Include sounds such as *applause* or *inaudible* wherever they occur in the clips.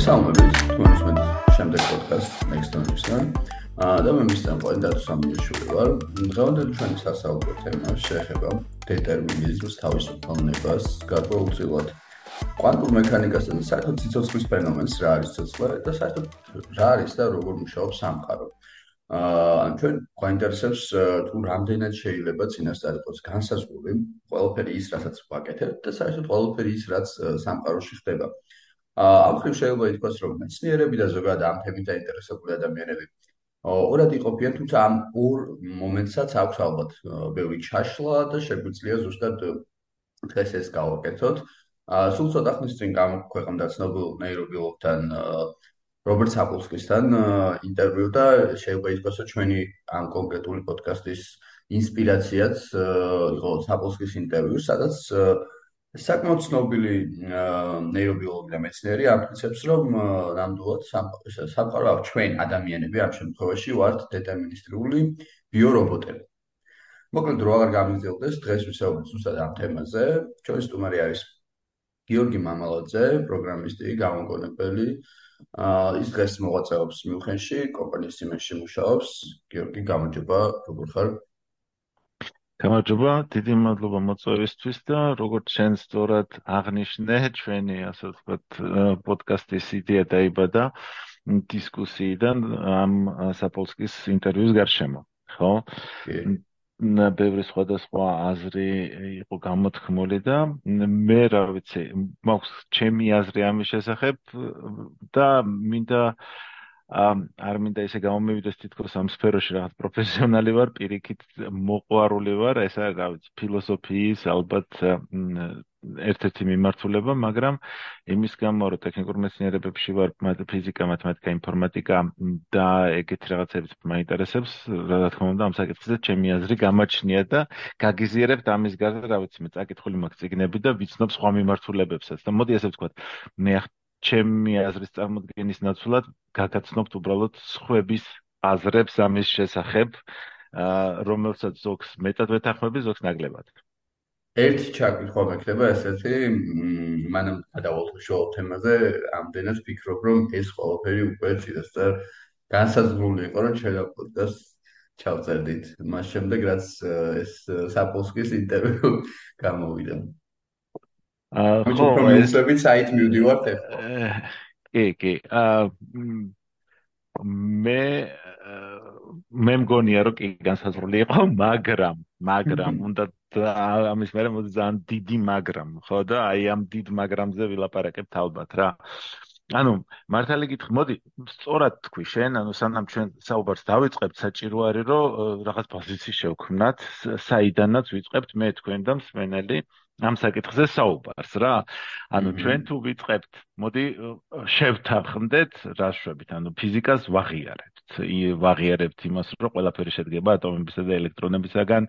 მოგესალმებით თქვენს მე შემდეგ პოდკასტ Next Generation. და მე მისთან ყოველდღე სამიშვილი ვარ. დღევანდელი ჩვენი სასაუბრო თემა შეეხება დეტერმინიზმს, თავისუფლებას, გარკვეულწილად კვანტურ მექანიკასა და საერთოდ ციცოცხლის ფენომენს რა არის ცოცხლე და საერთოდ რა არის და როგორ მუშაობს სამყარო. აა ჩვენ გვაინტერესებს თუ რამდენად შეიძლება წინასწარ იყოს განსაზღვრული ყველაფერი ის, რასაც ვაკეთებ და საერთოდ ყველაფერი ის, რაც სამყაროში ხდება. აა ამ ხრივ შეიძლება ითქვას, რომ მეცნიერები და ზოგადად ამ თემით დაინტერესებული ადამიანები ორად იყოფიან, თუმცა ამ ორ მომენტსაც აქვს ალბათ ბევრი ჩაშლა და შეგვიძლია ზუსტად დღეს ეს გავაკეთოთ. აა სულ ცოტა ხნის წინ გამოქვეყნდა ცნობილ ნეირობიოლოგთან აა რობერტ საპოლსკისთან ინტერვიუ და შეიძლება ითქვას, რომ ჩვენი ამ კონკრეტული პოდკასტის ინსპირაციაც იყო საპოლსკის ინტერვიუ, სადაც საკმაოდ ცნობილი ნეირობიოლოგი და მეცნიერი ამტკიცებს, რომ ნამდვილად სამყარო ჩვენ ადამიანები ამ შემთხვევაში ვართ დეტერმინისტრიული ბიორობოტები. მოკლედ რო აღარ გამიგზელდეს, დღეს ვისაუბრებთ ზუსტად ამ თემაზე. ჩვენი სტუმარი არის გიორგი მამალაძე, პროგრამისტი, გამოგონებელი, აა ის დღეს მოღვაწეობს მიუნხენში, კომპანიის იმენში მუშაობს. გიორგი, გამარჯობა, როგორ ხარ? გამარჯობა, დიდი მადლობა მოწვევისთვის და როგორც შენ სწორად აღნიშნე, ჩვენი ასე ვთქვათ, პოდკასტის იდეა დაიბადა დისკუსიიდან ამ საპოლსკის ინტერვიუს გარშემო, ხო? ბევრი სხვადასხვა აზრი იყო გამოთქმული და მე რა ვიცი, მაქვს ჩემი აზრი ამის შესახებ და მინდა არ მინდა ისე გამომივიდეს თითქოს ამ სფეროში რაღაც პროფესიონალი ვარ, პირიქით მოყვარული ვარ, ესა რა ვიცი, ფილოსოფიის ალბათ ერთ-ერთი მიმართულება, მაგრამ იმის გამო რომ ტექნიკურ მეცნიერებებში ვარ, ფიზიკა, მათემატიკა, ინფორმატიკა და ეგეთი რაღაცებიც მაინტერესებს, რა თქმა უნდა, ამ საკითხზე ჩემი აზრი გამაჩნია და გაგიზიერებთ ამის გარდა, რა ვიცი, მე წაკითხული მაქვს ციგნები და ვიცნობ სხვა მიმართულებებსაც. და მოდი ასე ვთქვათ, მე ჩემი აზრის წარმოქმნის ნაცვლად გაგაცნობთ უბრალოდ სხვების აზრებს ამის შესახებ, რომელსაც ზოგს მეტად ვეთანხმები, ზოგს ნაკლებად. ერთი ჩაკითხვა მექნება ესეთი, მანამ გადავალთ შოუ თემაზე, ამდენად ფიქრობ, რომ ეს ყველაფერი უკვე ციდასწარ განსაზღვრული იყო, რომ შეიძლება პოდკასტ ჩავწერდით. მას შემდეგ რაც ეს საპოლსკის ინტერვიუ *laughs* გამოვიდა. აა ხო, ესები საით მივდივართ ახლა. კი, კი. აა მე მე მგონია რომ კი განსაზღვრული იყო, *laughs* მაგრამ, მაგრამ *laughs* უნდა ამის მერე მოდი ძალიან დიდი მაგრამ, ხო და აი ამ დიდ მაგრამზე ვილაპარაკებთ ალბათ რა. ანუ მართალი გითხრა, მოდი, სწორად თქვი შენ, ანუ სანამ ჩვენ საუბარს დავიწყებთ, საჭირო არის რომ რაღაც პოზიციის შევქმნათ, საიდანაც ვიწყებთ მე თქვენ და მსმენელი. ამ საკითხზე საუბარს რა. ანუ ჩვენ თუ ვიწყებთ, მოდი შევთანხმდეთ რა შვებით, ანუ ფიზიკას ვაღიარებთ. ვაღიარებთ იმას, რომ ყველაფერი შედგება ატომებისა და ელექტრონებისაგან,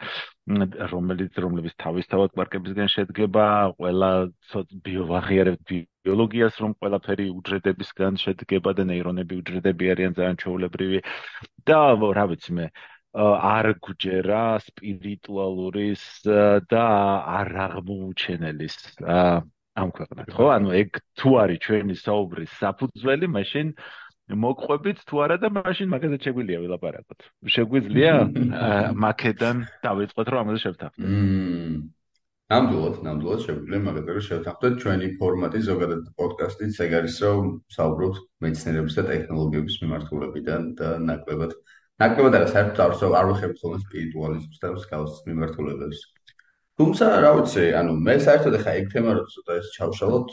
რომელიც რომლებიც თავისთავად კვარკებისგან შედგება, ყველა ბიოვაღიარებთ ბიოლოგიას, რომ ყველაფერი უჯრედებისგან შედგება და ნეირონები უჯრედები არიან ძალიან ჩვეულებრივი. და რა ვიცი მე, არ გჯერა სპირიტუალურის და არ აღმოუჩენელის ამ ქვეყნად ხო? ანუ ეგ თუ არის ჩვენი საუბრის საფუძველი მაშინ მოყვებით თუ არა და მაშინ მაგაზე შეგვიძლია ვილაპარაკოთ. შეგვიძლია მაკედან დავიწყოთ რომ ამაზე შევთანხმდეთ ნამდვილად ნამდვილად შეგვიძლია მაგაზე რომ შევთანხმდეთ ჩვენი ფორმატი ზოგადად პოდკასტიც ეგ არის რომ საუბრობთ მეცნიერების და ტექნოლოგიების მიმართულებიდან და ნაკლებად ნაკლებად არა საერთოდ არ ვხებ ხოლმე სპირიტუალიზმს და მსგავს მიმართულებებს. თუმცა რა ვიცი, ანუ მე საერთოდ ახლა ეგ თემა რო ცოტა ეს ჩავშალოთ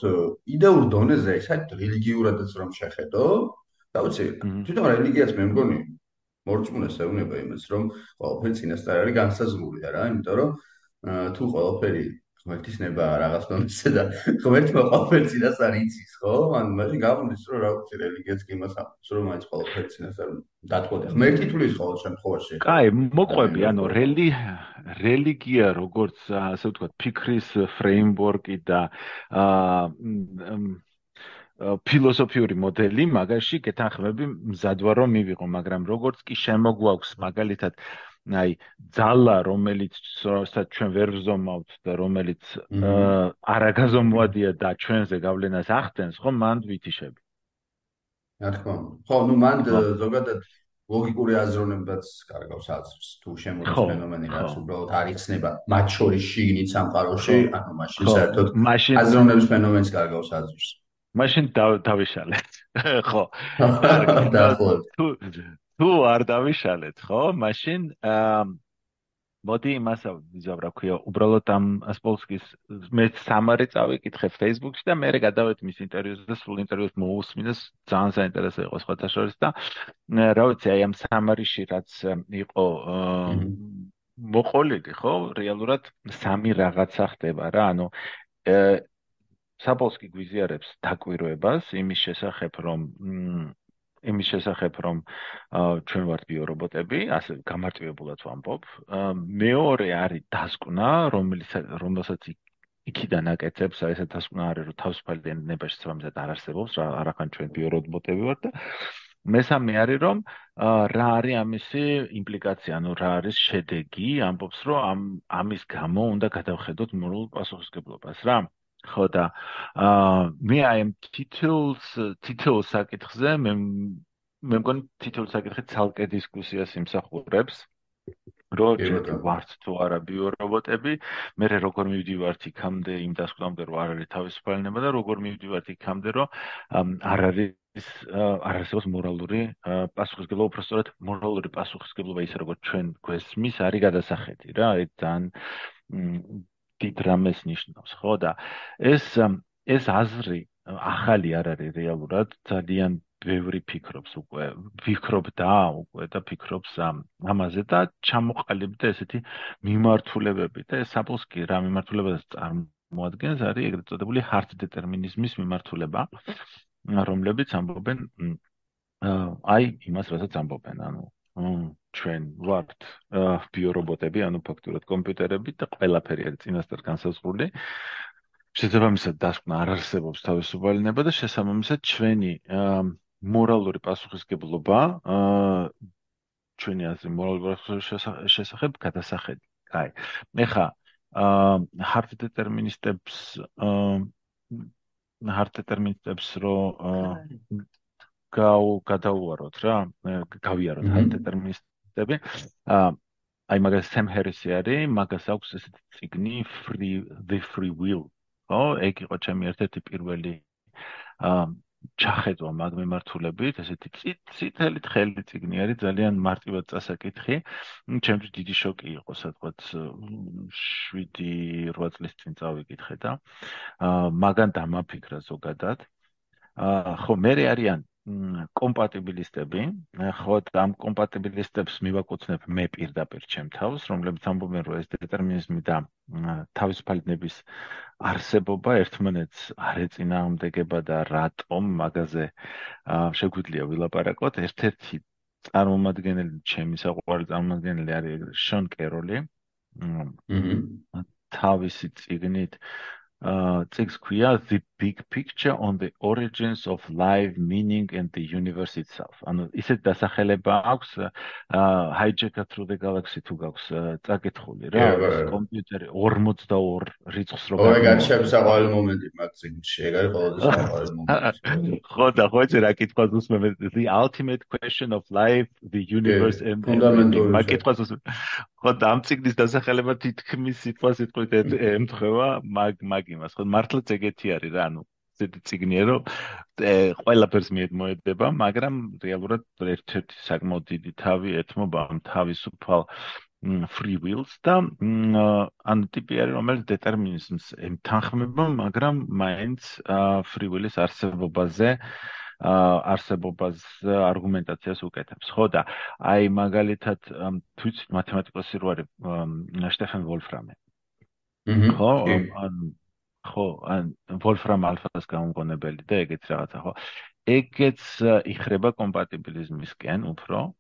იდეურ დონეზე, საერთოდ რელიგიურადაც რომ შეხედო, რა ვიცი, თვითონ რელიგიაც მე მგონი მორწმუნეს ეუბნება იმას, რომ ყველაფერი წინასწარ არის განსაზღვრული რა, იმიტომ რომ თუ ყველაფერი ღმერთის ნება რაღაც დონეზე და ღმერთმა ყოველ წინას არ იცის, ხო? ან მაშინ გამოდის რომ რა ვიცი რელიგიაც კი მას ამბობს რომ მაინც ყოველ წინას არ დათყოდა. ღმერთი თulis ყოველ შემთხვევაში. კაი, მოყვები, ანუ რელი რელიგია როგორც ასე ვთქვათ, ფიქრის ფრეიმვორკი და აა ფილოსოფიური მოდელი მაგაში გეთანხმები მზადვა რომ მივიღო, მაგრამ როგორც კი შემოგვაქვს მაგალითად აი ძალა რომელიც რასაც ჩვენ ვერ ვზომავთ და რომელიც არაგაზომვადია და ჩვენზე გავლენას ახდენს ხომ მანდ ვითიშები რა თქმა უნდა. ხო, ну მან ზოგადად ლოგიკური აზროვნებაც კარგავს აზრს. თუ შემოდის ფენომენი, რაც უბრალოდ არ იხსნება მათ შორის შიგნით სამყაროში, ანუ მაშინ საერთოდ აზროვნების ფენომენს კარგავს აზრს. მაშინ დავიშალეთ. *laughs* ხო. *laughs* თუ თუ არ დავიშალეთ, ხო? მაშინ აა მოდი იმას ვიზავ რა ქვია, უბრალოდ ამ ასპოლსკის მე სამარი წავიკითხე Facebook-ში და მე გადავედი მის ინტერვიუზე და სულ ინტერვიუს მოусმინეს, ძალიან საინტერესო იყო სხვათა შორის და რა ვიცი, აი ამ სამარიში რაც იყო მოყოლილი, ხო? რეალურად სამი რაღაცა ხდება რა, ანუ საფოლსკი გვიზიარებს დაკვირვებას იმის შესახებ, რომ იმის შესახებ, რომ ჩვენ ვართ ბიორობოტები, ასე გამარტივებულად ვამბობ. მეორე არის დასკვნა, რომელიც რომელსაც იქიდან აკეთებს, აი ეს დასკვნა არის, რომ თავისუფალი ნებაში სამზად არ არსებობს, რა არახან ჩვენ ბიორობოტები ვართ და მესამე არის, რომ რა არის ამისი იმპლიკაცია, ანუ რა არის შედეგი, ამბობს, რომ ამ ამის გამო უნდა გადავხედოთ მორალ პასუხისგებლობას, რა. ხო და აა მე აი ამ თითოეულს თითოეულ საკითხზე მე მე მგონი თითოეულ საკითხზე ცალკე დისკუსიას იმსახურებს. ჩვენ ვართ თუ არა ბიორობოტები მე როგორ მივდივართ იქამდე იმ დასკვნამდე რომ არ არის თავისუფალება და როგორ მივდივართ იქამდე რომ არ არის არ არსებობს მორალური პასუხისგებლობა უბრალოდ მორალური პასუხისგებლობა ისე როგორც ჩვენ გვესმის არის გადასახედი რა ეს ძალიან დიდ რამეს ნიშნავს, ხო? და ეს ეს აზრი ახალი არ არის რეალურად, ძალიან ბევრი ფიქრობს უკვე, ფიქრობდა უკვე და ფიქრობს ამაზე და ჩამოყალიბდა ესეთი მიმართულებები და ეს საფოსკი რა მიმართულებას წარმოადგენს, არის ეგრეთ წოდებული hard determinism-ის მიმართულება, რომლებიც ამბობენ აი იმას, რასაც ამბობენ, ანუ ჩვენ ვართ ბიორობოტები, ანუ ფაქტურად კომპიუტერები და ყველაფერი არის წინასწარ განსაზღვრული. შესაბამისად, დასკვნა არ არსებობს თავისუფალინება და შესაბამისად ჩვენი მორალური პასუხისგებლობა ჩვენი აზრი მორალური შესახებ გადასახედი. აი, ეხა hard deterministებს hard deterministებს რო გაუ გადაუაროთ რა, გავიაროთ hard deterministები. აა აი მაგას სემ ჰერისი არის, მაგას აქვს ესეთი ციგნი free the free will. ო, ეგ იყო ჩემი ერთ-ერთი პირველი აა ჩახედვა მაგ მიმართულებით, ესეთი წითელი თხელი ციგნი არის, ძალიან მარტივად წასაკითხი. ჩემთვის დიდი შოკი იყო, სადღაც 7-8 წლის წინ წავიკითხე და აა მაგან დამაფიქრა ზოგადად. აა ხო, მე არიან კომპატიბილისტები, ხო, ამ კომპატიბილისტებს მივაკუთვნებ მე პირდაპირ ჩემ თავს, რომლებიც ამბობენ, რომ ეს დეტერმინიზმი და თავისუფალნების არსებობა ერთმანეთს არ ეწინააღმდეგება და რატომ მაგაზე შეგვიძლია ვილაპარაკოთ. ერთ-ერთი წარმომადგენელი, ჩემი საყვარელი წარმომადგენელი არის შონ კეროლი. თავისი ციგნით uh things queer the big picture on the origins of life meaning and the universe itself. ანუ ისეთ დასახელება აქვს hijacker through the galaxy თუ გაქვს წაკითხული. რა კომპიუტერი 42 რიცხვს რო გაიგე ოღონდ შემსაყვარელი მომენტი მაგ წიგნში. ეგ არის ყველაზე საყვარელი მომენტი. *laughs* ხო და ხო ეს რა კითხვას უსმენ the ultimate question of life the universe and მაგ კითხვას უსმენ ხო და ამ ციგნის დასახელება თითქმის სიტყვასიტყვით ემთხვევა მაგ მაგ იმას ხო მართლაც ეგეთი არის რა ანუ ზედი ციგნია რომ ყველაფერს მიეmoedება მაგრამ რეალურად ერთ-ერთი საკმაოდ დიდი თავი ეთმობა ამ თავისუფალ free wills და ან ტიპი არის რომელიც დეტერმინიზმს ემთანხმება მაგრამ მაინც free will-ის არსებობაზე არსებობას არგუმენტაციას უკეთებს. ხო და აი მაგალითად თვით მათემატიკოსი რო არის შტეფენ ვოლფრამი. ხო, ან ხო, ან ვოლფრამ ალფას გამოგონებელი და ეგეც რაღაცა, ხო. ეგეც იხრება კომპატიბილიზმისკენ უფრო.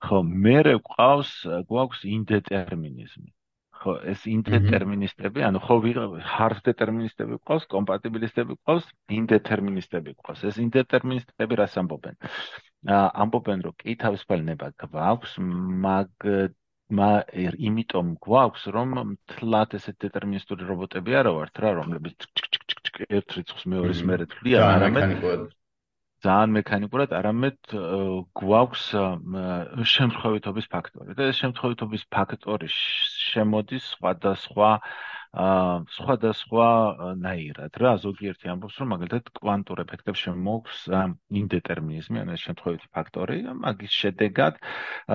ხო, მე ყავს გვაქვს ინდეტერმინიზმი. ხო ეს ინდეტერმინისტები, ანუ ხო hard deterministები ყავს, compatibilistები ყავს, indeterministები ყავს. ეს indeterministები რას ამბობენ? ამბობენ, რომ კი თავისუფალება გვაქვს, მაგ მა იმიტომ გვაქვს, რომ თლათ ესეთ დეტერმინისტური რობოტები არა ვართ რა, რომლებიც ერთ რიცხვს მეორეს მერე თვლიან, არამედ ძალიან მექანიკურად, არამედ გვაქვს შემთხვევითობის ფაქტორი. და ეს შემთხვევითობის ფაქტორი შემოდის სხვადასხვა აა სხვადასხვა ნაირად. რა ზოგიერთი ამბობს რომ მაგალითად კვანტურ ეფექტებს შემოგვს ინდეტერმინიზმი ან ეს შემთხვევითი ფაქტორი. მაგის შედეგად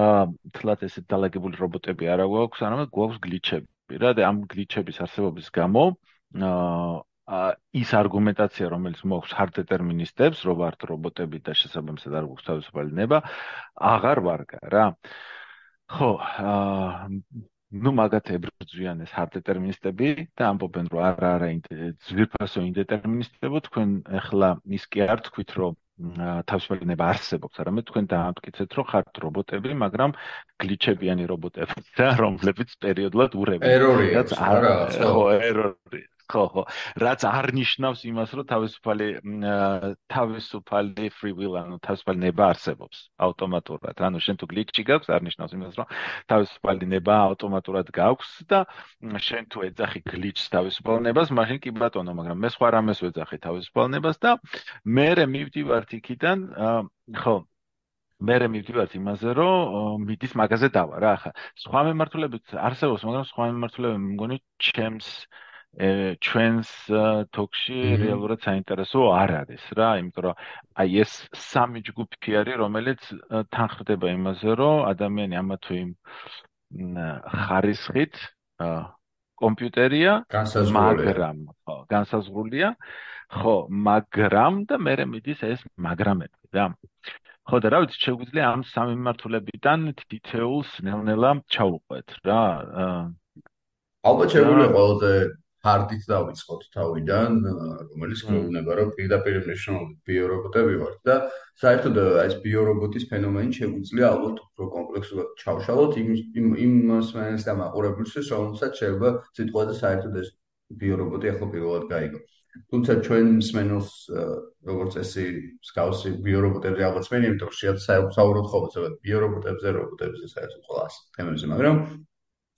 აა თლათ ესე დალაგებული რობოტები არა გვაქვს არამედ გვაქვს გლიჩები. რა და ამ გლიჩების არსებობის გამო აა ის არგუმენტაცია, რომელიც მოაქვს hard deterministებს, რომ ვართ რობოტები და შესაბამისად არ გვაქვს თავისუფალი ნება, აღარ ვარგა რა. ხო, აა ну მაგათ ებრძვიან ეს hard deterministები და ამბობენ რომ არა არა ძვირფასო ინდეტერმინისტებო თქვენ ახლა ის კი არ თქვით რომ თავისუფალი ნება არსებობს, არამედ თქვენ დაამტკიცეთ რომ ხართ რობოტები, მაგრამ გლიჩებიანი რობოტები და რომლებიც პერიოდულად ურევენ. ერორია, რა, ხო, ერორი. ხო ხო. რაც არ ნიშნავს იმას რომ თავისუფალი თავისუფალი free will ანუ თავისუფალი ნება არსებობს ავტომატურად. ანუ შენ თუ გლიჩი გაქვს არ ნიშნავს იმას რომ თავისუფალი ნება ავტომატურად გაქვს და შენ თუ ეძახი გლიჩს თავისუფალ ნებას მაშინ კი ბატონო მაგრამ მე სხვა რამეს ვეძახი თავისუფალ ნებას და მე მივდივართ იქიდან ხო. მე მივდივართ იმაზე რომ მიდის მაგაზე დავა რა ახლა. სხვა მემართულებიც არსებობს მაგრამ სხვა მემართულებები მგონი ჩემს ჩვენს თოქში რეალურად საინტერესო არ არის რა, იმიტომ რომ აი ეს სამი ჯგუფი არის, რომელიც თანხდება იმაზე, რომ ადამიანი ამა თუ იმ ხარისხით კომპიუტერია, მაგრამ ხო, განსაზღვრულია. ხო, მაგრამ და მე მიდის ეს მაგრამები რა. ხო და რა ვიცი, შეგვიძლია ამ სამი მართულებიდან თითეულს ნელ-ნელა ჩაუყვეთ რა. ალბათ შეგვიძლია ყველაზე ჰარდით დავიწყოთ თავიდან, რომელიც გვეუბნება, რომ პირდაპირ მნიშვნელობით ბიორობოტები ვართ და საერთოდ ეს ბიორობოტის ფენომენი შეგვიძლია ალბათ უფრო კომპლექსურად ჩავშალოთ იმ იმ იმ სმენელს და მაყურებელს, რომელსაც შეიძლება სიტყვაზე საერთოდ ეს ბიორობოტი ახლა პირველად გაიგო. თუმცა ჩვენ სმენელს როგორც ესე სკაუსი ბიორობოტებზე ალბათ სმენი, იმიტომ რომ შეიძლება საუბრობთ ხოლმე ზოგადად ბიორობოტებზე, რობოტებზე საერთოდ ყველას თემებზე, მაგრამ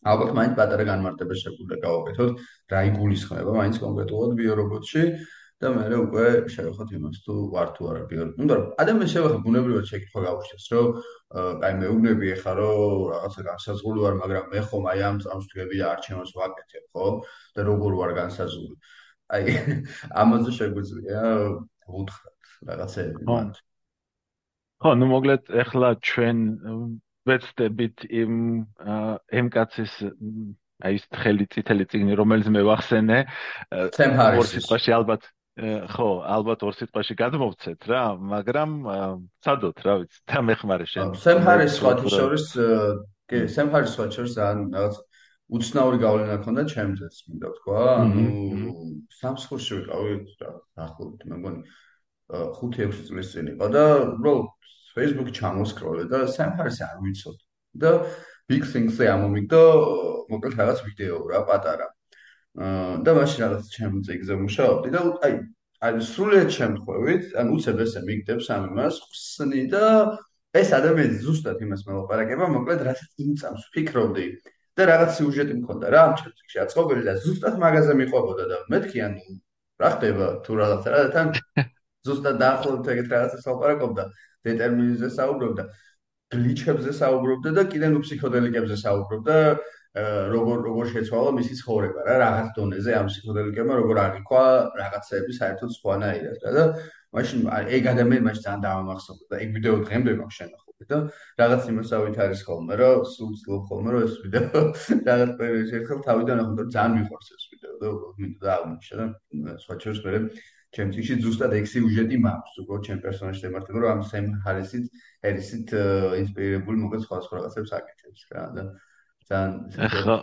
ალბათ მაინც პატარა განმარტება შეგვიძლია გავაკეთოთ რა იგულისხმება მაინც კონკრეტულად ბიორობოტში და მე უკვე შევეხოთ იმას თუ ვარ თუ არა ბიორობოტი. ნუ ადამიანს შევეხოთ ბუნებრივად შეკითხვა გავუშვეს რომ აი მე უნები ახლა რომ რაღაცა განსაზღვრული ვარ მაგრამ მე ხომ აი ამ წამს თქვები და არჩევანს ვაკეთებ ხო და როგორ ვარ განსაზღვრული. აი *laughs* ამაზე შეგვიძლია უთხრათ რაღაცები მათ. ხო, ნუ მოგლეთ ახლა ჩვენ ვეცდებით იმ ემკაცის აი ეს თხელი წითელი წიგნი რომელიც მე ვახსენე ორ სიტყვაში ალბათ ხო ალბათ ორ სიტყვაში გადმოვცეთ რა მაგრამ ცადოთ რა ვიცი და მეხმარე შენ. სემჰარის სხვათა შორის კი სემჰარის სხვათა შორის რაღაც უცნაური გავლენა ქონდა ჩემზეც მინდა თქვა ანუ სამსხურში ვიყავი რა ახლობთ მე მგონი 5-6 წლის წინ იყო და უბრალოდ Facebook-ი ჩამოსკროლე და სამფარს არ ვიცოდ და big things-ზე ამომიგდო მოკლედ რაღაც ვიდეო რა პატარა. აა და მაშინ რაღაც ჩემ წიგზე მუშაობდი და აი აი სრულიად შემთხვევით, ან უცებ ესე მიგდებს ამ იმას, ხსნი და ეს ადამიანი ზუსტად იმას მელაპარაკება, მოკლედ რასაც იმ წამს ფიქრობდი და რაღაც სიუჟეტი მქონდა რა ამ ჩემში აწყობილი და ზუსტად მაგაზე მიყვებოდა და მეთქი ანუ რა ხდება თუ რაღაცა რა თან *laughs* ზუსტად დაახლოებით ეგეთ რაღაცას ლაპარაკობდა დეტერმინიზმზე საუბრობდა, გლიჩებზე საუბრობდა და კიდე ნუ ფსიქოდელიკებზე საუბრობდა, როგორ როგორ შეცვალა მისი ცხოვრება რა, რაღაც დონეზე ამ ფსიქოდელიკებმა როგორ აღიქვა რაღაცები საერთოდ სხვანაირად რა და მაშინ ეგ ადამიანი მაშინ ძალიან დაამახსოვრდა და ეგ ვიდეო დღემდე მაქვს შენახული და რაღაც იმასავით არის ხოლმე რომ სულ ცდილობ ხოლმე რომ ეს ვიდეო *laughs* რაღაც პერიოდში ერთხელ თავიდან ახლა ძალიან მიყვარს ეს ვიდეო და მინდა დაამუშავე და სხვა ჩვენს მერე ჩემ წიგში ზუსტად ეგ სიუჟეტი მაქვს, უკვე ჩემ პერსონაჟს ემართება, რომ ამ სემ ჰარისით, ერისით ინსპირირებული მოგეთ სხვა სხვა რაღაცებს აკეთებს რა და ძალიან ხო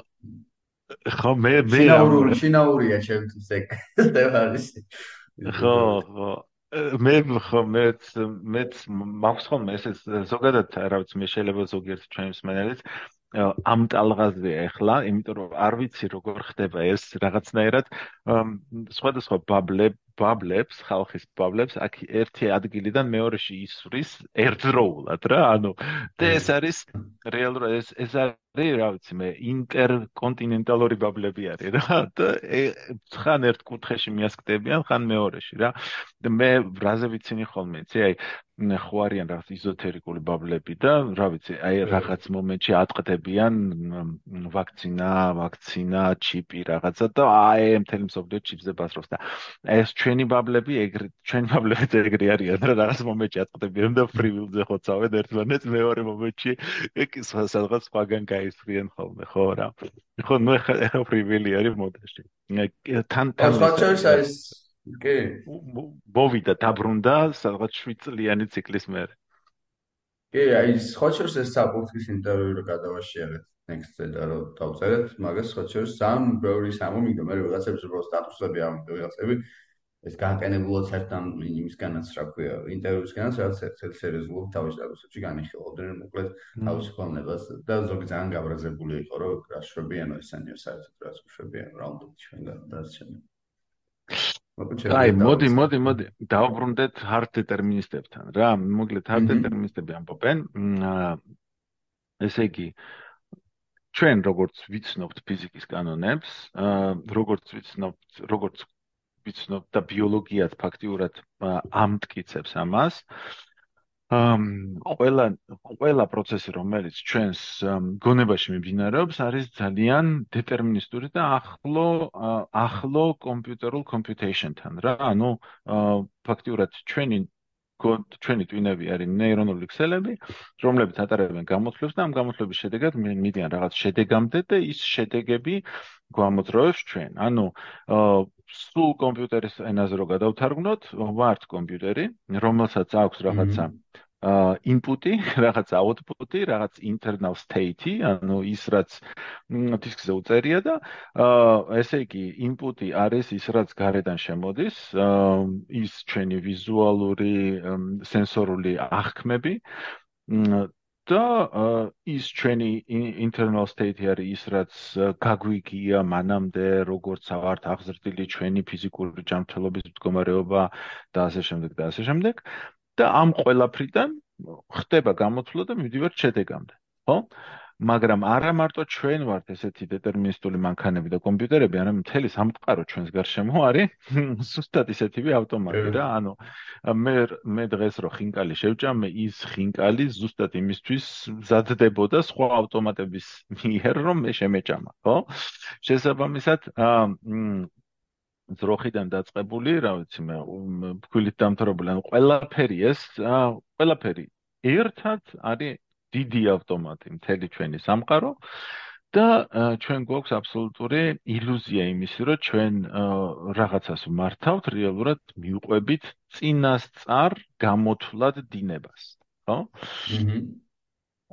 ხო მე მე შინაური შინაურია ჩემთვის ეგ სემ *laughs* ჰარისი. ხო ხო მე ხო მე მე მაქვს ხოლმე ეს ზოგადად რა ვიცი მე შეიძლება ზოგიერთ ჩვენს მენელიც ამ ტალღაზეა ახლა, იმიტომ რომ არ ვიცი როგორ ხდება ეს რაღაცნაირად სხვადასხვა ბაბლებ ბაბლებს, ხალხის ბაბლებს აქ ერთი ადგილიდან მეორეში ისვრის ერთდროულად რა. ანუ და ეს არის რეალურად ეს ეს არის რა ვიცი მე ინტერკონტინენტალური ბაბლები არის რა და ხან ერთ კუთხეში მიასკდებიან, ხან მეორეში რა. და მე რაზე ვიცინი ხოლმე, იცი აი ხო არიან რაღაც იზოთერიკული ბაბლები და რა ვიცი, აი რაღაც მომენტში ატყდებიან ვაქცინა, ვაქცინა, ჩიპი რაღაცა და აი მთელი მსოფლიო ჩიპზე ბასრობს და ეს ჩვენი ბაბლები ეგრე ჩვენი ბაბლები ეგრე არიან რა რაღაც მომენტში ატყდებიან და ფრივილზე ხოცავენ ერთმანეთს მეორე მომენტში სადღაც სხვაგან გაისვრიან ხოლმე ხო რა. ხო ნუ ეხა ფრივილი არის მოდაში. თან თან სხვა შორის არის კი. მოვიდა დაბრუნდა სადღაც 7 წლიანი ციკლის მერე. კი აი ხოჩერს ეს საფუძვლის ინტერვიუ რო გადავაშიარეთ next-ზე და რო დავწერეთ მაგას ხოჩერს სამ ბევრი სამომიგდო მე რაღაცებს რო სტატუსები ამბობ რაღაცები ეს განყენებულად საერთოდ იმისგანაც რა ქვია ინტერვიუსგანაც რაც ერთ სერიოზულად თავის სტატუსებში განიხილავდნენ მოკლედ თავის ფონებას და ზოგი ძალიან გაბრაზებული იყო რომ რა შვებიანო ესენიო საერთოდ რაც შვებიანო რა უნდა ჩვენგან და ასე აი, მოდი, მოდი, მოდი. დავბრუნდეთ hard deterministებთან. რა. მოკლედ hard deterministები ამბობენ, ესე იგი ჩვენ როგორც ვიცნობთ ფიზიკის კანონებს, როგორც ვიცნობთ, როგორც ვიცნობთ და ბიოლოგიაც ფაქტიურად ამტკიცებს ამას, ყველა ყველა პროცესი რომელიც ჩვენს გონებაში მიმდინარეობს არის ძალიან დეტერმინისტური და ახლო ახლო კომპიუტერულ კომპიუტეიშენთან რა. ანუ ფაქტიურად ჩვენი ჩვენი ტვინები არის ნეირონული ქსელები რომლებიც ატარებენ გამოთვლებს და ამ გამოთვლების შედეგად მიდიან რაღაც შედეგამდე და ის შედეგები გვამოძრავებს ჩვენ. ანუ სულ კომპიუტერის ენაზე რო გადავთარგმნოთ ვართ კომპიუტერი რომელსაც აქვს რაღაცა ინპუტი, რაღაც აუტპუტი, რაღაც internal state-ი, ანუ ის რაც დისკზე უწერია და ესე იგი ინპუტი არის ის რაც გარედან შემოდის, ის ჩვენი ვიზუალური, სენსორული აღქმები და ის ჩვენი internal state-ი არის ის რაც გაგვიგია მანამდე როგორც ავართ აღზრდილი ჩვენი ფიზიკური ჯანმრთელობის მდგომარეობა და ასე შემდეგ და ასე შემდეგ. და ამ ყველაფრიდან ხდება გამოთვლა და მივდივართ შედეგამდე, ხო? მაგრამ არა მარტო ჩვენ ვართ ესეთი დეტერმინისტული მანქანები და კომპიუტერები, არამედ მთელი სამყარო ჩვენს გარშემო არის ზუსტად ისეთივე ავტომატი რა. ანუ მე მე დღეს რო ხინკალი შევჭამე, ის ხინკალი ზუსტად იმისთვის მზადდებოდა სხვა ავტომატების მიერ, რომ მე შემეჭამა, ხო? შესაბამისად, აა ძროხიდან დაწყებული, რა ვიცი მე, ფქვილით დამთავრებული, ანუ ყველაფერი ეს, ყველაფერი ერთად არის დიდი ავტომატი, მთელი ჩვენი სამყარო და ჩვენ გვაქვს აბსოლუტური ილუზია იმისი, რომ ჩვენ რაღაცას მართავთ რეალურად მიუყვებით წინასწარ გამოთვლად დინებას, ხო?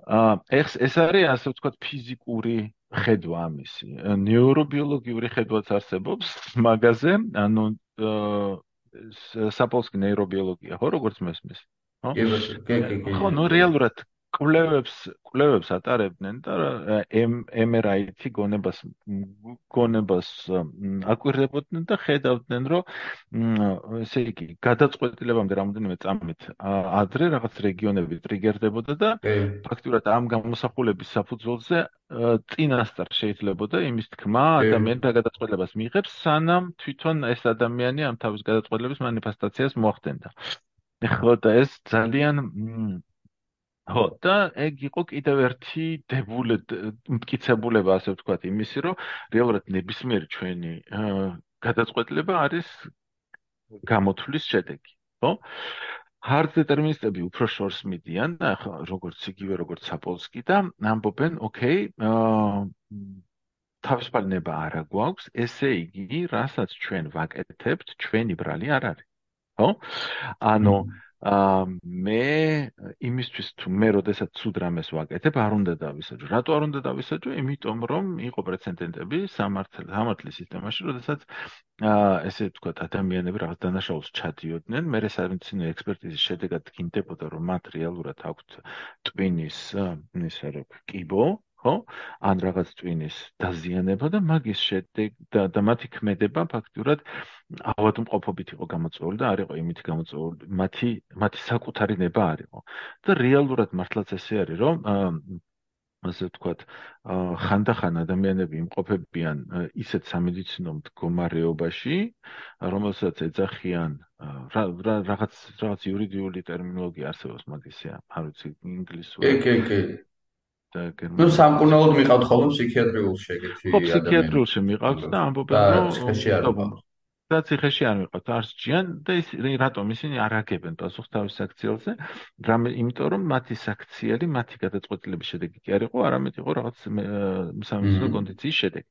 აა ეს ეს არის ასე ვთქვათ ფიზიკური ხედვა ამისი. ნეირობიოლოგიური ხედვაც არსებობს მაგაზე, ანუ საპოლსკი ნეირობიოლოგია, ხო, როგორც მესმის? ხო? კი, კი, კი. ხო, ნუ რეალურად კვლევებს კვლევებს ატარებდნენ და MRI-ში გონებას გონებას აკვირდებოდნენ და ხედავდნენ, რომ ესე იგი, გადაწყვეტილებამდე რამდენიმე წამით ადრე რაღაც რეგიონები ტრიგერდებოდა და ფაქტურად ამ გამოსახულების საფუძველზე წინასწარ შეიძლებოდა იმის თქმა, ადამიანი და გადაწყვეტილებას მიიღებს, სანამ თვითონ ეს ადამიანი ამ თავის გადაწყვეტილების მანიფესტაციას მოახდენდა. ხო და ეს ძალიან ხო და ეგ იყო კიდევ ერთი დებულე მტკიცებულება ასე ვთქვათ იმისი რომ რეალურად ნებისმიერი ჩვენი გადაწყვეტილება არის გამოთვლის შედეგი ხო? Hard deterministები უფრო შორს მიდიან და ახლა როგორც იგივე როგორც საპოლსკი და ამბობენ ოკეი თავისუფალი ნება არა გვაქვს ესე იგი რასაც ჩვენ ვაკეთებთ ჩვენი ბრალი არ არის ხო? ანუ აა მე იმისთვის თუ მე როდესაც ცუდ რამეს ვაკეთებ, არ უნდა დავისაჯო. რატო არ უნდა დავისაჯო? იმიტომ რომ იყო პრეცედენტები სამართლის სამართლის სისტემაში, როდესაც აა ესე ვთქვათ, ადამიანები რაღაც დანაშაულს ჩადიოდნენ, მე სამედიცინო ექსპერტიზის შედეგად გინდებოდა, რომ მათ რეალურად აქვთ ტვინის ისე რა, კიბო, ხო? ან რაღაც ტვინის დაზიანება და მაგის შედეგ და, და მათი ქმედება ფაქტურად ავადმყოფობით იყო გამოწვეული და არ იყო იმით გამოწვეული, მათი მათი საკუთარი ნება არ იყო. და რეალურად მართლაც ესე არის, რომ ასე ვთქვათ, ხანდახან ადამიანები იმყოფებიან ისეთ სამედიცინო მდგომარეობაში, რომელსაც ეძახიან რაღაც რაღაც იურიდიული ტერმინოლოგია არსებობს მაგისია, არ ვიცი ინგლისურად. კი, კი, კი. და გერმანულად. ნუ სამკურნალოდ მიყავთ ხოლმე ფსიქიატრიულში ეგეთი ადამიანები. ხო, ფსიქიატრიულში მიყავთ და ამბობენ რომ ციხეში არ მიყავთ. და ციხეში არ მიყავთ, არც ჭიან და ის რატომ ისინი არ აგებენ პასუხს თავის საქციელზე? რამე იმიტომ რომ მათი საქციელი, მათი გადაწყვეტილების შედეგი კი არ იყო, არამედ იყო რაღაც სამეცნიერო კონდიციის შედეგი.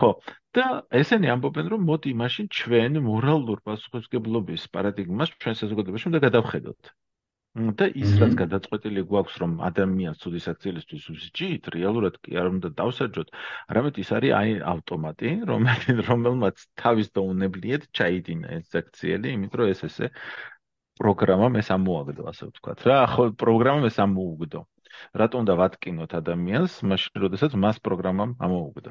ხო, და ესენი ამბობენ რომ მოდი მაშინ ჩვენ მორალურ პასუხისგებლობის პარადიგმას ჩვენ საზოგადოებაში უნდა გადავხედოთ. და ის რაც გადაწყვეტილი გვაქვს რომ ადამიანს ცუდი საქციელისთვის უსჯით, რეალურად კი არ უნდა დავსაჯოთ, არამედ ის არის აი ავტომატი, რომელიც *laughs* რომელმაც თავის დაუნებლიეთ ჩაიდინა ეს საქციელი, იმიტომ რომ ეს ესე პროგრამა მე სამოაგდო, ასე ვთქვათ. რა, ხო, პროგრამა მე სამოუგდო. რატომ უნდა ვატკინოთ ადამიანს, მაშინ როდესაც მას პროგრამამ ამოუგდო.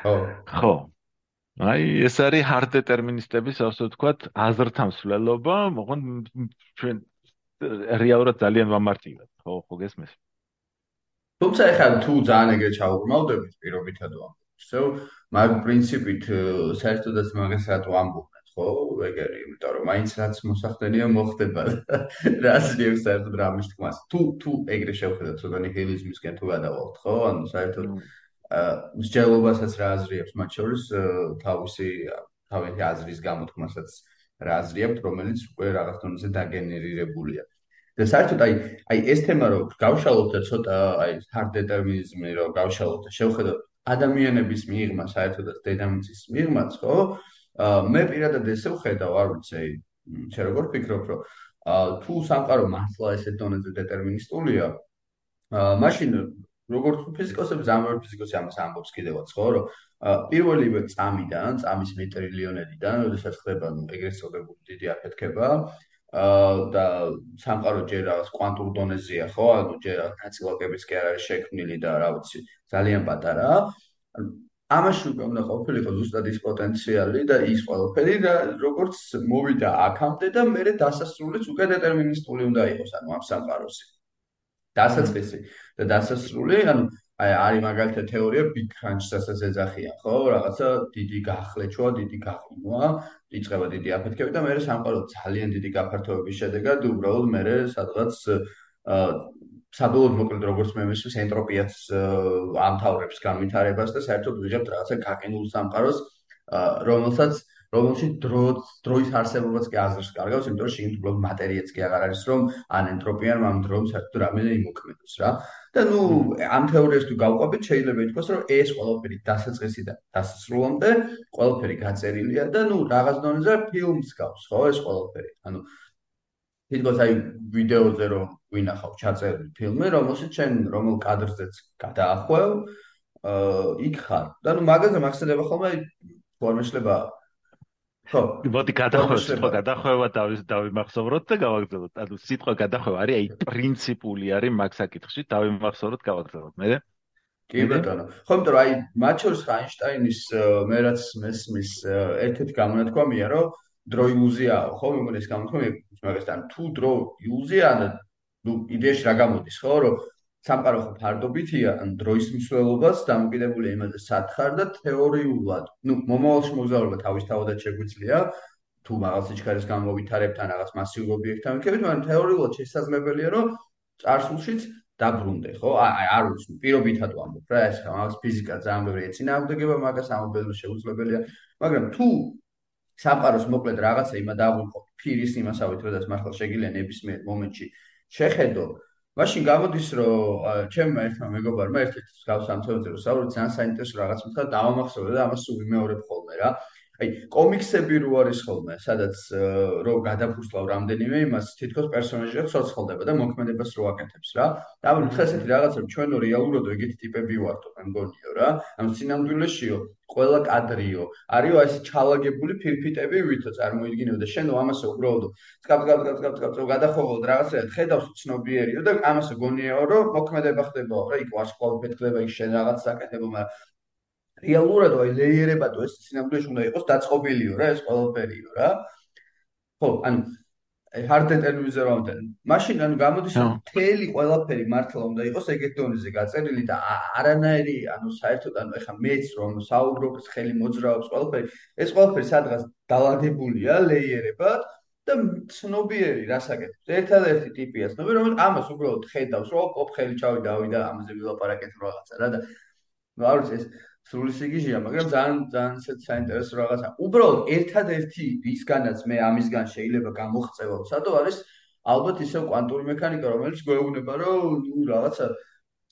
ხო. ხო. აი ეს არის hard deterministების ასე ვთქვათ აზრთა მსვლელობა, მაგრამ ჩვენ რეალურად ძალიან ვამარტივებ, ხო, ხო გესმის? თუმცა ეხლა თუ ძალიან ეგრე ჩაუბრმავდებით პირობითად ვამბობ. ისე მაგ პრინციპით საერთოდაც მაგას რატო ამბობთ, ხო? ეგერი, იმიტომ რომ მაინც რაც მოსახდენია მოხდება. *laughs* რას ნიშნავს საერთოდ რამის თქმას? თუ თუ ეგრე შევხედოთ ცოტა ნიჰილიზმისკენ თუ გადავალთ, ხო? ანუ საერთოდ აა მსჯელობასაც რა აზრიებს მათ შორის თავისი თავისი აზრის გამოთქმასაც რა აზრი აქვს, რომელიც უკვე რაღაც თონზე დაგენერირებულია. და საერთოდ აი აი ეს თემა რომ გავშალოთ და ცოტა აი hard determinism-ი რომ გავშალოთ და შევხედოთ ადამიანების მიღმა საერთოდაც დედამიწის მიღმაც, ხო? მე პირადად ესე ვხედავ, არ ვიცი, შე როგორ ფიქრობ, აა თუ სამყარო მართლა ესე დონეზე დეტერმინისტულია, აა მაშინ როგორც ფიზიკოსები, ზამთარ ფიზიკოსი ამას ამბობს კიდევაც, ხო, რომ პირველივე წამიდან, წამის მეტრილიონებიდან, როდესაც ხდება ნუ ეგრეთ წოდებული დიდი აფეთქება, აა და სამყარო ჯერ რაღაც კვანტურ დონეზეა, ხო? ანუ ჯერ ნაწილაკების კი არ არის შექმნილი და რა ვიცი, ძალიან პატარაა. ამაში უკვე უნდა ყოფილიყო ზუსტად ის პოტენციალი და ის ყველაფერი როგორც მოვიდა აქამდე და მე დასასრულიც უკვე დეტერმინისტული უნდა იყოს, ანუ ამ სამყაროსი. დასაწყისი და დასასრული, ანუ აი არის მაგალითად თეორია big crunch-საც ეძახიან, ხო? რაღაცა დიდი გახლეჩვა, დიდი გაყინვა, იწყება დიდი აფეთქება და მეორე სამყარო ძალიან დიდი გაფართოების შედეგად უბრალოდ მეორე სადღაც აა საბოლოოდ მოკლედ როგორც მე მისვლის ენტროპიაც ამთავრებს განვითარებას და საერთოდ ვიღებთ რაღაცა გაყინულ სამყაროს, რომელსაც რომელშიც დრო დროის არსებობაც კი აზრს კარგავს, იმიტომ რომ შეგიძლიათ უბრალოდ მატერიაც კი აღარ არის, რომ ან ენტროპიან ამ დროის საერთოდ რამე იმოქმედოს რა. და ნუ ამ თეორიას თუ გავყვებით, შეიძლება ითქვას, რომ ეს ყველაფერი დასაწყისიდან დასასრულამდე ყველაფერი გაწერილია და ნუ რაღაც დონეზე ფილმს გავს, ხო, ეს ყველაფერი. ანუ თითქოს აი ვიდეოზე რომ ვინახავ ჩაწერილი ფილმი, რომელშიც ჩვენ რომელ კადრზეც გადაახვევ, აა იქ ხარ. და ნუ მაგაზე მახსენდება ხოლმე ფორმაშლება ხო, მოდი გადახვევ, სიტყვა გადახვევა დავიმახსოვროთ და გავაგზავნოთ. ანუ სიტყვა გადახვევა არის აი პრინციპული არის მაგ საკითხში, დავიმახსოვროთ, გავაგზავნოთ. მე კი ბატონო. ხო, იმიტომ რომ აი მათ შორის აინშტაინის მე რაც მესმის ერთ-ერთი გამონათქვამია, რომ დრო ილუზიაა, ხო, მე მგონი ეს გამონათქვამია, მაგასთან თუ დრო ილუზია, ანუ იდეაში რა გამოდის, ხო, რომ სამყარო ხო ფარდობითია, ან დროის მსვლელობას დამოკიდებულია იმაზე სათხარ და თეორიულად, ну, მომავალში მოგზაურობა თავისთავადაც შეგვიძლია, თუ რაღაც სიჩქარის გამოვითარებთ ან რაღაც მასიურ ობიექტთან მიქებით, მაგრამ თეორიულად შესაძლებელია, რომ წარსულშიც დაბრუნდე, ხო? აი, არ ვიცი, პირობითად ვამბობ რა, ეს რაღაც ფიზიკა ძალიან ბევრი ეცინააღმდეგება მაგას ამობელო შეუძლებელია, მაგრამ თუ სამყაროს მოკლედ რაღაცა იმა დააღვიყო ფირის იმასავით, როდესაც მართლა შეგიძლია ნებისმიერ მომენტში შეხედო მაშინ გამოდის რომ ჩემმა ერთმა მეგობარმა ერთ-ერთი გავს ამ თემაზე რომ საუბრობ ძალიან საინტერესო რაღაც მითხრა დავამახსოვრე და ამას ვიმეორებ ხოლმე რა აი კომიქსები რო არის ხოლმე, სადაც რო გადაფურსლავ რამდენიმე იმას, თითქოს პერსონაჟი ცოცხლდება და მოქმედებას რო აკეთებს რა. და ამ ხა ესეთი რაღაცა ჩვენო რეალურადო ეგეთი ტიპები ვართ, მე მგონიო რა. ამ სინამდვილეშიო ყველა კადრიო არისო ეს ჩალაგებული ფირფიტები ვითო წარმოიდგინეო და შენო ამასე უბრალოდ სკაპ სკაპ სკაპ სკაპ სკაპ გადახოღოლ რაღაცა ხედავს ცნობიერიო და ამასე გონიაო რომ მოქმედება ხდებაო რა იქ ვარსკვლავი პეთქდება იქ შენ რაღაცა აკეთებო მაგრამ რეალურად აი ლეიერებადო ეს სინამდვილეში უნდა იყოს დაწყობილიო რა ეს ყველაფერიო რა. ხო ანუ hard determinism-ამდე მაშინ ანუ გამოდის მთელი ყველაფერი მართლა უნდა იყოს ეგეთ დონეზე გაწერილი და არანაირი ანუ საერთოდ ანუ ეხა მეც რომ საუბრობს ხელი მოძრაობს ყველაფერი ეს ყველაფერი სადღაც დალაგებულია ლეიერებად და ცნობიერი რასაკეთებს ერთადერთი ტიპია ცნობი რომელიც ამას უბრალოდ ხედავს რომ ოპ ხელი ჩავიდა ავიდა ამაზე ვილაპარაკეთ რაღაცა რა და ნუ არ ვიცი ეს სრული სიგიჟეა, მაგრამ ძალიან ძალიან ისეთ საინტერესო რაღაცა. უბრალოდ ერთადერთი რისგანაც მე ამისგან შეიძლება გამოღწევა, სადო არის ალბათ ისევ კვანტური მექანიკა, რომელიც გვეუბნება, რომ ნუ რაღაცა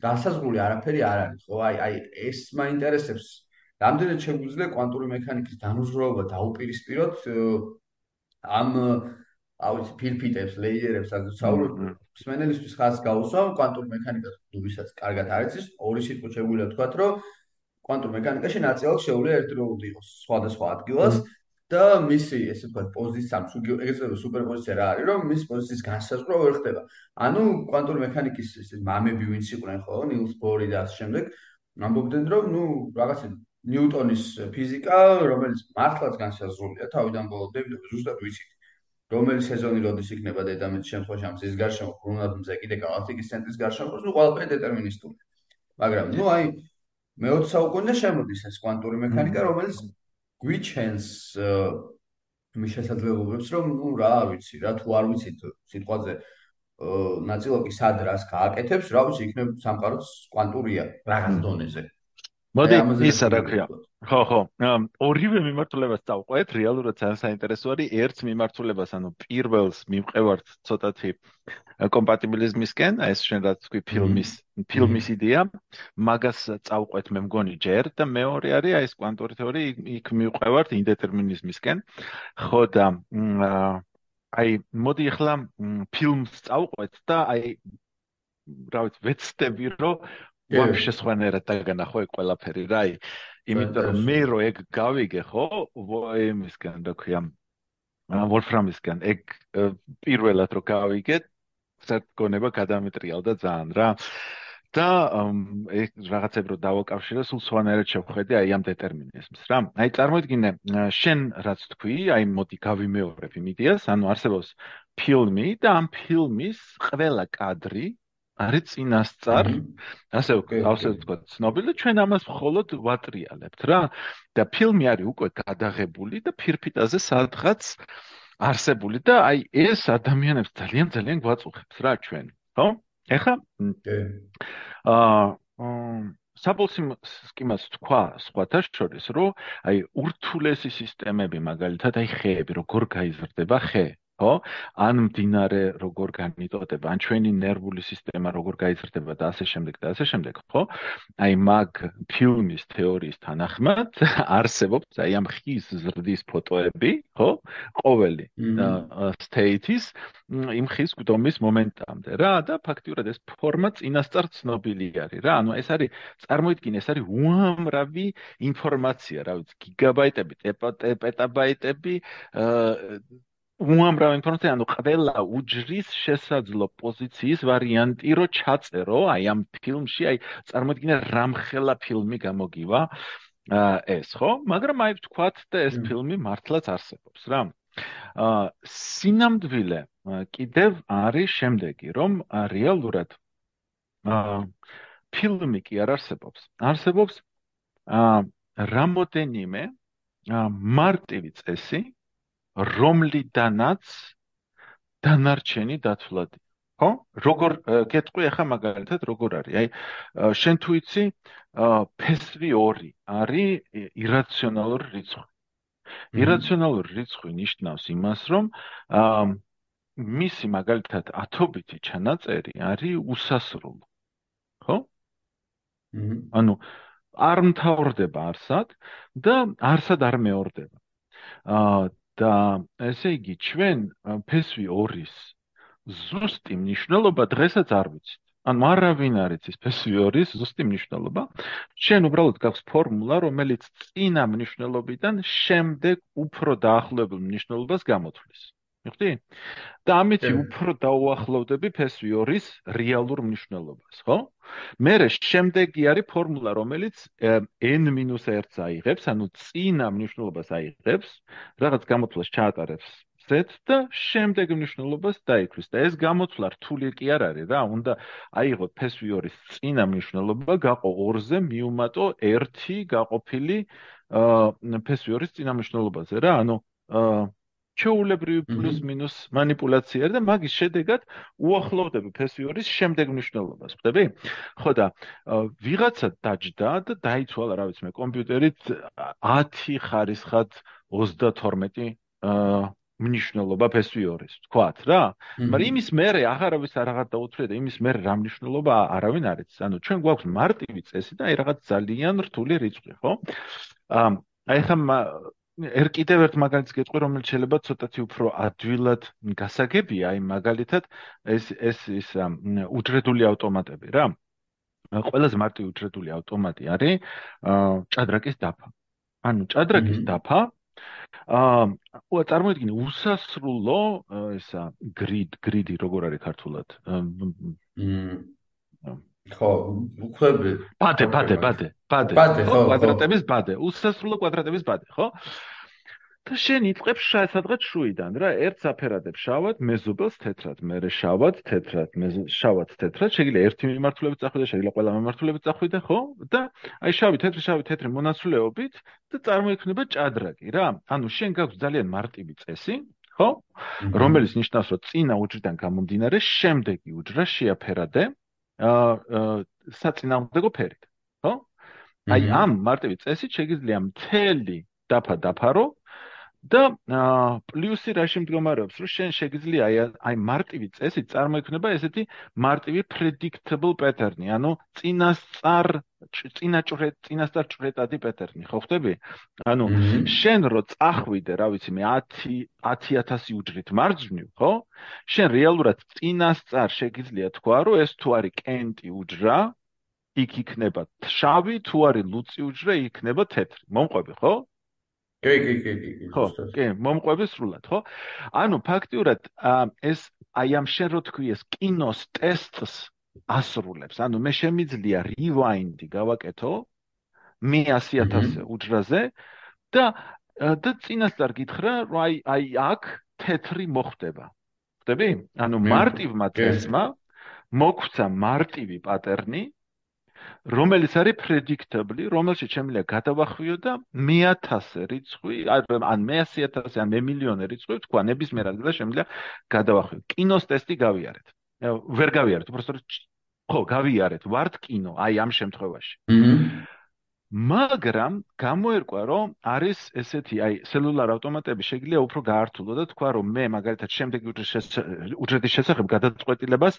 განსაზღვრული არაფერი არ არის, ხო? აი აი ეს მაინტერესებს. რამდენად შეგვიძლია კვანტური მექანიკის განუზროობა დაუპირისპიროთ ამ აუც ფილფიტებს, ლეიერებს, ასე ვსაუბრობ. სმენელისთვის ხას გაუსვა კვანტური მექანიკას, თუ ვისაც კარგად არ იცის, ორი სიტყვა შეგვიძლია თქვა, რომ კვანტურ მექანიკაში ნაწილაკ შეუძლია ერთდროულად იყოს სხვადასხვა ადგილას და მისი ესე ვთქვათ პოზიცია ეგრევე სუპერპოზიცია რა არის რომ მის პოზიციის განსაზღვრა ვერ ხდება. ანუ კვანტურ მექანიკის ესე მამები ვინც იყვნენ ხო ნილს ბორი და ამ შემდეგ ამბობდნენ რომ ნუ რაღაცა ნიუტონის ფიზიკა რომელიც მართლაც განსაზღვრულია თავიდან ბოლომდე იმიტომ ზუსტად ვიცით რომელი სეზონი როდის იქნება დედამიწის შემთხვევაში ამ ზის გარშემო ბრუნად მზე კიდე გალაქტიკის ცენტრის გარშემო ნუ ყველაფერი დეტერმინისტული. მაგრამ ნუ აი მე-20 საუკუნე შემოდის ეს კვანტური მექანიკა, რომელიც გვიჩენს მის შესაძლებლობებს, რომ ნუ რა ვიცი, რა თუ არ ვიცით სიტყვაზე ნაწილაკი სად რას გააკეთებს, რა ვიცი, იქნებ სამყაროც კვანტურია რაღაც დონეზე. მოდი ისა რა ქვია? ხო ხო. ორივე მიმართულებას დავყვეთ. რეალურად ძალიან საინტერესო არის ერთ მიმართულებას ანუ პირველს მიმყევართ ცოტათი კომპატიბილიზმისკენ. ეს შენ რაც თქვი ფილმის ფილმის იდეა. მაგას წავყვეთ მე მგონი ჯერ და მეორე არის აი ეს კვანტური თეორია იქ მივყევართ ინდეტერმინიზმისკენ. ხო და აი მოდი ახლა ფილმს წავყვეთ და აი რა ვიცი ვეცდები რომ ვაფშე სხვანაირად დაგანახო ეგ ყველაფერი რა აი იმიტომ რომ მე რო ეგ გავიგე ხო ვოემისგან და ქვია ვოლფრამისგან ეგ პირველად რო გავიგე საერთოდ გონება გადამეტრიალდა ძალიან რა. და ეგ რაღაცები რო დავაკავშირე სულ სხვანაირად შევხედე აი ამ დეტერმინიზმს რა. აი წარმოიდგინე შენ რაც თქვი აი მოდი გავიმეორებ იმ იდეას ანუ არსებობს ფილმი და ამ ფილმის ყველა კადრი არის წინასწარ. ასე ასე ვთქვა ცნობილი ჩვენ ამას მხოლოდ ვატრიალებთ რა. და ფილმი არის უკვე გადაღებული და ფირფიტაზე სადღაც არსებული და აი ეს ადამიანებს ძალიან ძალიან გვაწუხებს რა ჩვენ ხო? ეხა? აა საბოლსიმ სკიმას თქვა სხვათა შორის რომ აი ურთულესი სისტემები მაგალითად აი ხეები როგორ გაიზრდება ხე ხო? ან მდინარე როგორ განიტოტება, ან ჩვენი ნერვული სისტემა როგორ გაიზრდება და ასე შემდეგ და ასე შემდეგ, ხო? აი მაგ ფილმის თეორიის თანახმად *laughs* არსებობს აი ამ ხის ზრდის ფოტოები, ხო? ყოველი state-ის იმ ხის გვდომის მომენტამდე რა და ფაქტიურად ეს ფორმა წინასწარ ცნობილი არის რა. ანუ ეს არის წარმოიდგინე, ეს არის უამრავი ინფორმაცია, რა ვიცი, გიგაბაიტები, პეტაბაიტები, აა უამრავ ინფორმაცია, ანუ ყველა უჯრის შესაძლო პოზიციის ვარიანტი რო ჩაწერო, აი ამ ფილმში, აი წარმოიდგინე რამხელა ფილმი გამოგივა ეს, ხო? მაგრამ აი ვთქვათ და ეს ფილმი მართლაც არსებობს, რა. აა სინამდვილე კიდევ არის შემდეგი, რომ რეალურად აა ფილმი კი არ არსებობს. არსებობს აა რამოდენიმე მარტივი წესი, რომლიდანაც დანარჩენი დათვლადი. ხო? როგორ კეთყვი ახლა მაგალითად როგორ არის. აი შენ თუ იცი ფესვი 2 არის ირაციონალური რიცხვი. ირაციონალური რიცხვი ნიშნავს იმას რომ მისი მაგალითად ათობითი ჩანაწერი არის უსასრულო. ხო? ანუ არ მთავრდება არსად და არსად არ მეორდება. აა და ესე იგი ჩვენ ფესვი 2-ის ზუსტი მნიშვნელობა დღესაც არ ვიცით. ან მარავინ არის ეს ფესვი 2-ის ზუსტი მნიშვნელობა? ჩვენ უბრალოდ გაქვს ფორმულა, რომელიც წინა მნიშვნელობიდან შემდეგ უფრო დაახლოებულ მნიშვნელობას გამოთვლის. მიხვდი? და ამით უფრო დაუახლოვდები ფესვი 2-ის რეალურ მნიშვნელობას, ხო? მერე შემდეგი არის ფორმულა, რომელიც n-1-ს აიღებს, ანუ წინა მნიშვნელობას აიღებს, რაღაც გამოთვლას ჩაატარებს set და შემდეგ მნიშვნელობას დაიქვის და ეს გამოთვლა რთული კი არ არის რა, უნდა აიღოთ ფესვი 2-ის წინა მნიშვნელობა, გაყო 2-ზე მიუმატო 1 გაყოფილი აა ფესვი 2-ის წინა მნიშვნელობაზე რა, ანუ აა ჩვეულებრივი პლუს მინუს манипуляცია და მაგის შედეგად უახლოვდები ფესვიორის შემდეგ მნიშვნელობას, ხვდები? ხო და ვიღაცა დაჯდა და დაიცვალა, რა ვიცი მე, კომპიუტერით 10 ხარისხად 32 აა მნიშვნელობა ფესვიორის, თქვათ რა. მაგრამ იმის მერე აღარავის არ აღარ დაუთვლია და იმის მერე რა მნიშვნელობა არავინ არ იცის. ანუ ჩვენ გვაქვს მარტივი წესი და აი რაღაც ძალიან რთული რიცხვი, ხო? აა აი ხა ერთ კიდევ ერთ მაგალითს გეტყვი, რომელიც შეიძლება ცოტათი უფრო ადვილად გასაგებია, აი მაგალითად ეს ეს ის უჯრედული ავტომატები რა. ყველაზე მარტივი უჯრედული ავტომატი არის ჭადრაკის დაფა. ანუ ჭადრაკის დაფა აა წარმოიდგინე უსასრულო ესა გრიდ გრიდი როგორ არის ქართულად? ხო, უხვები. ბადე, ბადე, ბადე, ბადე. ბადე, ხო, კვადრატების ბადე, უსასრულო კვადრატების ბადე, ხო? და შენ იწყებ სადღაც შუიდან რა, ერთ საფერადებს შავად, მეზობელს თეთრად, მერე შავად, თეთრად, შავად, თეთრად, შეიძლება ერთი მიმართულებით წახვიდე, შეიძლება ყველა მიმართულებით წახვიდე, ხო? და აი შავი, თეთრი, შავი, თეთრი მონაცვლეობით და წარმოიქმნება ჭადრაკი რა. ანუ შენ გაქვს ძალიან მარტივი წესი, ხო? რომელიც ნიშნავს, რომ წინა უჯრიდან გამომდინარე, შემდეგი უჯრა შეაფერადე საწინააღმდეგო ფერით, ხო? აი ამ მარტივი წესით შეიძლება მთელი დაფა დაფარო და პლუსი რაში მდგომარეობს, რომ შენ შეიძლება აი აი მარტივი წესით წარმოიქმნება ესეთი მარტივი predictable pattern-ი, ანუ წინასწარ წინაჭრე წინასწარ ჭრეტადი pattern-ი, ხო ხდები? ანუ შენ რო წახვიდე, რა ვიცი მე 10 10000 უჯრით მარჯვნივ, ხო? შენ რეალურად წინასწარ შეიძლება თქვა, რომ ეს თუ არის კენტი უჯრა, იქ იქნება შავი, თუ არის ლუცი უჯრა, იქნება თეთრი. მომყვები, ხო? კი, კი, კი, კი. ხო, კი, მომყვები სრულად, ხო? ანუ ფაქტიურად ეს აი ამ შენ რო თქვი ეს კინოს ტესტს ასრულებს. ანუ მე შემიძლია რივაინდი გავაკეთო მე 100000 უჯრაზე და და წინასწარ გითხრა, რომ აი აი აქ თეთრი მოხდება. ხდები? ანუ მარტივმა ტესტმა მოგვცა მარტივი პატერნი რომელიც არის predictable, რომელშიც შემიძლია გადავახვიო და მე1000 რიცხვი, ან მე100000 ან მე-მილიონი რიცხვი, თქვა ნებისმიერ ადგილას შემიძლია გადავახვიო. კინოს ტესტი გავიარეთ. ვერ გავიარეთ, უბრალოდ ხო, გავიარეთ, ვართ კინო, აი ამ შემთხვევაში. მაგრამ გამოერკვა რომ არის ესეთი აი სელულარ ავტომატები შეიძლება უფრო გაართულო და თქვა რომ მე მაგალითად შემდეგი უჯრედის შესახებ გადაწყვეტილებას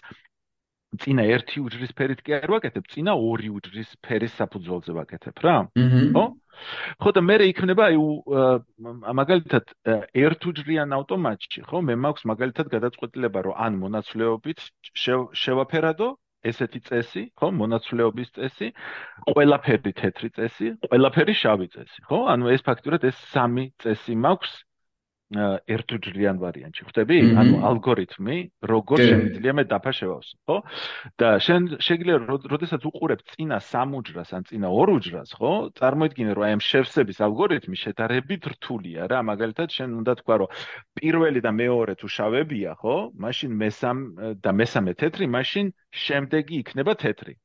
წინა ერთი უჯრის ფერით კი არ ვაკეთებ, წინა ორი უჯრის ფერის საფუძველზე ვაკეთებ რა. ხო? ხო და მე იქნება აი მაგალითად ერთ უჯრიან ავტომატში, ხო? მე მაქვს მაგალითად გადაწყვეტილება, რომ ან მონაცვლეობით შევაფერადო ესეთი წესი, ხო? მონაცვლეობის წესი, ყველაფერი თეთრი წესი, ყველაფერი შავი წესი, ხო? ანუ ეს ფაქტურად ეს სამი წესი მაქვს ერთუჯრიან ვარიანტში ხვდები? ანუ ალგორითმი როგორ შეიძლება მე დაფა შევავსო, ხო? და შენ შეიძლება როდესაც უყურებ წინა სამუჯრას ან წინა ორუჯრას, ხო? წარმოიდგინე რომ აი ამ შევსების ალგორითმი შედარებით რთულია რა, მაგალითად შენ უნდა თქვა რომ პირველი და მეორე თუ შავებია, ხო? მაშინ მესამ და მესამე თეთრი, მაშინ შემდეგი იქნება თეთრი.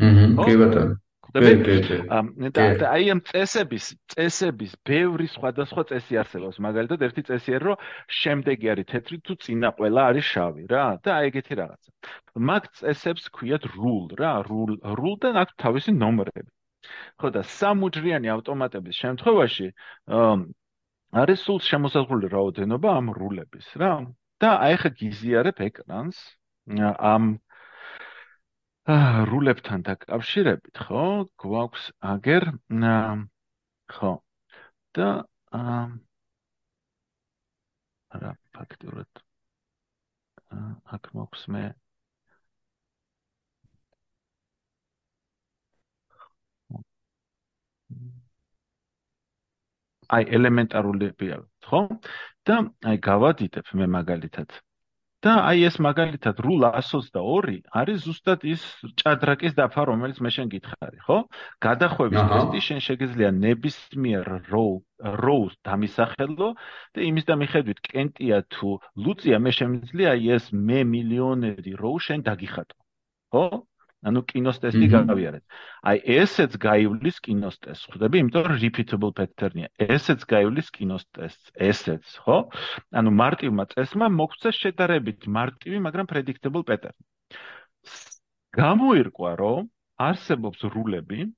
აჰა, კი ბატონო. ხვდები? და აი ამ წესების, წესების ბევრი სხვადასხვა წესი არსებობს. მაგალითად, ერთი წესი არის, რომ შემდეგი არის თეთრი თუ წინა ყველა არის შავი, რა? და აი ეგეთი რაღაცა. მაგ წესებს ქვიათ rule, რა? rule, rule-დან აქვს თავისი ნომრები. ხო და სამუჯრიანი ავტომატების შემთხვევაში არის სულ შემოსაზღვრული რაოდენობა ამ რულების, რა? და აი ხა გიზიარებ ეკრანს ამ რულებთან დაკავშირებით, ხო? გვაქვს აგერ ხო. და აა არა ფაქტიურად აქ მოხს მე აი ელემენტარული პიარ ხო და აი გავადიდებ მე მაგალითად და აი ეს მაგალითად რულ 122 არის ზუსტად ის ჭადრაკის დაფა რომელიც მე შენ გითხარი ხო? გადახვევის ტესტი შენ შეგიძლია ნებისმიერ როუ როუს დამისახელო და იმის და მიხედვით კენტია თუ ლუცია მე შემიძლია აი ეს მე მილიონერი როუ შენ დაგიხატო ხო ანუ კინოს ტესტი გავიარეთ. აი ესეც გაივლის კინოს ტესტს, ხვდები? იმიტომ რომ repeatable pattern-ია. ესეც გაივლის კინოს ტესტს, ესეც, ხო? ანუ მარტივმა წესმა მოგვცა შედარებით მარტივი, მაგრამ predictable pattern. გამოირკვა, რომ არსებობს რულები,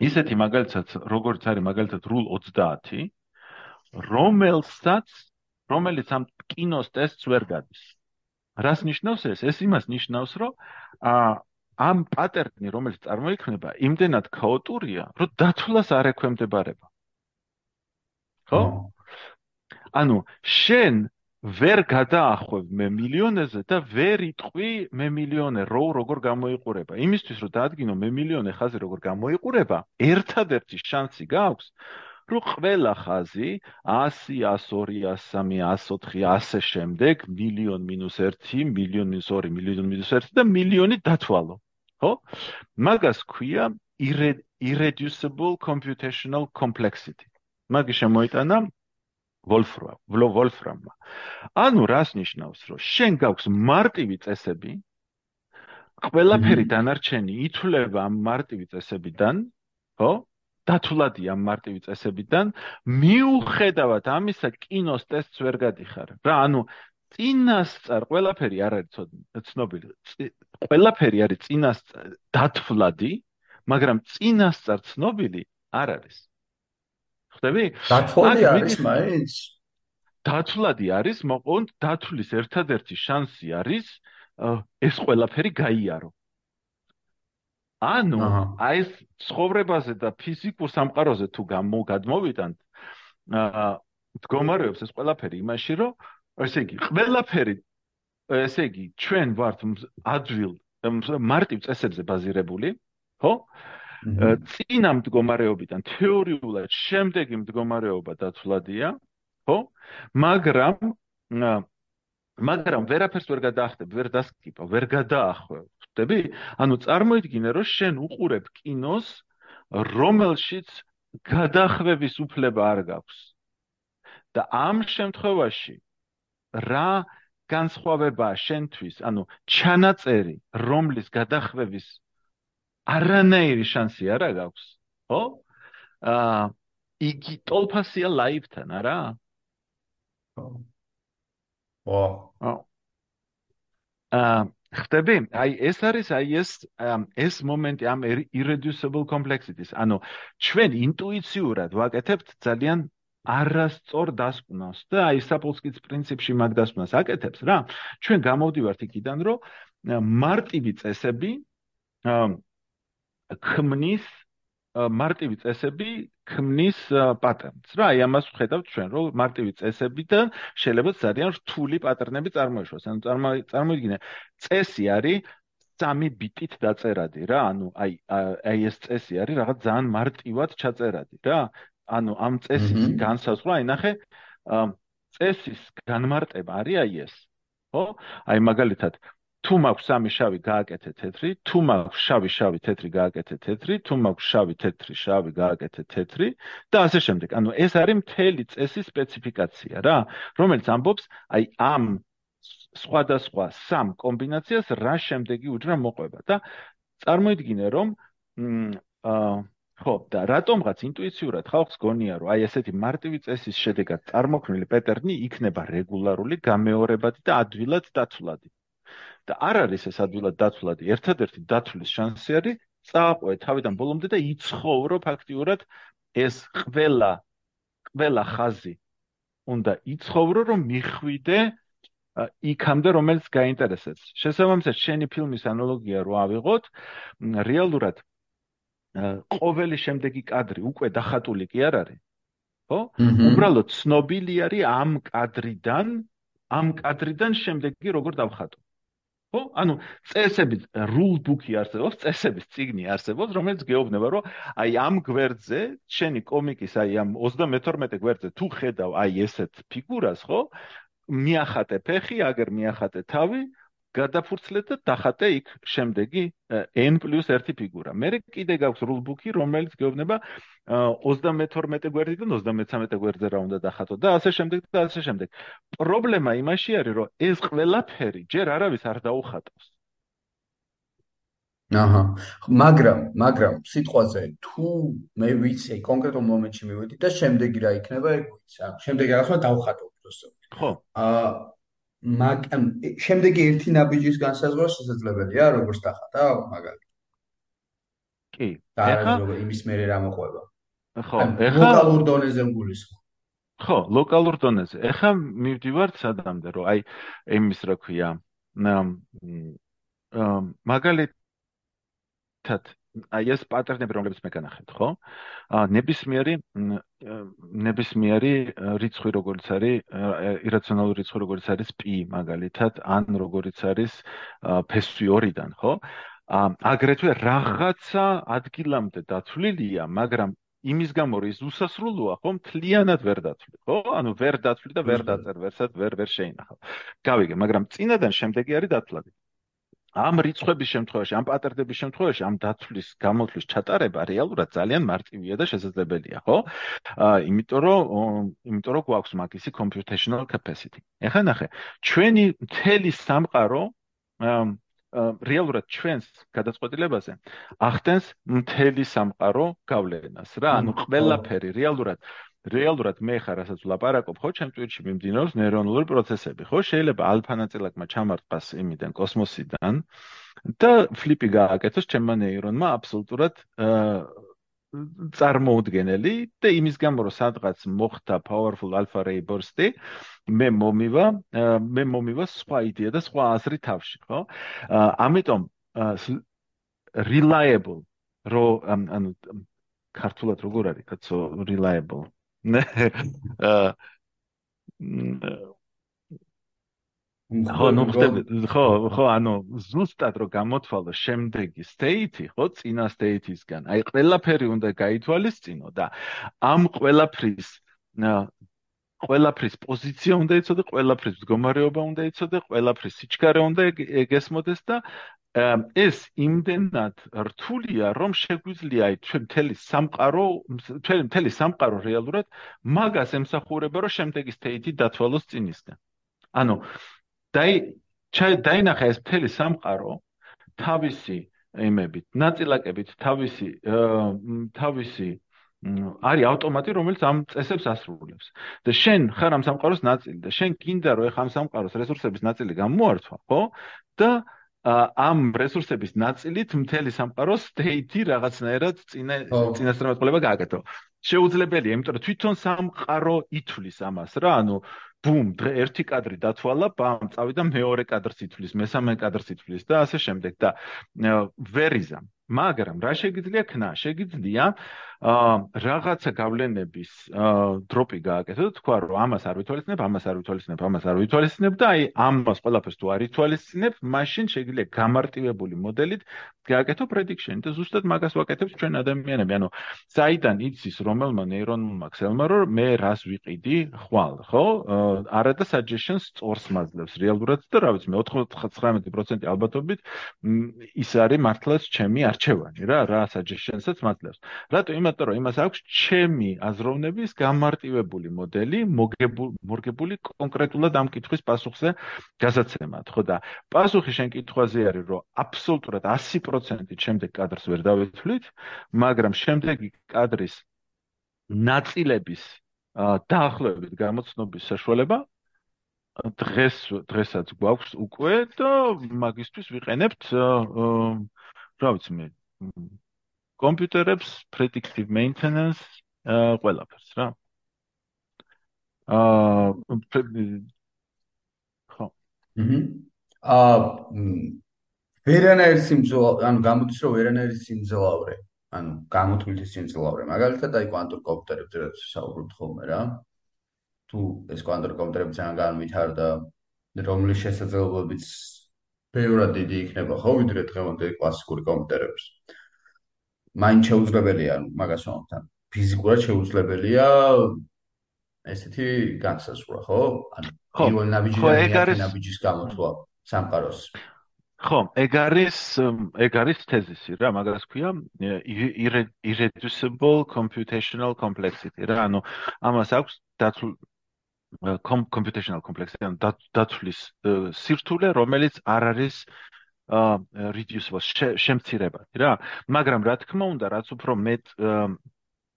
ისეთი მაგალითად, როგორც არის მაგალითად რულ 30, რომელსაც რომელიც ამ კინოს ტესტს ვერ გადის. რას ნიშნავს ეს? ეს იმას ნიშნავს, რომ აა ამ პატერნი, რომელიც წარმოიქმნება, იმდენად ქაოტურია, რომ დათვლას არ ექვემდებარება. ხო? ანუ შენ ვერ გადაახვევ მე მილიონეზე და ვერ იტყვი მე მილიონე რო როგორ გამოიყურება. იმისთვის რომ დაადგინო მე მილიონე ხაზი როგორ გამოიყურება, ერთადერთი შანსი გაქვს, რომ ყველა ხაზი 100, 102, 103, 104, 100 შემდეგ მილიონ მინუს 1, მილიონ მინუს 2, მილიონ მინუს 1 და მილიონი დათვალო. ხო? მაგას ქვია irreducible computational complexity. მაგი შემოიტანა ვოლფრამ, ვოლფრამმა. ანუ რას ნიშნავს, რომ შენ გაქვს მარტივი წესები, ყველაფერი დანარჩენი ითვლება ამ მარტივი წესებიდან, ხო? დათვლადია ამ მარტივი წესებიდან, მიუხედავად ამისა, კინოს ტესტს ვერ გადიხარ. რა, ანუ წინასწარ ყველაფერი არ არის ცნობილი. ყველაფერი არის წინასწარ დათვლადი, მაგრამ წინასწარ ცნობილი არ არის. ხვდები? დათვლადი არის მაინც? დათვლადი არის, მოყონთ დათვლის ერთადერთი შანსი არის ეს ყველაფერი გაიარო. ანუ აი ეს ცხოვრებაზე და ფიზიკურ სამყაროზე თუ გამოგადმოვიდანთ აა მდგომარეობს ეს ყველაფერი იმაში, რომ ესე იგი, ყველაფერი ესე იგი, ჩვენ ვართ ადვილ მარტივ წესებზე ბაზირებული, ხო? წინა მდგომარეობიდან თეორიულად შემდეგი მდგომარეობა დაცვლადია, ხო? მაგრამ მაგრამ ვერაფერს ვერ გადაახდებ, ვერ დასკიპო, ვერ გადაახვევ. ხვდები? ანუ წარმოიდგინე, რომ შენ უყურებ კინოს, რომელშიც გადახვევის უფლება არ გაქვს. და ამ შემთხვევაში რა განსხვავებაა შენთვის, ანუ ჩანაწერი, რომლის გადახვევის არანაირი შანსი არ აქვს, ხო? აა იგი ტოლფასია ლაიფთან, არა? ხო. ვა. აა ხტები, აი ეს არის აი ეს ეს მომენტი ამ irreducible complexity-ს. ანუ ჩვენ ინტუიციურად ვაკეთებთ ძალიან არასწორ დასკვნას და აი საფოლსკის პრინციპში მაგ დასკვნას აკეთებს რა. ჩვენ გამოვდივართ იქიდან რომ მარტივი წესები ქმნის მარტივი წესები ქმნის პატერნს რა. აი ამას ვხედავთ ჩვენ რომ მარტივი წესებიდან შეიძლება ძალიან რთული პატერნები წარმოიშვას ანუ წარმოიდგინე წესი არის სამი ბიტით დაწერადი რა. ანუ აი აი ეს წესი არის რაღაც ძალიან მარტივად ჩაწერადი რა ანუ ამ წესის განსაზღვრა, აი ნახე, წესის განმარტება არის აი ეს. ხო? აი მაგალითად, თუ მაქვს სამი შავი გააკეთე თეთრი, თუ მაქვს შავი შავი თეთრი გააკეთე თეთრი, თუ მაქვს შავი თეთრი შავი გააკეთე თეთრი და ასე შემდეგ. ანუ ეს არის მთელი წესის სპეციფიკაცია რა, რომელიც ამბობს აი ამ სხვადასხვა სამ კომბინაციას რა შემდეგი უჯრა მოყვება და წარმოიდგინე რომ აა ხო და რატომღაც ინტუიციურად ხალხს გონია რომ აი ესეთი მარტივი წესის შედეგად წარმოქმნილი პეტერნი იქნება რეგულარული, გამეორებადი და ადვილად დაცვლადი. და არ არის ეს ადვილად დაცვლადი, ერთადერთი დაცვლის შანსი არის წააყვე თავიდან ბოლომდე და იცხოვრო ფაქტიურად ეს ყველა ყველა ხაზი უნდა იცხოვრო რომ მიხვიდე იქამდე რომელიც გაინტერესებს. შესაბამისად, შენი ფილმის ანალოგია რო ავიღოთ, რეალურად ყოველი შემდეგი კადრი უკვე დახატული კი არ არის. ხო? უბრალოდ ცნობილი არის ამ კადრიდან, ამ კადრიდან შემდეგი როგორ დავხატო. ხო? ანუ წესების rule book-ი არსებობს, წესების წიგნი არსებობს, რომელიც გეუბნება, რომ აი ამ გვერდზე, შენი კომიკის აი ამ 32 გვერდზე თუ ხედავ აი ესეთ ფიგურას, ხო? მიახატე ფეხი, აგერ მიახატე თავი, გადაფურცლე და დახატე იქ შემდეგი n+1 ფიგურა. მე კიდე გაქვს rulebook-ი, რომელიც გეუბნება 32 გვერდიდან 33 გვერდზე რა უნდა დახატო და ასე შემდეგ და ასე შემდეგ. პრობლემა იმაში არის, რომ ეს ყველაფერი ჯერ არავის არ დაუხატავს. აჰა. მაგრამ, მაგრამ სიტყვაზე თუ მე ვიცი კონკრეტულ მომენტში მივედი და შემდეგი რა იქნება, ეგ ვიცი. ანუ შემდეგი რაღაცა დავხატო უბრალოდ. ხო. აა მაგ შემდეგი ერთი ნაბიჯის განსაზღვრა შესაძლებელია როგორც დახატა მაგალითად. კი. ეხა იმის მერე რა მოყვება. ხო ეხა ლოკალურ დონეზე გულისხმობ ხო ლოკალურ დონეზე. ეხა მივდივართ სადამდე რომ აი იმის რა ქვია მაგალითად აი ეს პატერნები რომლებიც მე განახეთ ხო? ა ნებისმიერი ნებისმიერი რიცხვი როგორც არის ირაციონალური რიცხვი როგორც არის π მაგალითად ან როგორც არის ფესვი 2-დან ხო? ა აგრეთვე რაღაცა ადგილამდე დათვლილია მაგრამ იმის გამო ის უსასრულოა ხო მთლიანად ვერ დათვლი ხო? ანუ ვერ დათვლი და ვერ დაწერ ვერსად ვერ ვერ შეინახავ. გავიგე მაგრამ წინადან შემდეგი არის დათვლადი ამ რიცხვების შემთხვევაში, ამ პატერნების შემთხვევაში, ამ დათვლის გამოთვლის ჩატარება რეალურად ძალიან მარტივია და შესაძლებელია, ხო? აა, იმიტომ რომ, იმიტომ რომ გვაქვს მაგისი computational capacity. ეხლა ნახე, ჩვენი მთელი სამყარო რეალურად ჩვენს გადაწყვეტილებაზე ახდენს მთელი სამყარო გავლენას რა ანუ ყველაფერი რეალურად რეალურად მე ხარ რასაც ვლაპარაკობ, ხო, ჩემ ტვირჩი მიმდინარეობს ნეირონული პროცესები, ხო? შეიძლება ალფა ნაწილაკმა ჩამარტყას იმიდან კოსმოსიდან და ფლიპი გააკეთოს ჩემმა ნეირონმა აბსოლუტურად წარმოუდგენელი და იმის გამო რომ სადღაც მოხდა powerful alpha ray burst-ი მე მომივა მე მომივა სხვა იდეა და სხვა აზრი თავში ხო? ამიტომ reliable რო ანუ ქართულად როგორ არის? კაცო reliable ხო ნუ ხდები ხო ხო ანუ ზუსტად რო გამოთვალო შემდეგი state-ი ხო წინა state-ისგან აი ყველაფერი უნდა გაითვალისწინო და ამ ყველაფრის ყველაფრის პოზიცია უნდა იცოდე, ყველაფრის მდგომარეობა უნდა იცოდე, ყველაფრის სიჩქარე უნდა ეგესმოდეს და ეს იმდენად რთულია, რომ შეგვიძლია ჩვენ მთელი სამყარო, ჩვენ მთელი სამყარო რეალურად მაგას ემსახურება, რომ შემდეგი state-ი დათვალოს წინისგან. ანუ დაი დაინახა ეს მთელი სამყარო თავისი იმებით, ნაწილაკებით, თავისი თავისი არის ავტომატი, რომელიც ამ წესებს ასრულებს. და შენ ხარ ამ სამყაროს ნაწილი და შენ გინდა რომ ეხა ამ სამყაროს რესურსების ნაწილი გამოართვა, ხო? და ამ რესურსების ნაწილით მთელი სამყაროს state-ი რაღაცნაირად წინა წინასწარმეტყველება გააკეთო. შეუძლებელია, იმიტომ რომ თვითონ სამყარო ითვლის ამას რა, ანუ ბუმ, დღე ერთი კადრი დათვალა, ბამ, წავიდა მეორე კადრს ითვლის, მესამე კადრს ითვლის და ასე შემდეგ და ვერიზა. მაგრამ რა შეგიძლია ქნა? შეგიძლია აა რაღაცა გავლენების აა დროპი გააკეთო და თქვა რომ ამას არ ვითვალისწინებ, ამას არ ვითვალისწინებ, ამას არ ვითვალისწინებ და აი ამას ყველაფერს თუ არ ვითვალისწინებ, მაშინ შეგიძლია გამარტივებული მოდელით გააკეთო prediction და ზუსტად მაგას ვაკეთებ ჩვენ ადამიანები. ანუ საიდან იცის რომელმა ნეირონულმა ქსელმა რომ მე რას ვიყიდი ხვალ, ხო? არა და suggestions სწორს მაძლევს რეალურად და რა ვიცი მე 99% ალბათობით ის არის მართლაც ჩემი არჩევანი რა, რა suggestions-აც მაძლევს. რატო იმიტომ რომ იმას აქვს ჩემი აზროვნების გამარტივებული მოდელი მოგებული კონკრეტულად ამ კითხვის პასუხზე გასაცემად ხო და პასუხი შენ კითხვაზე არის რომ აბსოლუტურად 100% შემდეგ კადრს ვერ დავითვლით მაგრამ შემდეგი კადრის ნაწილების დაახლოებით გამოცნობის საშუალება დღეს დღესაც გვაქვს უკვე და მაგისტვის ვიყენებთ რა ვიცი მე კომპიუტერებს predictive maintenance ყველაფერს რა. აა ხო. აა ვერანაირ სიმძლავრე, ანუ გამოდის რომ ვერანაირ სიმძლავრე ანუ გამოთვლითი სიმძლავრე. მაგალითად, აი კვანტურ კომპიუტერებზე რაც საუბრობთ ხოლმე რა. თუ ეს კვანტურ კომპიუტერები ძალიან განვითარდა, რომლის შესაძლებლობებიც ბევრად დიდი იქნება, ხო, ვიდრე დღევანდელი კლასიკური კომპიუტერების. მაინც შეუძლებელია, ანუ მაგას ვამბობთ, ფიზიკურად შეუძლებელია ესეთი განსაზღვრა, ხო? ანუ პირველ ნაბიჯიდან ნაბიჯის გამოთვლა სამყაროს. ხო, ეგ არის ეგ არის თეზისი რა, მაგას ქვია irreducible computational complexity რა, ანუ ამას აქვს დათულ computational complexity, ანუ დათulis სირთულე, რომელიც არ არის აა reducible შემცირებადი რა, მაგრამ რა თქმა უნდა, რაც უფრო მეტ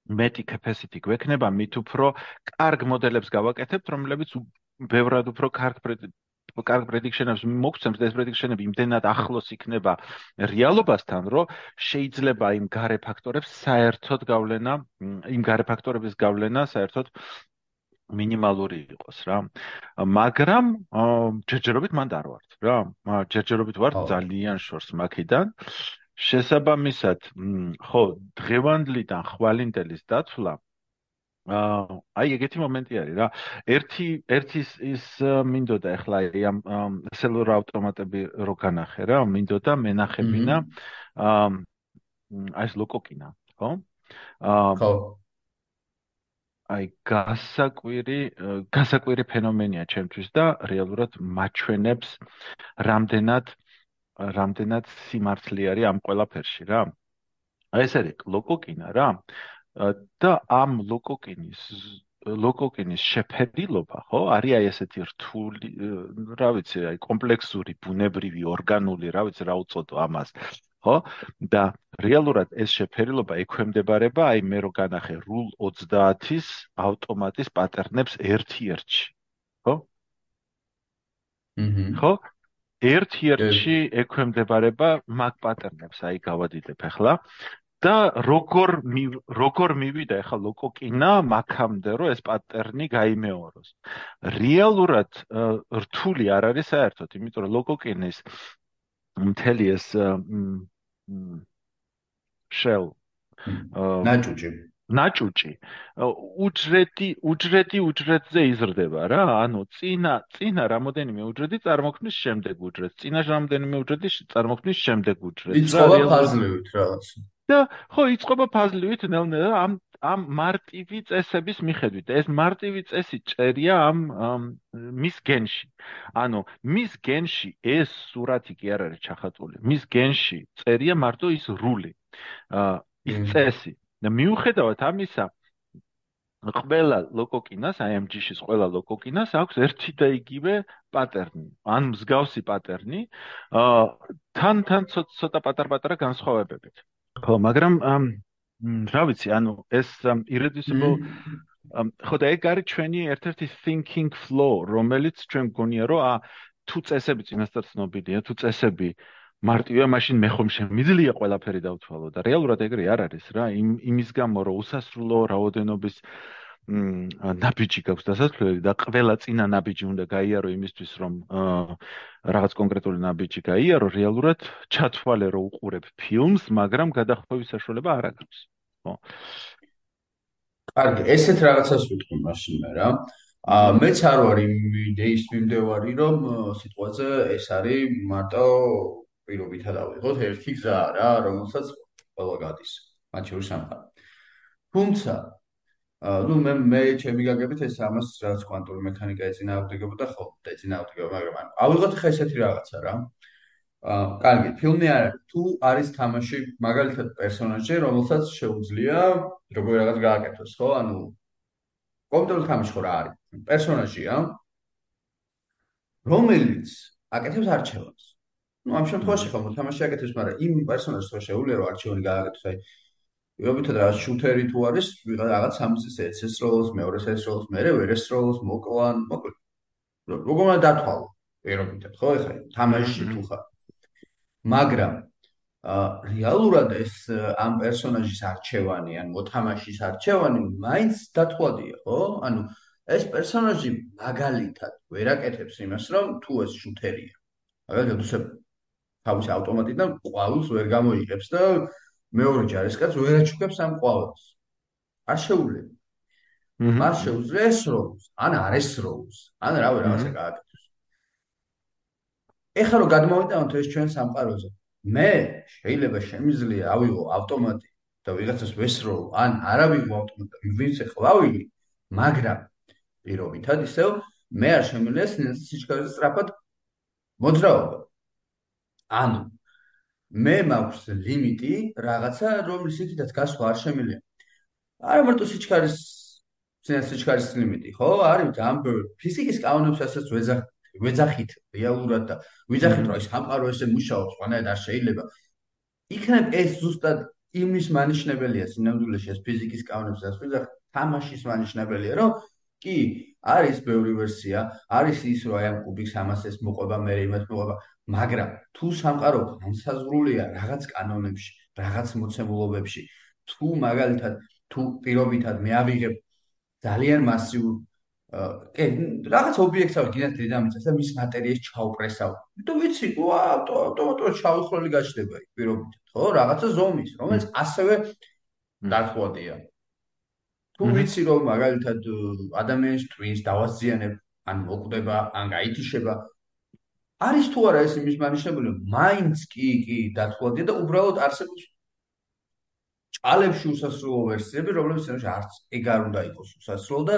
მეტი capacity გვექნება, მით უფრო კარგ მოდელებს გავაკეთებთ, რომლებიც ბევრად უფრო კარგ კარგ პრედიქშენებს მოგცემს ეს პრედიქშენები იმდენად ახლოს იქნება რეალობასთან, რომ შეიძლება იმ გარე ფაქტორებს საერთოდ გავლენა, იმ გარე ფაქტორების გავლენა საერთოდ მინიმალური იყოს რა. მაგრამ ჯერჯერობით მანდ არ ვართ რა. ჯერჯერობით ვართ ძალიან შორს მაქიდან. შესაბამისად, ხო, დღევანდლიდან ხვალინდელის დათვლა აი ეგეთი მომენტი არის რა. ერთი ერთის ის მინდოდა ახლა აი ამ სელულარ ავტომატები რო განახე რა, მინდოდა მენახებინა აა ეს ლოკოკინა, ხო? აა ხო. აი გასაკვირი გასაკვირი ფენომენია ჩემთვის და რეალურად მაჩვენებს რამდენად რამდენად სიმართლე არის ამ ყველაფერში რა. აი ეს არის ლოკოკინა რა. და ამ ლოკოკინის ლოკოკინის შეფერილობა, ხო, არის აი ესეთი რთული, რა ვიცი, აი კომპლექსური, ბუნებრივი, ორგანული, რა ვიცი, რა უწოდო ამას, ხო? და რეალურად ეს შეფერილობა ექვემდებარება აი მე რო განახე რულ 30-ის ავტომატის პატერნებს ერთ-ერთში, ხო? ჰმმ. ხო? ერთ-ერთში ექვემდებარება მაგ პატერნებს, აი გავადიდებ ახლა. და როგორ როგორ მივიდა ახლა ლოკოკინა მაქამდე რომ ეს პატერნი გამოიმეოროს რეალურად რთული არ არის საერთოდ იმიტომ რომ ლოკოკინის მთელი ეს შელ ნაჭუჭი. ნაჭუჭი. უჯრედი უჯრედი უჯრედზე იზრდება რა. ანუ წინა წინა რამოდენიმე უჯრედი წარმოქმნის შემდეგ უჯრედს. წინა რამოდენიმე უჯრედი წარმოქმნის შემდეგ უჯრედს. იცხოვა ფაზლივით რაღაც. და ხო იწყება ფაზლივით ნელ-ნელა ამ ამ მარტივი წესების მიხედვით. ეს მარტივი წესი წერია ამ მის გენში. ანუ მის გენში ეს სურათი კი არ არის ჩახატული. მის გენში წერია მარტო ის რული. ის წესი. და მიუხედავად ამისა, ყველა ლოკოკინას, ჯიშის ყველა ლოკოკინას აქვს ერთი და იგივე პატერნი, ან მსგავსი პატერნი, თან თან ცოტა პატარ-პატარა განსხვავებებით. ხო, მაგრამ რა ვიცი, ანუ ეს irreducible ხო და ეგ არის ჩვენი ერთ-ერთი thinking flow, რომელიც ჩვენ გონია, რომ ა თუ წესები წინასწარ ცნობილია, თუ წესები მარტივია, მაშინ მე ხომ შემიძლია ყველაფერი დავთვალო და რეალურად ეგრე არ არის რა, იმის გამო რომ უსასრულო რაოდენობის ნაბიჯი გაქვს დასასრულებელი და ყველა წინა ნაბიჯი უნდა გაიარო იმისთვის რომ რაღაც კონკრეტული ნაბიჯი გაიარო რეალურად ჩათვალე რომ უყურებ ფილმს მაგრამ გადახვევის საშუალება არ აქვს. ხო. კარგი ესეთ რაღაცას ვიტყვი მაშინ მე რა ა მეც არ ვარ იმ იდეის მიმდევარი რომ სიტყვაზე ეს არის მარტო პირობითა დავიღოთ ერთი გზა რა რომელსაც ყველა გადის. მათ შორის სამყარო. თუმცა ну მე მე ჩემი გაგებით ეს ამას რაც კვანტური მექანიკა ეწინააღმდეგებოდა ხო და ეწინააღმდეგება მაგრამ ანუ ავიღოთ ხა ესეთი რაღაცა რა აა კარგი ფილმი არ არის თუ არის თამაში მაგალითად პერსონაჟი რომელსაც შეუძლია როგორი რაღაც გააკეთოს ხო ანუ კომპიუტერულ თამაში ხო რა არის პერსონაჟია რომელიც აკეთებს არჩევანს ну ამ შემთხვევაში ხო მოთამაშე აკეთებს მაგრამ იმ პერსონაჟს ხო შეუძლია რომ არჩევანი გააკეთოს აი პირობითად რა შუთერი თუ არის რაღაც სამის ეს როლს მეორე ეს როლს მეორე ვერ ეს როლს მოკლან მოკლ როგორ უნდა დათვალო? პირობითად ხო ეხლა თამაში თუ ხარ. მაგრამ ა რეალურად ეს ამ პერსონაჟის არჩევანი ან მოთამაშის არჩევანი მაინც დათვალია ხო? ანუ ეს პერსონაჟი მაგალითად ვერ აკეთებს იმას რომ თუ ეს შუთერია მაგალითად უსე თავის ავტომატიდან ყვავილს ვერ გამოიღებს და მეორე ჯარისკაც ვერ აჩუქებს ამ ყვავილს. არ შეუძლია. მას შეუძლია ესროლს, ან არ ესროლს, ან რავი რაღაცა გააკეთოს. ეხლა რომ გადმოვიტანოთ ეს ჩვენ სამყაროზე, მე შეიძლება შემიძლია ავიღო ავტომატი და ვიღაცას ვესროლ, ან არ ავიღო ავტომატი, ვინც ეხლავილი, მაგრამ პირობითად ისევ მე არ შემიძლია სიჩქარეზე სწრაფად მოძრაობა. ანუ მე მაქვს ლიმიტი რაღაცა რომლის იქითაც გასვლა არ შემიძლია. არა მარტო სიჩქარის სიჩქარის ლიმიტი, ხო? არის ბევრი ფიზიკის კანონებსაც ვეძახით, ვეძახით რეალურად და ვეძახით რომ ეს სამყარო ესე მუშაობს, ყველანაირად არ შეიძლება. იქნებ ეს ზუსტად იმის მანიშნებელია სინამდვილეში ეს ფიზიკის კანონებსაც ვეძახით, თამაშის მანიშნებელია, რომ კი, არის ბევრი ვერსია, არის ის რომ აი ამ კუბიკს ამას ეს მოყვება, მე იმას მოყვება, მაგრამ თუ სამყარო განსაზღვრულია რაღაც კანონებში, რაღაც მოცემულობებში, თუ მაგალითად თუ პირობითად მე ავიღებ ძალიან მასიურ კი რაღაც ობიექტს ავიღებ გინდათ დედამიწას და მის მატერიას ჩაუპრესავ. თუ ვიცი, ვა, ავტომატურად ჩავხროლი გაჩნდება იქ პირობითად, ხო? რაღაცა ზომის, რომელიც ასევე დათხოვადია. თუ ვიცი რომ მაგალითად ადამიანის twins დავაზიანებ, ან მოკვდება, ან გაითიშება, არის თუ არა ეს იმის მანიშნებელი, მაინც კი კი დათხოვადია და უბრალოდ არსებობს ჭალებში უსასრულო ვერსიები, რომლებიც ისე არც ეგ არ უნდა იყოს უსასრულო და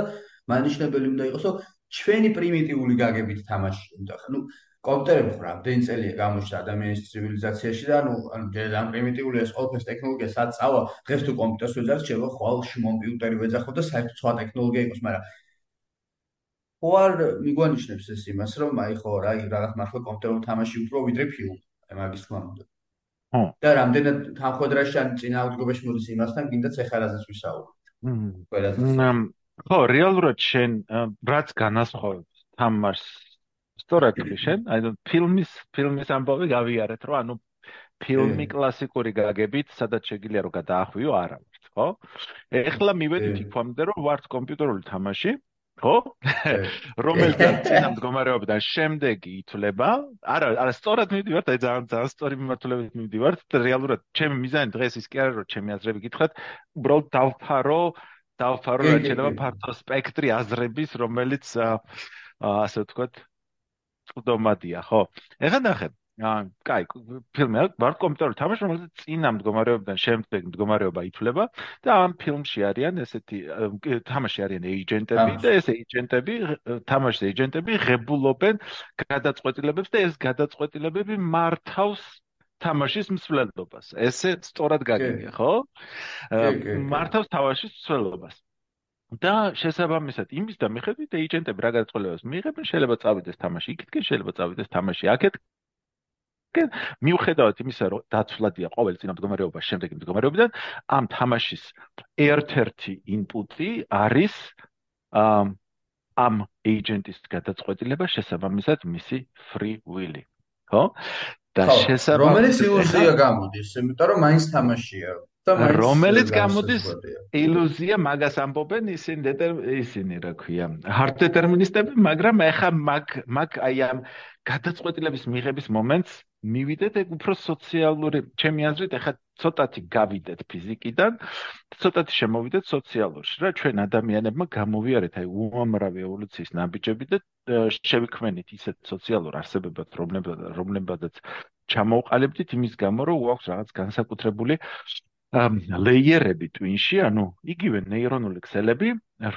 მანიშნებელი უნდა იყოს, რომ ჩვენი პრიმიტიული გაგებით თამაში უნდა ხა. ნუ კომპიუტერები ხო რამდენი წელია გამოჩნდა ადამიანის ცივილიზაციაში და ნუ ანუ ძალიან პრიმიტიული ეს ყველაფერს ტექნოლოგია სად წავა, დღეს თუ კომპიუტერს ვეძახ, შეიძლება ხვალში კომპიუტერი ვეძახო და საერთოდ სხვა ტექნოლოგია იყოს, მაგრამ ხო არ მიგვანიშნებს ეს იმას, რომ აი ხო რა რაღაც მართლა კომპიუტერულ თამაში უფრო ვიდრე ფილმი, აი მაგის თქმა უნდა. ხო. და რამდენად თანხwebdriver-ში ან წინააღმდეგობაში მოდის იმასთან, გინდაც ეხარაზეც ვისაუბროთ. მმ. ხო, რეალურად შენ რაც განასხვავებს თამაშს სწორად შენ, აი ფილმის ფილმის ამბავი გავიარეთ, რომ ანუ ფილმი კლასიკური გაგებით, სადაც შეგიძლია რომ გადაახვიო, არა ვართ, ხო? ეხლა მივედით იქამდე, რომ ვართ კომპიუტერული თამაში, ხო? *laughs* რომელსაც წინა მდგომარეობიდან შემდეგი ითვლება. არა, არა, სწორად მივდივართ, აი ძალიან ძალიან სწორი მიმართულებით მივდივართ რეალურად ჩემი მიზანი დღეს ის კი არა, რომ ჩემი აზრები გითხრათ, უბრალოდ დავფარო, დავფარო რა შეიძლება ფართო სპექტრი აზრების, რომელიც ასე ვთქვათ, წვდომადია, ხო? ეხლა ნახეთ, აა, კაი, ფილმი ვარ კომპიუტერული თამაში, რომელსაც წინა მდგომარეობიდან შემდეგ მდგომარეობა ითვლება და ამ ფილმში არიან ესეთი თამაში არიან ეიჯენტები და ეს ეიჯენტები, თამაშის ეიჯენტები ღებულობენ გადაწყვეტილებებს და ეს გადაწყვეტილებები მართავს თამაშის მსვლელობას. ესე სწორად გაგიგია, ხო? მართავს თამაშის მსვლელობას. და შესაბამისად იმის და მიხედვით ეიჯენტები რა გადაწყვეტილებას მიიღებენ, შეიძლება წავიდეს თამაში იქითკენ, შეიძლება წავიდეს თამაში აქეთ, მიუხედავად იმისა რომ დაცვლადია ყოველ წინა მდგომარეობა შემდეგი მდგომარეობიდან ამ თამაშის ერთ-ერთი ინპუტი არის ამ ეიჯენტის გადაწყვეტილება შესაბამისად მისი free will-ი ხო? და შესაბამისად რომელიც ილუზია გამოდის იმიტომ რომ მაინც თამაშია რომელიც გამოდის ილუზია მაგას ამბობენ ისინი ისინი რა ქვია hard deterministები მაგრამ ეხა მაგ მაგ აი ამ გადაწყვეტილების მიღების მომენტს მივიდეთ ეგ უფრო სოციალური ჩემი აზრით ეხა ცოტათი გავიდეთ ფიზიკიდან ცოტათი შემოვიდეთ სოციალურში რა ჩვენ ადამიანებმა გამოვიარეთ აი უამრავი ევოლუციის ნაბიჯები და შევიქმნით ისეთ სოციალურ არსებებად რომლებად რომლებადაც ჩამოვყალიბდით იმის გამო რომ გვაქვს რაღაც განსაკუთრებული ლეიერები twin-ში, ანუ იგივე ნეირონული ქსელები,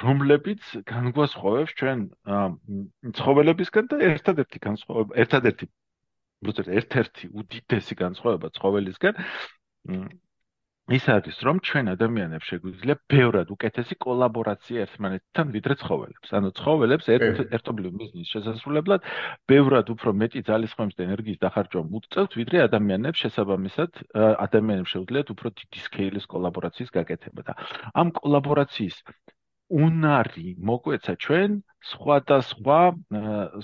რომლებიც განგვასხოვებს ჩვენ ცხოველებისგან და ერთადერთი განსხვავება, ერთადერთი ერთ-ერთი უდიდესი განსხვავება ცხოველისგან ის არის რომ ჩვენ ადამიანებს შეგვიძლია ბევრად უკეთესი კოლაბორაცია ერთმანეთთან ვიდრე ცხოველებს. ანუ ცხოველებს ერთობლივ მიზნის შესასრულებლად ბევრად უფრო მეტი ძალისხმევის და ენერგიის დახარჯვა უწევთ ვიდრე ადამიანებს შესაბამისად ადამიანებს შეუძლიათ უფრო დიდი სკეილის კოლაბორაციის გაკეთება და ამ კოლაბორაციის უნარი მოგვეცა ჩვენ სხვადასხვა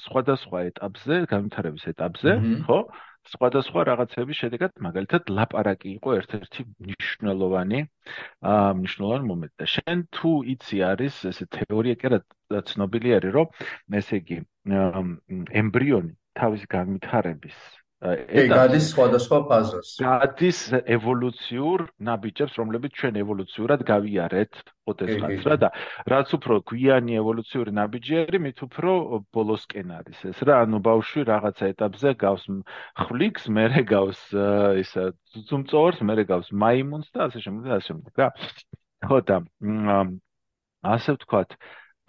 სხვადასხვა ეტაპზე, განვითარების ეტაპზე, ხო? სხვადასხვა რაღაცების შედეგად მაგალითად ლაპარაკი იყო ერთ-ერთი მნიშვნელოვანი აა მნიშვნელოვანი მომენტი. და შენ თუ იცი არის ესე თეორია კი არა ცნობილი არის რომ ესე იგი ემბრიონი თავის განვითარების ეტაპზე. გადის სხვადასხვა ფაზას. გადის ევოლუციურ ნაბიჯებს, რომლებიც ჩვენ ევოლუციურად გავიარეთ ოდესღაც რა და რაც უფრო გვიანი ევოლუციური ნაბიჯი არის, მით უფრო ბოლოსკენ არის ეს რა. ანუ ბავშვი რაღაცა ეტაპზე გავს ხვლიკს, მერე გავს ისა ძუმწოვარს, მერე გავს მაიმუნს და ასე შემდეგ და ასე შემდეგ რა. ხო და ასე ვთქვათ,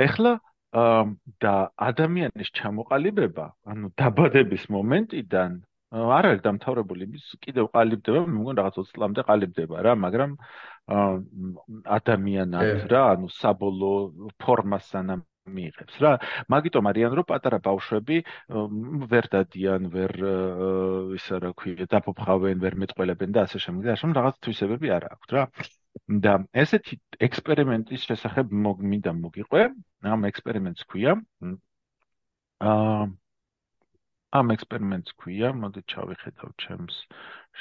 ეხლა და ადამიანის ჩამოყალიბება, ანუ დაბადების მომენტიდან არ არის დამთავრებული, ის კიდევ ყალიბდება, მე მგონი რაღაც 20 წლამდე ყალიბდება რა, მაგრამ ადამიანად რა, ანუ საბოლოო ფორმას სანამ მიიღებს რა. მაგიტომ არიან რომ პატარა ბავშვები ვერ დადიან, ვერ ისა რა ქვია, დაფოფხავენ, ვერ მეტყველებენ და ასე შემდეგ, ასე რაღაც თვისებები არ აქვს რა. და ესეთი ექსპერიმენტის შესახებ მინდა მოგიყვე, ამ ექსპერიმენტს ქვია აა ამ ექსპერიმენტს ქვია, მოდი ჩავიხედავ ჩემს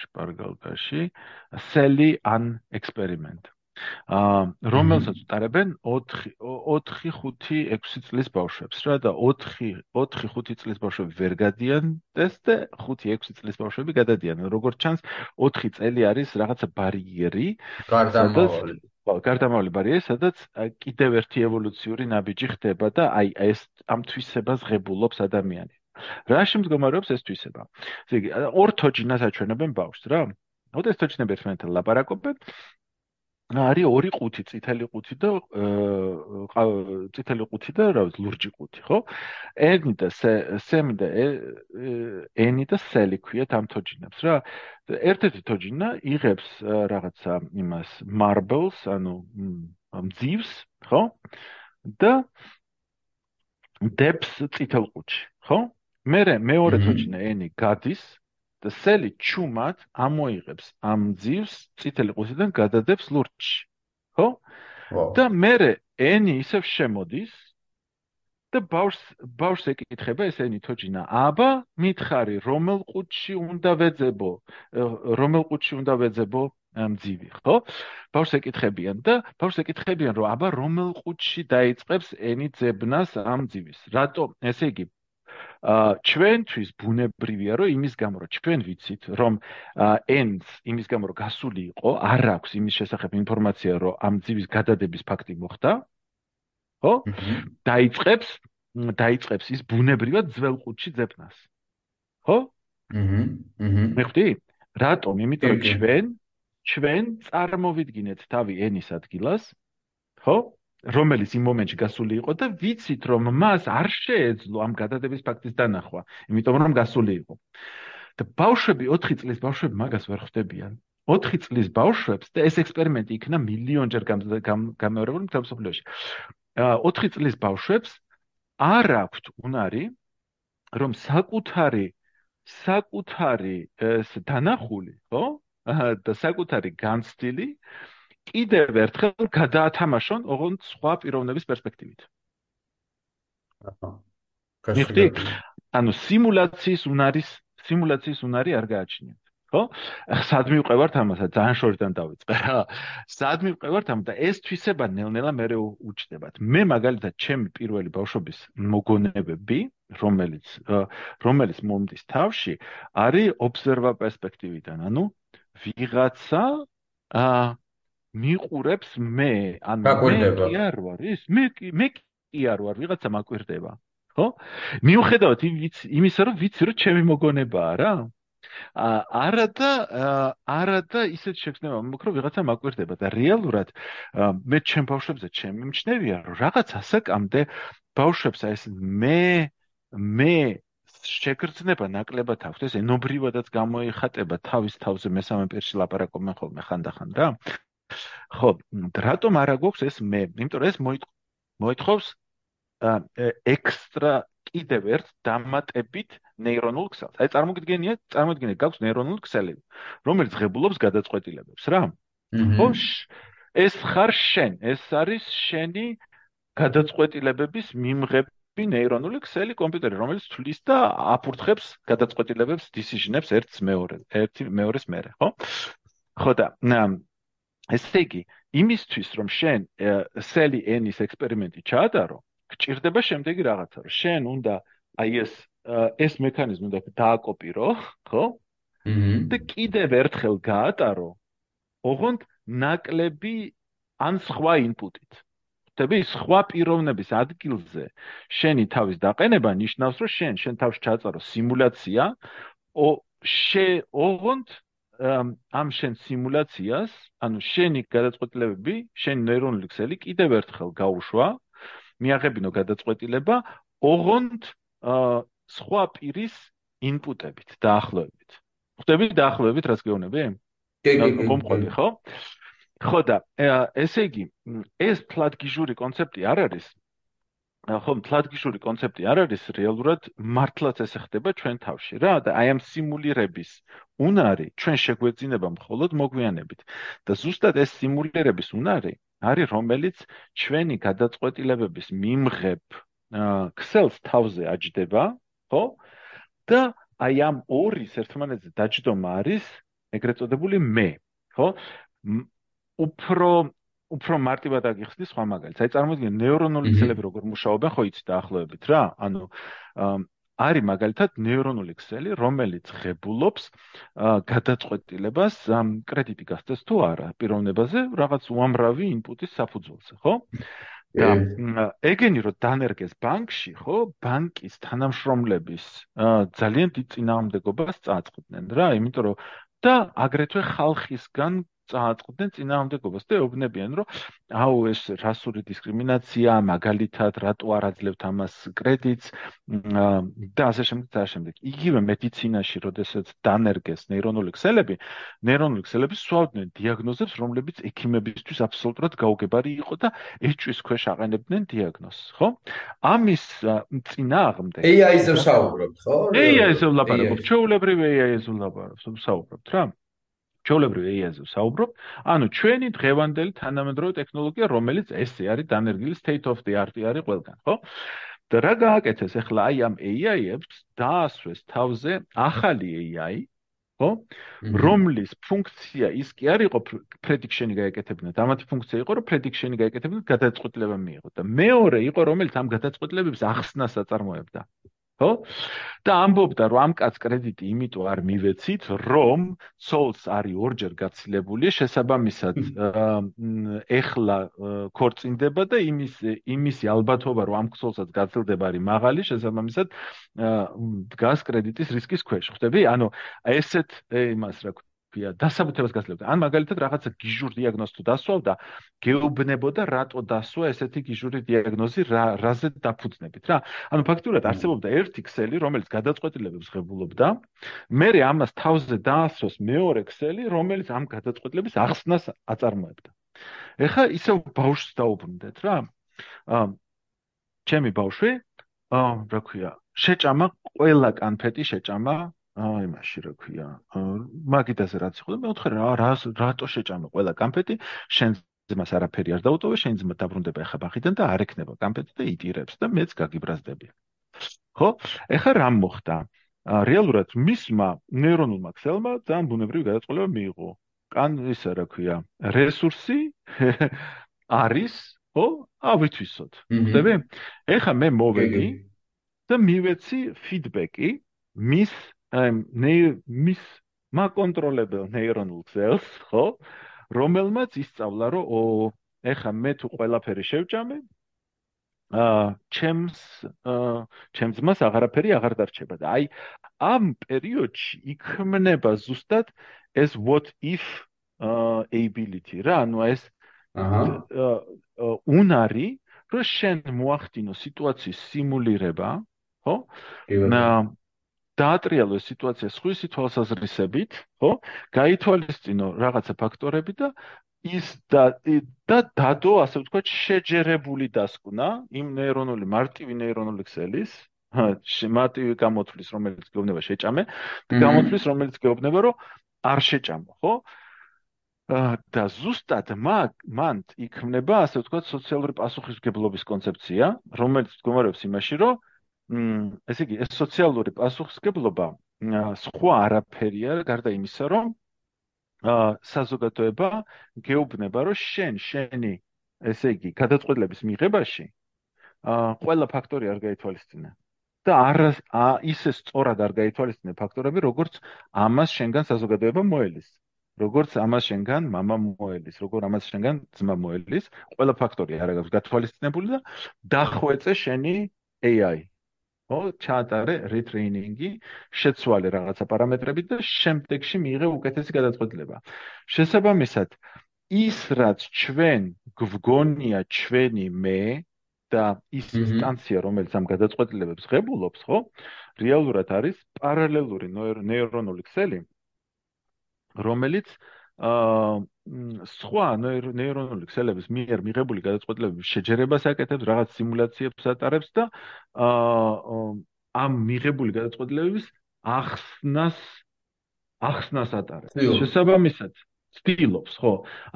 შპარგალკაში, Sally an experiment. აა რომელსაც უტარებენ 4 4 5 6 წლის ბავშვებს. რა და 4 4 5 წლის ბავშვები ვერ გადიან ტესტზე 5 6 წლის ბავშვები გადადიან. როგორც ჩანს 4 წელი არის რაღაცა ბარიერი გარდამავალი. გარდამავალი ბარიერი სადაც კიდევ ერთი ევოლუციური ნაბიჯი ხდება და აი ეს ამ თვისებას ღებულობს ადამიანი რა შემდგომარეობს ეს თვისება ესე იგი ორ თოჯინას აჩვენებენ ბავშვს რა ოდეს თოჯინები ერთმანეთთან ლაპარაკობენ არის ორი ყუთი, წითელი ყუთი და წითელი ყუთი და რა ვიცი, ლურჯი ყუთი, ხო? ენი და სემი და ენი და სელი ქვიათ ამ თოჯინებს რა. ერთ-ერთი თოჯინა იღებს რაღაცა იმას marbles, ანუ მძივს, ხო? და დებს წითელ ყუთში, ხო? მე მეორე თოჯინა ენი გადის და სელი ჩუმად ამოიღებს ამ ძივს წითელი ყუთიდან გადადებს ლურჯში ხო? და მე ენი ისევ შემოდის და ბავშვს ბავშვს ეკითხება ეს ენი თოჯინა აბა მითხარი რომელ ყუთში უნდა ვეძებო რომელ ყუთში უნდა ვეძებო ძივი ხო? ბავშვს ეკითხებიან და ბავშვს ეკითხებიან რომ აბა რომელ ყუთში დაიწყებს ენი ძებნას ამ ძივის. რატო ესე იგი ჩვენთვის ბუნებრივია რომ იმის გამო რომ ჩვენ ვიცით რომ ends იმის გამო რომ გასული იყო არ აქვს იმის შესახებ ინფორმაცია რომ ამ ძივის გადადების ფაქტი მოხდა ხო? დაიწყებს დაიწყებს ის ბუნებრივად ძველ ყუთში ძებნას ხო? აჰა აჰა მეხტი რატომ? იმიტომ რომ ჩვენ ჩვენ წარმოვიდგინეთ თავი ენის ადგილას ხო რომელიც იმ მომენტში გასული იყო და ვიცით რომ მას არ შეეძლო ამ გადადების ფაქტის დანახვა, იმიტომ რომ გასული იყო. და ბავშვები 4 წლის ბავშვები მაგას ვერ ხვდებიან. 4 წლის ბავშვებს და ეს ექსპერიმენტი იქნა მილიონჯერ გამეორებული მთელ მსოფლიოში. 4 წლის ბავშვებს არ აქვთ უნარი რომ საკუთარი საკუთარი ეს დანახული, ხო? და საკუთარი განცდილი კიდევ ერთხელ გადაათამაშონ ოღონდ სხვა პიროვნების პერსპექტივით. აჰა. გასაგები. ანუ სიმულაციის უნარის სიმულაციის უნარი არ გააჩნიათ. ხო? სად მივყევართ ამასა? ძალიან შორიდან დავიწყე რა. სად მივყევართ ამ და ეს თვისება ნელ-ნელა მე უჩნდებათ. მე მაგალითად ჩემი პირველი ბავშვობის მოგონებები, რომელიც რომელიც მომდის თავში, არის ობსერვა პერსპექტივიდან. ანუ ვიღაცა აა მიყურებს მე, ან მე კი არ ვარ ის, მე კი მე კი არ ვარ, ვიღაცა მაკვირდება. ხო? მიუხედავად იმისა, რომ ვიცი, რომ ჩემი მოგონებაა რა. არა და არა და ისეთ შექმნება მოკ რომ ვიღაცა მაკვირდება და რეალურად მე ჩემ ბავშვებზე ჩემი მჩნევია რომ რაღაც ასაკამდე ბავშვებს ეს მე მე შეგრძნება ნაკლებად აქვს ეს ენობრივადაც გამოიხატება თავის თავზე მესამე პირში ლაპარაკობენ ხოლმე ხანდახან რა ხო, რატომ არა გვაქვს ეს მე? იმიტომ რომ ეს მოითხოვს ექსტრა კიდევ ერთ დამატებით ნეირონულ ქსელს. აი წარმოგიდგენია, წარმოგიდგენია, გაქვს ნეირონული ქსელები, რომელიც ღებულობს გადაწყვეტილებებს, რა? ხო? ეს ხარ შენ, ეს არის შენი გადაწყვეტილებების მიმღები ნეირონული ქსელი კომპიუტერი, რომელიც თვლის და აფურთხებს გადაწყვეტილებებს, decision-ებს ერთს მეორე, ერთი მეორეს მერე, ხო? ხო და ესე იგი, იმისთვის რომ შენ სელი ენის ექსპერიმენტი ჩაატარო, გჭირდება შემდეგი რაღაცა, რომ შენ უნდა აი ეს ეს მექანიზმი უნდა დააკოპირო, ხო? და კიდევ ერთხელ გაატარო ოღონდ ნაკლები ან სხვა ინპუტით. ხტები სხვა პიროვნების ადგილზე შენი თავის დაყენება ნიშნავს რომ შენ შენ თავს ჩაწარო სიმულაცია ო შე ოღონდ ამ შენ სიმულაციას ანუ შენი გადაწყვეტილებები შენი ნეირონული ქსელი კიდევ ერთხელ გაუშვა მიაღებინო გადაწყვეტილება ოღონდ სხვა პირის ინპუტებით დაახლოებით ხტები დაახლოებით რაც გეუბნები? კი კი კი. მომყვები ხო? ხო და ესე იგი ეს თლადგიჟური კონცეფტი არ არის ხო, თლადგიჟური კონცეფტი არ არის რეალურად მართლაც ესე ხდება ჩვენ თავში რა და აი ამ სიმულირების უნარი ჩვენ შეგვეძინება მხოლოდ მოგვიანებით და ზუსტად ეს სიმულირების უნარი არის რომელიც ჩვენი გადაწყვეტილებების მიმღებ ქსელს თავზე აჯდება ხო და აი ამ ორის ერთმანეთზე დაჯდომა არის ეგრეთ წოდებული მე, ხო? უფრო უფრო მარტივად აგიხსნი სხვა მაგალითს. აი წარმოიდგინე ნეირონული ქსელები როგორ მუშაობენ, ხო იცი დაახლოებით რა? ანუ არის მაგალითად ნეირონული ქსელი, რომელიც ღებულობს გადაწყვეტილებას კრედიტი გასცეს თუ არა პიროვნებაზე რაღაც უამრავი ინპუტის საფუძველზე, ხო? და ეგენი რომ დანერგეს ბანკში, ხო, ბანკის თანამშრომლების ძალიან დიდ წინააღმდეგობას წააწყდნენ რა, იმიტომ რომ და აგრეთვე ხალხისგან წააწყდნენ წინააღმდეგობას და ეუბნებიან, რომ აუ ეს რასური დისკრიმინაცია, მაგალითად, რატო არ აძლევთ ამას კრედიტს და ასე შემდეგ და ასე შემდეგ. იგივე მედიცინაში, როდესაც დანერგეს ნეირონული ქსელები, ნეირონული ქსელები სვავდნენ დიაგნოზებს, რომლებიც ექიმებისთვის აბსოლუტურად გაუგებარი იყო და ეჭვის ქვეშ აყენებდნენ დიაგნოზს, ხო? ამის წინააღმდეგ AI-ზე ვსაუბრობთ, ხო? AI-ზე ვლაპარაკობ, ჩეულებრივ AI-ზე ვლაპარაკობ, ვსაუბრობთ რა? ჩოლებრივ AI-ზე ვსაუბრობ, ანუ ჩვენი დღევანდელი თანამედროვე ტექნოლოგია, რომელიც ესე არის დანერგილი state of the art არის ყველგან, ხო? და რა გააკეთეს ახლა აი ამ AI-ებს დაასვეს თავზე ახალი AI, ხო? რომლის ფუნქცია ის კი არ იყო prediction-ი გაეკეთებინა, დამათი ფუნქცია იყო, რომ prediction-ი გაეკეთებინა გადაწყვეტილება მიიღო და მეორე იყო, რომელიც ამ გადაწყვეტილებების ახსნას აწარმოებდა. ხო? და ამბობდა, რომ ამ კაც კრედიტი იმიტომ არ მივეცით, რომ სოლს არის ორჯერ გაცილებული, შესაბამისად ეხლა ქორწინდება და იმის იმისი ალბათობა, რომ ამ სოლსაც გაცილდება არის მაღალი, შესაბამისად დგას კრედიტის რისკის ქვეშ. ხვდები? ანუ ესეთ იმას რა ქვია დასაბუთებას გასლებდა. ან მაგალითად რაღაცა გიჟურ დიაგნოზს თუ დასვავდა, გეუბნებოდა რატო დასვა ესეთი გიჟური დიაგნოზი, რა რაზე დაფუძნებით რა. ანუ ფაქტურად არსებობდა ერთი ქსელი, რომელიც გადაწყვეტილებებს ღებულობდა, მე ამას თავზე დაასვას მეორე ქსელი, რომელიც ამ გადაწყვეტილების ახსნას აწარმოებდა. ეხა ისევ ბავშვს დაუბრუნდეთ რა. ჩემი ბავშვი აა რა ქვია, შეჭამა ყველა კანფეტი შეჭამა აი მაშინ რა ქვია. მაგიდაზე რაც იყო და მე ვთქვი რა რატო შეჭამე ყველა კამფეტი შენ ძმას არაფერი არ დაუტოვე შენ ძმა დაბრუნდება ახლა ბაღიდან და არ ექნება კამფეტი და იტირებს და მეც გაგიბრაზდები. ხო? ეხლა რა მოხდა? რეალურად მისმა ნეირონულმა ქსელმა ძალიან ბუნებრივი გადაწყვეტილება მიიღო. კან ისა რა ქვია რესურსი *laughs* არის ხო? ავითვისოთ ხდები ეხლა მე მოვედი და მივეცი ფიდბექი მის აი მის მაკონტროლებელ ნეირონულ ქსელს, ხო? რომელმაც ისწავლა, რომ ო, ეხა მე თუ ყველაფერი შევჭამე, აა, ჩემს აა, ჩემს მას აღარაფერი აღარ დარჩება და აი ამ პერიოდში იქმნება ზუსტად ეს what if აა ability რა, ანუ ეს აჰა უნარი, რომ შენ მოახდინო სიტუაციის სიმულირება, ხო? აა დაატრიალო სიტუაცია სხვისი თვალსაზრისებით, ხო? გაითვალისწინო რაღაცა ფაქტორები და ის და და დადო, ასე ვთქვათ, შეჯერებული დასკვნა იმ ნეირონული მარტივი ნეირონული ქსელის, მარტივი გამოთვლის, რომელიც გეუბნება შეჭამე, და გამოთვლის, რომელიც გეუბნება, რომ არ შეჭამო, ხო? და ზუსტად მან იქმნება, ასე ვთქვათ, სოციალური პასუხისგებლობის კონცეფცია, რომელიც მდგომარეობს იმაში, რომ ესე იგი, ეს სოციალური პასუხისგებლობა სხვა არაფერია, გარდა იმისა, რომ აა საზოგადოება გეუბნება, რომ შენ შენი ესე იგი, გადაწყვეტილების მიღებაში აა ყველა ფაქტორი არ გაითვალისწინა. და არ ისე სწორად არ გაითვალისწინე ფაქტორები, როგორც ამას შენგან საზოგადოება მოელის. როგორც ამას შენგან мама მოელის, როგორ ამას შენგან ძმა მოელის, ყველა ფაქტორი არ აქვს გათვალისწინებული და დახვეწე შენი AI. ო, ჩაატარე retraining-ი, შეცვალე რაღაცა პარამეტრები და შემდეგში მიიღე უკეთესი გადაწყვეტილება. შესაბამისად, ის რაც ჩვენ გვგონია ჩვენი მე და ის ინსტანცია, რომელიც ამ გადაწყვეტილებებს ღებულობს, ხო? რეალურად არის პარალელური ნეირონული ქსელი, რომელიც აა სხვა ნეირონული ქსელების მიერ მიღებული გადაწყვეტილებების შეჯერებას აკეთებს, რაღაც სიმულაციებს ატარებს და აა ამ მიღებული გადაწყვეტილებების ახსნას ახსნას ატარებს. შესაბამისად, ცდილობს, ხო?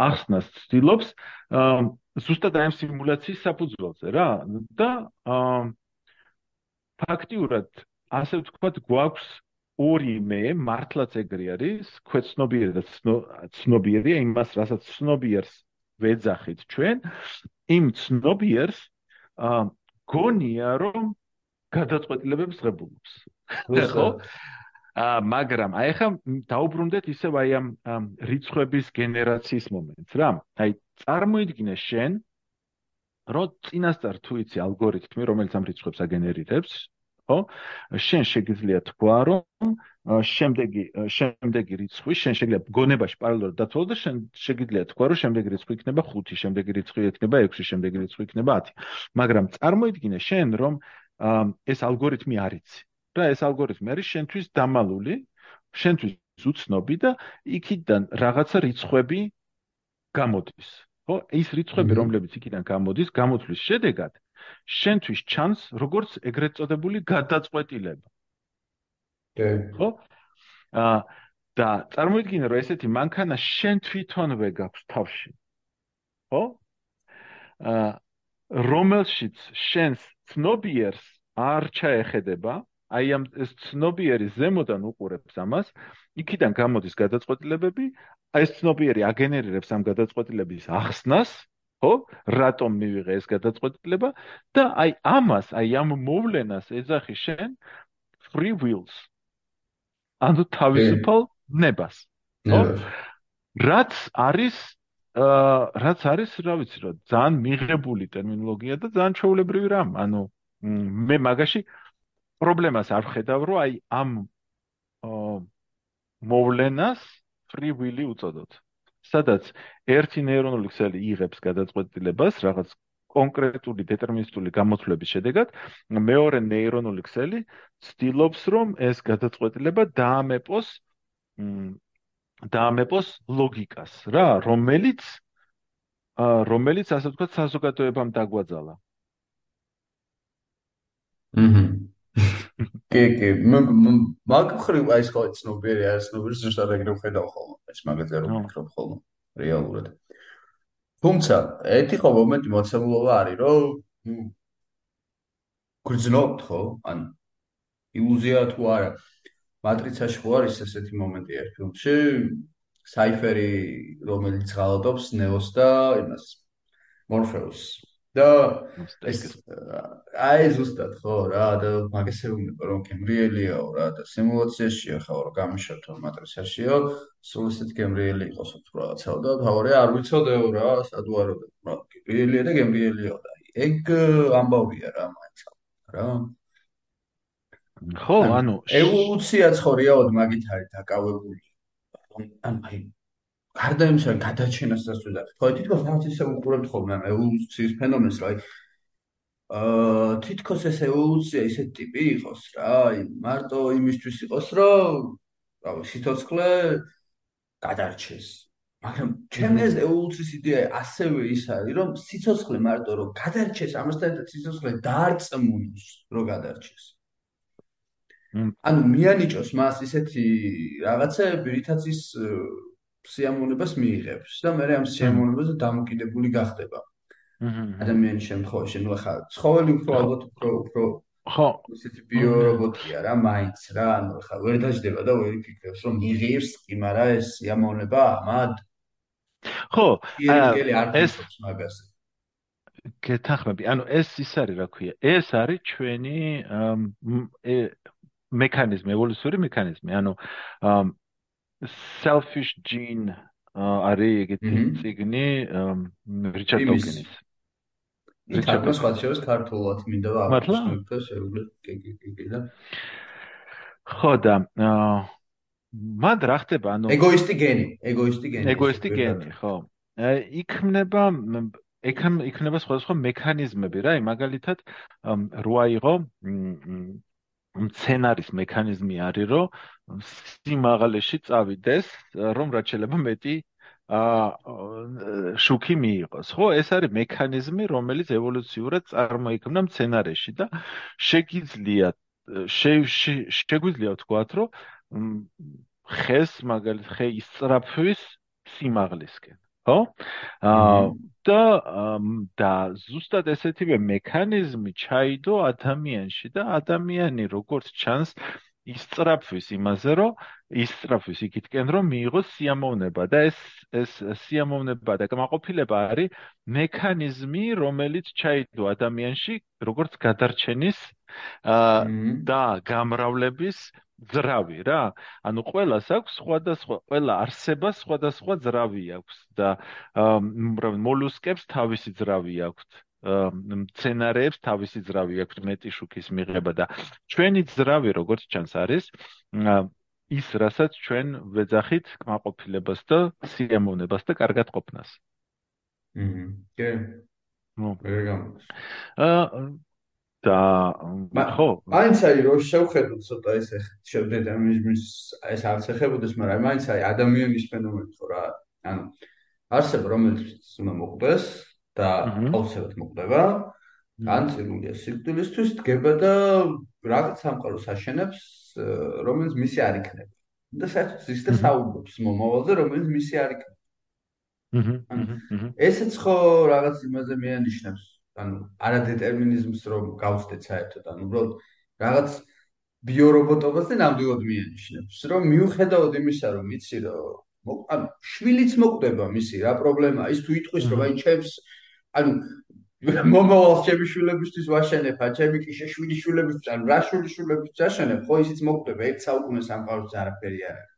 ახსნას ცდილობს აა ზუსტად აი ამ სიმულაციის საფუძველზე რა და აა ფაქტიურად ასე ვთქვათ გვაქვს ორი მე მართლაც ეგრე არის ქვეცნობიერი და ცნობიერი იმას რასაც ცნობიერს ვეძახით ჩვენ იმ ცნობიერს აა გონია რომ გადაწყვეტილებებს ღებულობს. *laughs* ხო? აა მაგრამ აი ხა დაუბრუნდეთ ისევ აი ამ რიცხვების გენერაციის მომენტს. რა აი წარმოიდგინე შენ რომ წინასწარ თუ იცი ალგორითმი რომელიც ამ რიცხვებს აგენერირებს ხო შენ შეგიძლია თქვა რომ შემდეგი შემდეგი რიცხვი შენ შეიძლება გონებაში პარალელურად დათვალო და შენ შეგიძლია თქვა რომ შემდეგი რიცხვი იქნება 5 შემდეგი რიცხვი იქნება 6 შემდეგი რიცხვი იქნება 10 მაგრამ წარმოიდგინე შენ რომ ეს ალგორითმი არიცი რა ეს ალგორითმი არის შენთვის დამალული შენთვის უცნობი და იქიდან რაღაცა რიცხვები გამოდის. ხო? ის რიცხვები, რომლებიც იქიდან გამოდის, გამოთვლის შედეგად შენთვის ჩანს როგორც ეგრეთ წოდებული გადაწყვეტილება. ხო? აა და წარმოიდგინე, რომ ესეთი მანქანა შენ თვითონვე გაქვს თავში. ხო? აა რომელშიც შენს ცნობიერს არ ჩაეხედება, აი ამ ეს ცნობიერი ზემოდან უყურებს ამას, იქიდან გამოდის გადაწყვეტილებები, ეს ცნობიერი აგენერირებს ამ გადაწყვეტილების ახსნას, ხო? რატომ მივიღე ეს გადაწყვეტილება და აი ამას, აი ამ მოვლენას ეძახი შენ free wills. ანუ თავისუფალ ნებას. ხო? რაც არის აა რაც არის, რა ვიცი რა, ძალიან მიღებული ტერმინოლოგია და ძალიან ჩაოლებრივი რამ. ანუ მე მაგაში პრობლემას არ ხედავ, რომ აი ამ აა მოვლენას free will-ი უწოდოთ. სადაც ერთი ნეირონული ქსელი იღებს გადაწყვეტილებას რაღაც კონკრეტული დეტერმინისტული გამოთვლების შედეგად, მეორე ნეირონული ქსელი ცდილობს, რომ ეს გადაწყვეტილება დაამეპოს დაამეპოს ლოგიკას, რა, რომელიც რომელიც ასე ვთქვათ საზოგადოებამ დაგვაძალა. აჰა კი კი. მაგ ხრივ აი სხვა ცნობიერი არის ცნობიერი ზუსტად ეგრე ვხედავ ხოლმე. ეს მაგაზე რომ ვფიქრობ ხოლმე რეალურად. თუმცა ერთი ხო მომენტი მოცემულობა არის რომ გრძნობთ ხო? ან ილუზია თუ არა. მატრიცაში ხო არის ესეთი მომენტი ერთ ფილმში საიფერი რომელიც ღალატობს ნეოს და იმას მორფეუსს და ეს აი ზუსტად ხო რა და მაგასე უნდა რომ გემრიელიაო რა და სიმულაციაშია ხო რა გამიშოთო მატრიცაშიო სულ ისეთ გემრიელი იყოს თუ რაღაცაო და თავარი არ ვიცოდეო რა სადუარო რა გემრიელია და გემრიელიაო და ეგ ამბავია რა მაინც რა. ხო ანუ ევოლუციაც ხო რეალოდ მაგით არის დაკავებული. ან აი გარდა იმისა, გადაჩენასაც ვიძახ. ხო, თითქოს რაღაც ისე უყურებთ ხოლმე ევოლუციის ფენომენს, რა. აა, თითქოს ეს ევოლუცია ისეთ ტიპი იყოს, რა. აი, მარტო იმისთვის იყოს, რომ რა, სიცოცხლე გადარჩეს. მაგრამ ჩემ ეს ევოლუციის იდეა ასევე ის არის, რომ სიცოცხლე მარტო რომ გადარჩეს, ამასთან ერთად სიცოცხლე დაარწმუნოს, რომ გადარჩეს. ანუ მიანიჭოს მას ისეთი რაღაცები, რითაც ის სიამოვნებას მიიღებს და მე ამ სიამოვნებაზე დამოკიდებული გახდება. აჰა. ადამიანის შემთხვევაში, ნუ ახლა ცხოველი უფრო ალბათ უფრო უფრო ხო, ისეთი ბიორობოტია რა, მაინც რა, ანუ ახლა ვერ დაждდება და ვერ იფიქრებს, რომ მიიღებს კი, მაგრამ ეს სიამოვნება ამად ხო, ეს მაგაზე. გეთახმები. ანუ ეს ის არის, რა ქვია, ეს არის ჩვენი მექანიზმი, ევოლუციური მექანიზმი. ანუ selfish gene არის ეგეთი ციგნი რიჩარდ დოკინის. რიჩარდ სხვა შევეს ქართულად მინდა აღნიშნო შეუძლია კი კი კი და ხო და მან რა ხდება ანუ ეგოისტი გენი ეგოისტი გენი ეგოისტი გენი ხო. იქნება იქნება სხვადასხვა მექანიზმები რა მაგალითად როა იყო მცენარის მექანიზმი არის რომ სიმაღლეში წავიდეს რომ რაც შეიძლება მეტი ა შუქი მიიღოს. ხო ეს არის მექანიზმი რომელიც ევოლუციურად წარმოიქმნა მცენარეში და შეგიძლია შეგვიძლია ვთქვათ რომ ხეს მაგალითად ხე ისწრაფვის სიმაღლისკენ ხო? აა და და ზუსტად ესეთივე მექანიზმი ჩაიდო ადამიანში და ადამიანი როგორც ჩანს ისწრაფვის იმაზე, რომ ისწრაფვის იქითკენ, რომ მიიღოს სიამოვნება და ეს ეს სიამოვნება და კმაყოფილება არის მექანიზმი, რომელიც ჩაიდო ადამიანში როგორც გადარჩენის აა და გამრავლების ძრავი რა. ანუ ყოველას აქვს სხვადასხვა, ყველა არსებას სხვადასხვა ძრავი აქვს და მოლუსკებს თავისი ძრავი აქვს. მცენარეებს თავისი ძრავი აქვს მეტი შუქის მიღება და ჩვენი ძრავი როგორც ჩანს არის ის რასაც ჩვენ ვეძახით კმაყოფილებას და სიამოვნებას და კარგად ყოფნას. აჰა. კი. ნუ, ეგრე აა და ხო. მაინც აი რო შევხედოთ ცოტა ესე შევდეტერმინიზმის ეს არც ეხებოდეს მაგრამ მაინც აი ადამიანის ფენომენი ხო რა ანუ არსება რომელიც უნდა მოკვდეს და აუცილებლად მოკვდება განცილულია სიკვდილისთვის დგება და რაღაც სამყაროს აშენებს რომელიც მისი არ იქნება. და საერთოდ ის და საუბრობს მომავალზე რომელიც მისი არ იქნება. აჰა ესეც ხო რაღაც იმაზე მეანიშნებს ანუ არადეტერმინიზმს რომ გავხდეთ საერთოდ ანუ უბრალოდ რაღაც ბიორობოტობას და ნამდვილად მიანიშნებს რომ მიუხედავად იმისა რომ იცი რომ ანუ შვილიც მოკვდება მისი რა პრობლემაა ის თუ იტყვის რომ აი ჩემს ანუ მომავალ ჩემი შვილებისთვის ვაშენებ ა ჩემი კი შეშვილი შვილებისთვის ანუ რა შვილი შვილებისთვის აშენებ ხო ისიც მოკვდება ერთ საუკუნეს ამყაროს არაფერი არ არის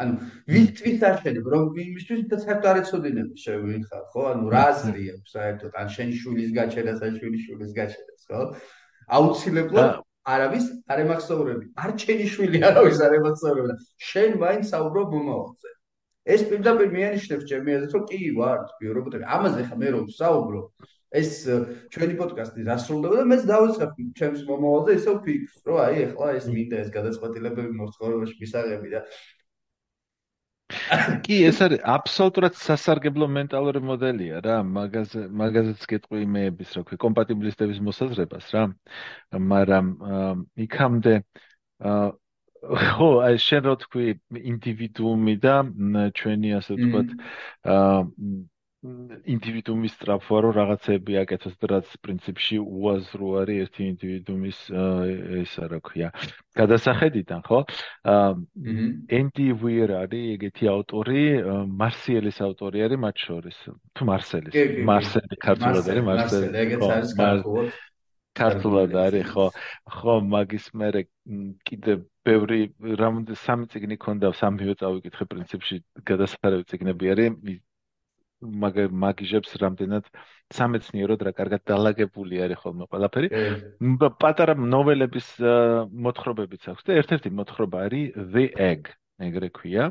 ანუ ვისთვის აშენებ რომ იმისთვის და საერთოდ არ ეცოდინებ შევიხარ ხო? ანუ რა აზრი აქვს საერთოდ? ან შენი შვილის გაჩერდა ან შვილი შვილის გაჩერდა ხო? აუცილებლად არავის არ ემახსოვრები. არ ჩემი შვილი არავის არ ემახსოვრება შენ მაინც საუბრობ მომავალზე. ეს პირდაპირ მიანიშნებს ჩემი აზრით რომ კი ვარ ბიორობოტები ამაზე ხა მე რომ საუბრობ ეს ჩვენი პოდკასტი დასრულდება და მეც დავიწყებ ჩემს მომავალზე ისევ ფიქრს რომ აი ეხლა ეს მინდა ეს გადაწყვეტილებები მოხწყორებაში მისაღები და კი, ეს არის აბსოლუტურად სასარგებლო მენტალური მოდელია რა, მაგაზე მაგაზეც გეტყვი იმეების, რა ქვია, კომპატიბილისტების მოსაზრებას რა. მაგრამ იქამდე ხო, აი შენ რო თქვი ინდივიდუუმი და ჩვენი ასე ვთქვათ აა ინდივიდუმის სტრაფვა რო რაღაცები აკეთოს და რაც პრინციპში უაზრო არის ერთი ინდივიდუმის ესა რა ქვია გადასახედიდან ხო? ენდი ვიერ არის ეგეთი ავტორი მარსიელის ავტორი არის მათ შორის თუ მარსელის მარსელი ქართულად არის მარსელი ეგეც არის ქართულად. ქართულად არის ხო. ხო მაგის მერე კიდე ბევრი რამოდენ სამი ციგნი ქონდა სამივე წავიკითხე პრინციპში გადასახადები ციგნები არის მაგიჟებს რამდენად სამეცნიეროდ რა კარგად დალაგებული არის ხოლმე ყველაფერი. პატარა ნოველების მოთხრობებიც აქვს და ერთ-ერთი მოთხრობა არის The Egg, ეგრე ქვია.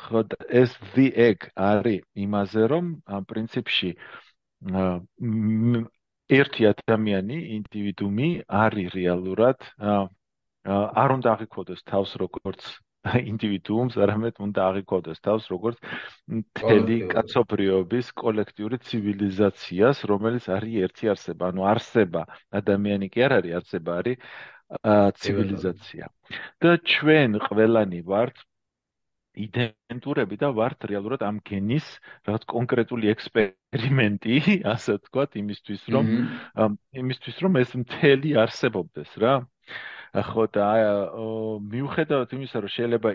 ხო ეს The Egg არის იმაზე რომ პრინციპში ერთი ადამიანი, ინდივიდუმი არის რეალურად არ უნდა აღიქვოდეს თავს როგორც ინდივიდუუმს, არამედ უნდა აღიქვოდეს თავს როგორც მთელი კაცობრიობის კოლექტიური ცივილიზაციას, რომელიც არის ერთი არსება, ანუ არსება ადამიანი კი არ არის, არსება არის ცივილიზაცია. და ჩვენ ყველანი ვართ იდენტურები და ვართ რეალურად ამ გენის რაღაც კონკრეტული ექსპერიმენტი, ასე ვთქვათ, იმისთვის რომ იმისთვის რომ ეს მთელი არსებობდეს რა. ხო და მიუხედავად იმისა, რომ შეიძლება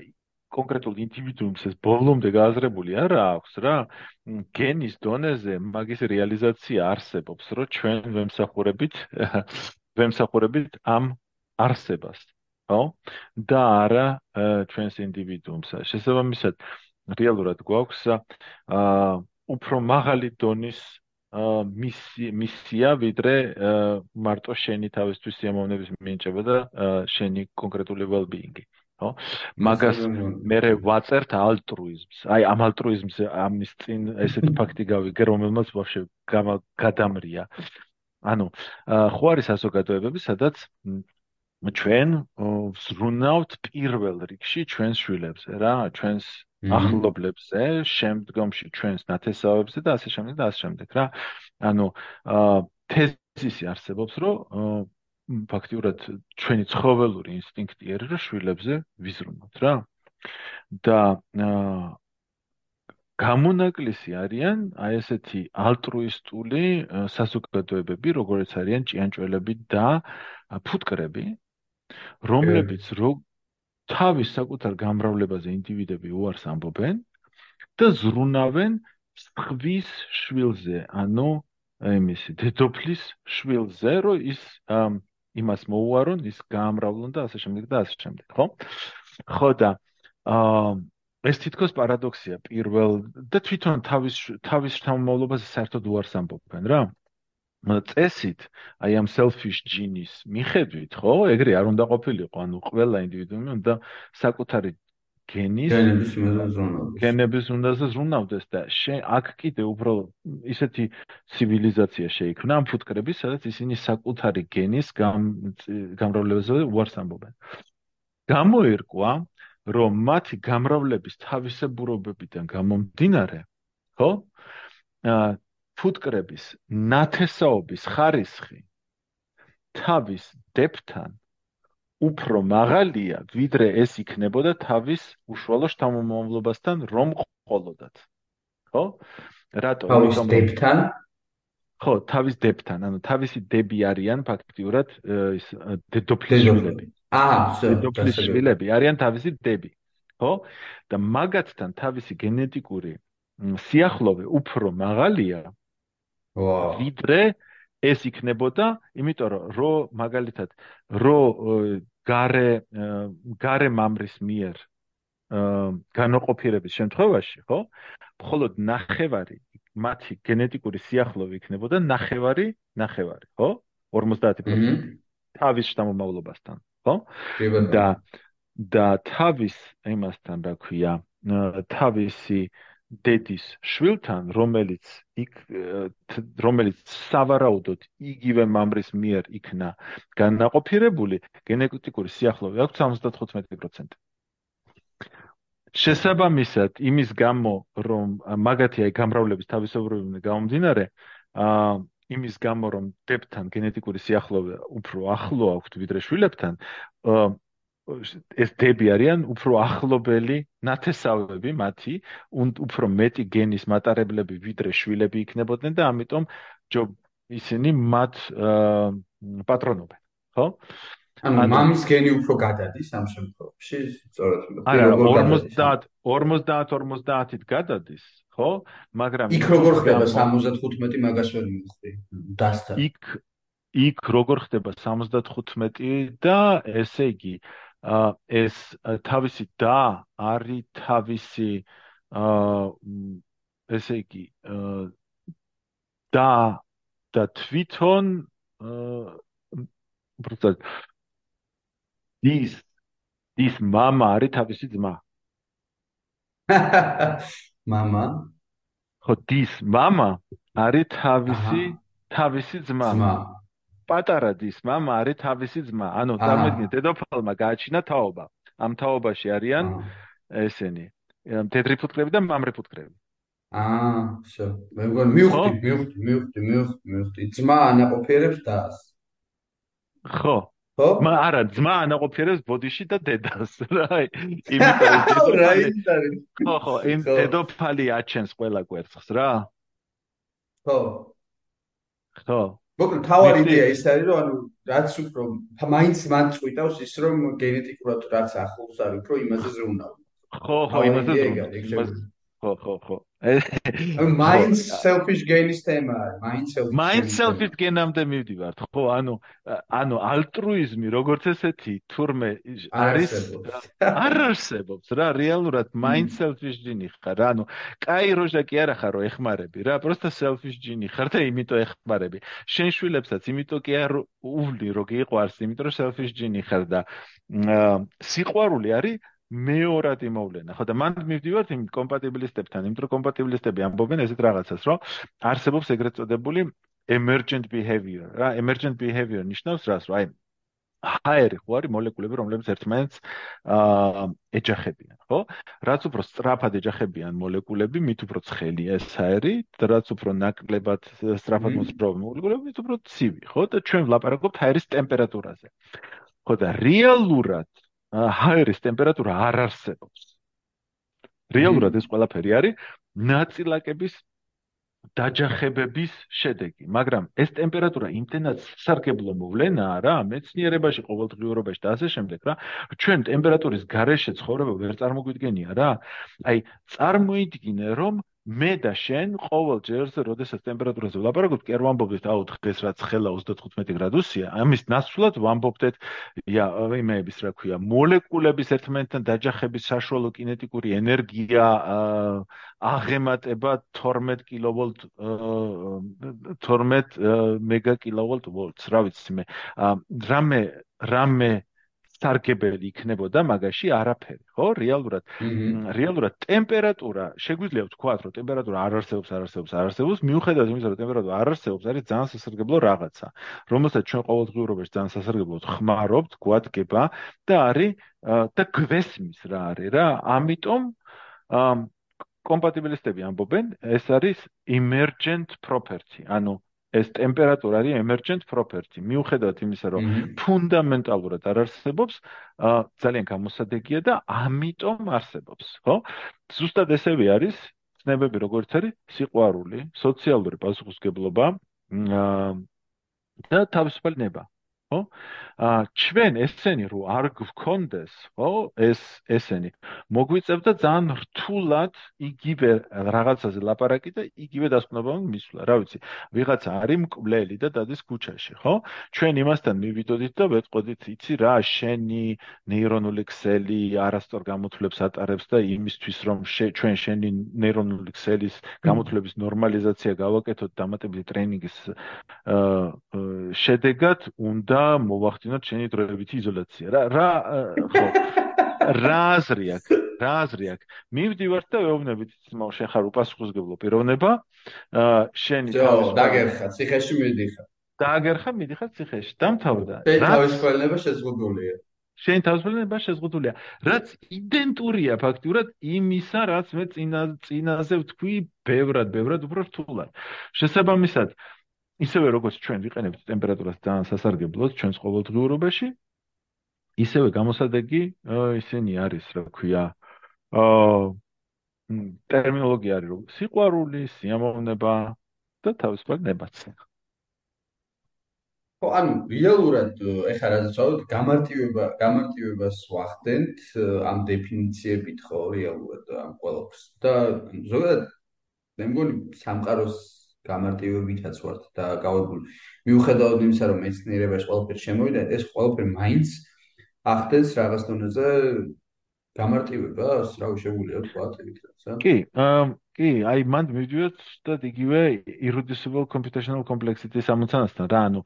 კონკრეტულ ინდივიდუუმს ეს ბოლომდე გააზრებული არა აქვს რა გენის დონეზე მაგის რეალიზაცია არსებობს რომ ჩვენ ვემსახურებით *laughs* ვემსახურებით ამ არსებას ხო? და არა ჩვენს ინდივიდუუმს. შესაბამისად რეალურად გვაქვს აა უფრო მაღალი დონის მისია ვიდრე მარტო შენი თავისთვის სიამოვნების მინიჭება და შენი კონკრეტული well-being-ი ხო? მაგას მე ვაწერთ ალტრუიზმს. აი ამ ალტრუიზმს ამის წინ ესეთი ფაქტი გავიგე რომელმაც ვაფშე გადამრია. ანუ ხო არის საზოგადოებები სადაც ჩვენ ვზრუნავთ პირველ რიგში ჩვენს შვილებზე რა? ჩვენს ახლობლებზე, შემდგომში ჩვენს ნათესავებზე და ასე შემდეგ და ასე შემდეგ რა. ანუ თეზისი არსებობს, რომ ფაქტიურად ჩვენი ცხოველური ინსტინქტი არის, რომ შვილებზე ვიზრუნოთ რა. და გამონაკლისი არიან აი ესეთი ალტრუისტული საზოგადოებები, როგორც არიან ჭიანჭველები და ფუტკრები, რომლებიც რო თავის საკუთარ გამრავლებაზე ინდივიდები უარს ამბობენ და ზრუნავენ სხვის შვილზე, ანუ იმისი დედოფლის შვილზე, რომ ის იმას მოუარონ, ის გამრავლონ და ასე შემდეგ და ასე შემდეგ, ხო? ხო და აა ეს თითქოს პარადოქსია პირველ და თვითონ თავის თავის შთამომავლობაზე საერთოდ უარს ამბობენ რა. წესით, აი ამ selfish gene-ის მიხედვით, ხო? ეგრე არ უნდა ყოფილიყო, ანუ ყველა ინდივიდუმი უნდა საკუთარი გენის გენების უნდა ზრუნავდეს. გენების უნდა ზრუნავდეს და შენ აქ კიდე უფრო ისეთი ცივილიზაცია შეიქმნა ამ ფუტკრების, სადაც ისინი საკუთარი გენის გამრავლებაზე უარს ამბობენ. გამოერკვა, რომ მათი გამრავლების თავისებურებებიდან გამომდინარე, ხო? აა ფუტკრების ნათესაობის ხარისხი თავის დებთან უფრო მაღალია, ვიდრე ეს იქნებოდა თავის უშუალო შთამომავლობასთან რომ ყოლოდათ. ხო? რატო? თავის დებთან? ხო, თავის დებთან, ანუ თავისი დები არიან ფაქტიურად ის დედოფლის შვილები. აა, შვილები არიან თავისი დები. ხო? და მაგათთან თავისი გენეტიკური სიახლოვე უფრო მაღალია, ვიდრე ეს იქნებოდა, იმიტომ რომ რო მაგალითად რო gare gare mamris mier განოყოფირების შემთხვევაში, ხო? მხოლოდ ნახევარი მათი გენეტიკური სიახლოვე იქნებოდა ნახევარი, ნახევარი, ხო? 50% თავის შთამომავლობასთან, ხო? და და თავის იმასთან, რა ქვია, თავისი დედის შვილთან, რომელიც იქ რომელიც სავარაუდოდ იგივე მამრის მიერ იქნა განაყოფირებული, გენეტიკური სიახლოვე აქვს 75%. შესაბამისად, იმის გამო, რომ მაგათი აი გამრავლების თავისებურებიდან გამომდინარე, აა იმის გამო, რომ დებთან გენეტიკური სიახლოვე უფრო ახლო აქვს ვიდრე შვილებთან, ეს დები არიან უფრო ახლობელი ნათესავები მათი, უფრო მეტი გენის მატარებლები ვიდრე შვილები იქნებოდნენ და ამიტომ ჯო ისინი მათ პატრონობენ, ხო? ანუ მამის გენი უფრო გადადის ამ შემთხვევაში, სწორედ. არა, 50 50-50-ით გადადის, ხო? მაგრამ იქ როგორ ხდება 75 მაგას ვერ მივხვდი. დასთან. იქ იქ როგორ ხდება 75 და ესე იგი ეს თავისი და არის თავისი ესე იგი და და თვითონ უბრალოდ ის ის мама არის თავისი ძმა *laughs* мама ხო ის мама არის თავისი თავისი ძმა ძმა პატარა დის мама არის თავისი ძმა. ანუ წარმოიდგინე დედოფალმა გააჩინა თაობა. ამ თაობაში არიან ესენი თეთრი ფუტკრები და მამრი ფუტკრები. აა, всё. მე მგონი მივხვდი, მივხვდი, მივხვდი, მივხვდი, მივხვდი. ძმა ანაყოფიერებს დას. ხო. ხო? მა არა, ძმა ანაყოფიერებს ბოდიში და დედას. *laughs* რა, *laughs* იმიტომ რომ დედოფალი ხო, ხო, იმ დედოფალი აჩენს ყველა კვერცხს რა. ხო. ხო. მოკლედ თავარი იდეა ის არის რომ ანუ რაც უფრო მაინც მან წვითავს ის რომ გენეტიკურად რაც ახლოს არის უფრო იმაზე ზრუნავ. ხო ხო იმასაც ხო ხო ხო. *laughs* Mind selfish gain-ის თემა mind selfish mind selfish gain-ამდე მივდივართ. ხო ანუ ანუ ალტრუიზმი როგორც ესეთი თურმე არის არ არსებობს რა რეალურად mind selfish ჯინი ხარ ანუ კაი როჟა კი არა ხარო ეხმარები რა პროსტა selfish ჯინი ხარ და იმიტომ ეხმარები. შენ შვილებსაც იმიტომ კი არ უვლი რო გიყვარს იმიტომ რომ selfish ჯინი ხარ და სიყვარული არის მეორად იმოვლენა. ხო და მან მივდივართ იმ კომპატიბილისტებთან, იმიტომ რომ კომპატიბილისტები ამბობენ ესეთ რაღაცას, რომ არსებობს ეგრეთ წოდებული emergent behavior. რა, emergent behavior ნიშნავს რას, რომ აი ჰაერი ხო არის მოლეკულები, რომლებიც ერთმანეთს აა ეჯახებიან, ხო? რაც უფრო სწრაფად ეჯახებიან მოლეკულები, მით უფრო ცხელია ეს ჰაერი, და რაც უფრო ნაკლებად სწრაფად მოსპრობენ მოლეკულები, მით უფრო ცივი, ხო? და ჩვენ ვლაპარაკობთ ჰაერის ტემპერატურაზე. ხო და რეალურად ჰაერის ტემპერატურა არ არსებობს. რეალურად ეს ყველაფერი არის ნაწილაკების დაჯახებების შედეგი, მაგრამ ეს ტემპერატურა იმდენად სარგებლო მოვლენაა რა, მეცნიერებაში, ყოველდღიურობაში და ასე შემდეგ რა, ჩვენ ტემპერატურის გარეშე ცხოვრება ვერ წარმოგვიდგენია რა. აი, წარმოიდგინე, რომ მე და შენ ყოველ ჯერზე, როდესაც ტემპერატურაზე ვლაპარაკობთ, კი არ ვამბობთ, აუ დღეს რაც ხელა 35 გრადუსია, ამის ნაცვლად ვამბობთ, ია, იმეების რა ქვია, მოლეკულების ერთმანეთთან დაჯახების საშუალო კინეტიკური ენერგია აღემატება 12 კილოვოლტ 12 მეგაკილოვოლტ ვოლტს, რა ვიცი მე. რამე რამე სარგებელი იქნებოდა მაგაში არაფერი, ხო? რეალურად რეალურად ტემპერატურა, შეგვიძლია ვთქვათ, რომ ტემპერატურა არ არსებობს, არ არსებობს, არ არსებობს, მიუხედავად იმისა, რომ ტემპერატურა არ არსებობს, არის ძალიან სასარგებლო რაღაცა, რომელსაც ჩვენ ყოველდღიურობაში ძალიან სასარგებლოდ ხმარობთ, გვადგება და არის და გვესმის რა არის რა. ამიტომ კომპატიბილისტები ამბობენ, ეს არის emergent property, ანუ ეს ტემპერატურა არის emergent property. მიუხედავად იმისა, რომ ფუნდამენტალურად არ არსებობს, ძალიან გამოსადეგია და ამიტომ არსებობს, ხო? ზუსტად ესევე არის ცნებები, როგორც არის სიყვარული, სოციალური პასუხისგებლობა და თავისუფალი ნება. ხო? აა ჩვენ ესენი რო არ გქონდეს, ხო? ეს ესენი მოგვიწევდა ძალიან რთულად იგივე რაღაცაზე ლაპარაკი და იგივე დასკვნობა მისვლა. რა ვიცი, ვიღაცა არის მკვლელი და დადის ქუჩაში, ხო? ჩვენ იმასთან მივიდოდით და ვეთყოდით, იცი რა, შენი ნეირონული ქსელი არასწორ გამოთვლებს ატარებს და იმისთვის რომ ჩვენ შენი ნეირონული ქსელის გამოთვლების ნორმალიზაცია გავაკეთოთ დამატებითი ტრენინგის აა შედეგად უნდა მოვახდინოთ შენი დროებითი იზოლაცია. რა რა ხო რა აზრი აქვს? რა აზრი აქვს? მივდივართ და ვეუბნებით ძმაო, შენ ხარ უპასუხისგებლო პიროვნება. აა შენი თავის დაგერხა, ციხეში მიდიხარ. დაგერხა, მიდიხარ ციხეში. დამთავრდა. რა თავისუფლება შეზღუდულია? შენ თავისუფლება შეზღუდულია. რაც იდენტურია ფაქტურად იმისა, რაც მე წინა წინაზე ვთქვი, ბევრად, ბევრად უფრო რთულად. შესაბამისად, ისევე როგორც ჩვენ ვიყენებთ ტემპერატურას ძალიან სასარგებლოდ ჩვენს ყოველდღიურობაში, ისევე გამოსადეგი ისინი არის, რა ქვია, აა ტერმინოლოგია არის, რომ სიყვარული, სიამოვნება და თავისუფალი ნება. ხო, ანუ რეალურად ეხლა რაც ვთქვათ, გამარტივება, გამარტივებას ვახდენთ ამ დეფინიციებით, ხო, რეალურად ამ ყველაფერს. და ზოგადად მე მგონი სამყაროს გამარტივებითაც ვართ და გავაგული. მიუხედავად იმისა, რომ მეცნიერებაში ყველაფერი შემოვიდა, ეს ყველაფერი მაინც ახდენს რაღაც დონეზე გამარტივებას, რა უშეულია თქვა თვითონაც. კი, კი, აი მანდ მივიდეთ და იგივე irreducible computational complexity სამოცანასთან რა, ანუ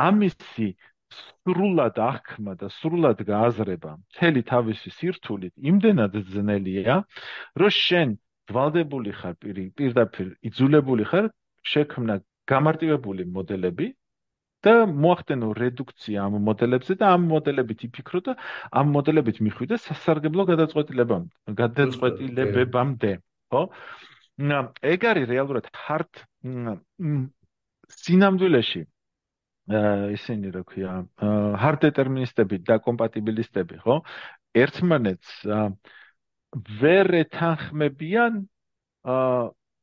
ამისი სრულად აღქმა და სრულად გააზრება მთელი თავისი სირთულით იმდენად ძნელია, რომ შენ ვალდებული ხარ პირდაპირ იძულებული ხარ შექმნა გამარტივებული მოდელები და მოახდენო რედუქცია ამ მოდელებზე და ამ მოდელებით იფიქრო და ამ მოდელებით მიხვიდა სასარგებლო გადაწყვეტილებამ გადაწყვეტილებებამდე ხო? ეგ არის რეალურად hard სინამდვილეში ისინი რა ქვია hard deterministები და კომპატიბილისტები ხო? ერთმანეთს ვერ ეთანხმებიან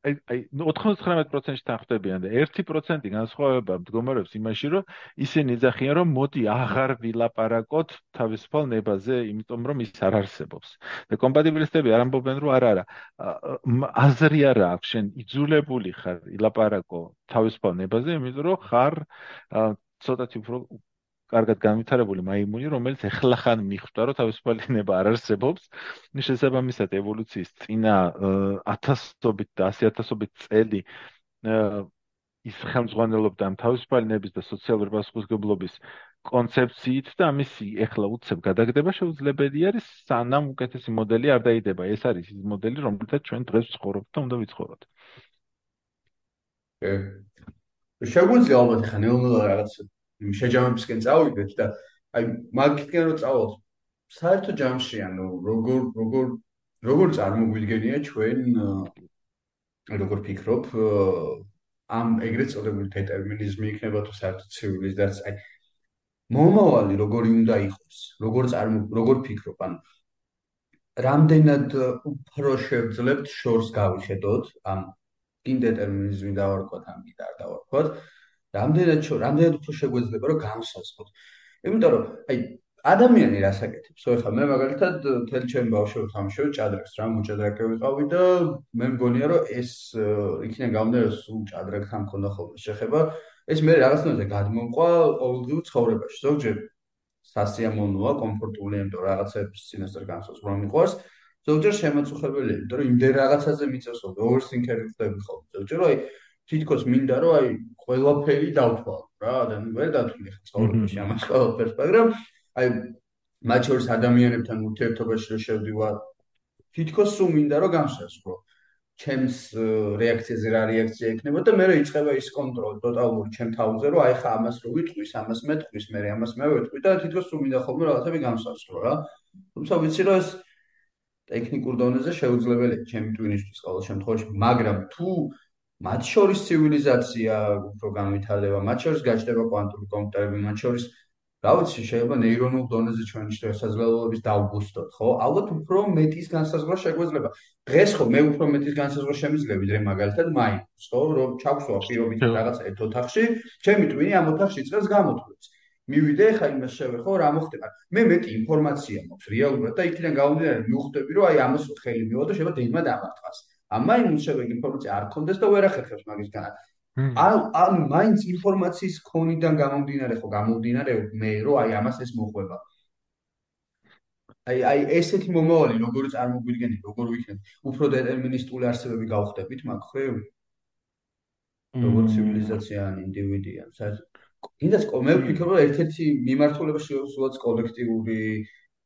აი აი 99%-ში თანხმდებიან და 1% განსხვავება მდგომარეობს იმაში, რომ ისინი ძახიან, რომ მოდი აღარ ვილაპარაკოთ თავისუფალ ნებაზე, იმიტომ რომ ის არ არსებობს. და კომპატიბილისტები არ ამბობენ, რომ არა, არა. აზრი არა აქვს, შენ იძულებული ხარ ილაპარაკო თავისუფალ ნებაზე, იმიტომ რომ ხარ ცოტათი უფრო კარგად განვითარებული მაიმუნი, რომელიც ეხლახან მიხვდა, რომ თავისუფალი ნება არ არსებობს, შესაბამისად ევოლუციის წინა ათასობით და ასიათასობით წელი ის ხელმძღვანელობდა თავისუფალი ნების და სოციალური პასუხისგებლობის კონცეფციით და ამის ეხლა უცებ გადაგდება შეუძლებელი არის სანამ უკეთესი მოდელი არ დაიდება. ეს არის ის მოდელი, რომელთაც ჩვენ დღეს ვცხოვრობთ და უნდა ვიცხოვროთ. შეგვიძლია ალბათ ახლა ნეონოლა რაღაც შეჯამებისკენ წავიდეთ და აი მაგითკენ რო წავალთ საერთო ჯამში ანუ როგორ როგორ როგორ წარმოგვიდგენია ჩვენ როგორ ფიქრობ ამ ეგრეთ წოდებული დეტერმინიზმი იქნება თუ საერთო ცივილიზაცია აი მომავალი როგორი უნდა იყოს როგორ წარმო როგორ ფიქრობ ანუ რამდენად უფრო შევძლებთ შორს გავიხედოთ ამ ინდეტერმინიზმი დავარქვათ ამ კიდე არ დავარქვათ რამდენად შო რამდენად უფრო შეგვეძლება რომ განსაზღვროთ იმიტომ რომ აი ადამიანი რასაკეთებს ხო ეხლა მე მაგალითად თელ ჩემ ბავშვებს თამშობ ჭადრაკს რა მოჭადრაკე ვიყავი და მე მგონია რომ ეს იქიდან გამომდინარე სულ ჭადრაკთან მქონდა ხოლმე შეხება ეს მე რაღაცნაირად გადმომყვა ყოველდღიურ ცხოვრებაში. ზოგჯერ სასიამოვნოა კომფორტულია იმიტომ რაღაცებს წინასწარ განსაზღვრა მიყვარს. ზოგჯერ შემაწუხებელია იმიტომ რომ იმდენ რაღაცაზე მიწევს ხოლმე ოვერსინკერი ხდები ხოლმე. ზოგჯერ აი თითქოს მინდა რომ აი ყველაფერი დავთვალო რა და ვერ დათვლი ხა ცხოვრებაში ამას ყველაფერს მაგრამ აი მათ შორის ადამიანებთან ურთიერთობაში რომ შევდივარ თითქოს სულ მინდა რომ გამსაზღვრო ჩემს რეაქციაზე რა რეაქცია იქნება და მე რა იწება ის კონტროლი ტოტალური ჩემ თავზე რომ აი ხა ამას რო ვიტყვის ამას მე თქვის მე ამას მე ვიტყვი და თითქოს სულ მინდა ხოლმე რაღაცები გამსაზღვრო რა. თუმცა ვიცი რომ ეს ტექნიკურ დონეზე შეუძლებელია ჩემი ტვინისთვის ყოველ შემთხვევაში მაგრამ თუ მათ შორის ცივილიზაცია უფრო განვითარდება, მათ შორის გაჩნდება კვანტური კომპიუტერები, მათ შორის რა ვიცი, შეიძლება ნეირონულ დონეზე ჩვენი შესაძლებლობების დაუბუსტოთ, ხო? ალბათ უფრო მეტის განსაზღვრა შეგვეძლება. დღეს ხო მე უფრო მეტის განსაზღვრა შემიძლია ვიდრე მაგალითად მაინს, ხო? რომ ჩავსვა პირობით რაღაც ერთ ოთახში, ჩემი ტვინი ამ ოთახში წელს გამოთვლებს. მივიდე ხა იმას შევე ხო რა მოხდება? მე მეტი ინფორმაცია მაქვს რეალურად და იქიდან გამომდინარე მივხვდები რომ აი ამას ხელი მივა და შეიძლება დეიმა დამარტყას. ამ მაინც შევეგ ინფორმაცია არ კონდეს და ვერ ახერხებს მაგისგან. ან ან მაინც ინფორმაციის ქონიდან გამომდინარე ხო გამომდინარე მე რომ აი ამას ეს მოხვება. აი აი ესეთი მომავალი როგორ წარმოგვიდგენთ, როგორ ვიქნებ, უფრო დეტერმინისტული არსებები გავხდებით მაგ ხრივ? როგორ ცივილიზაცია ან ინდივიდია, საერთოდ კიდეც მე ვფიქრობ რომ ერთ-ერთი მიმართულება შეუძლოა კოლექტიური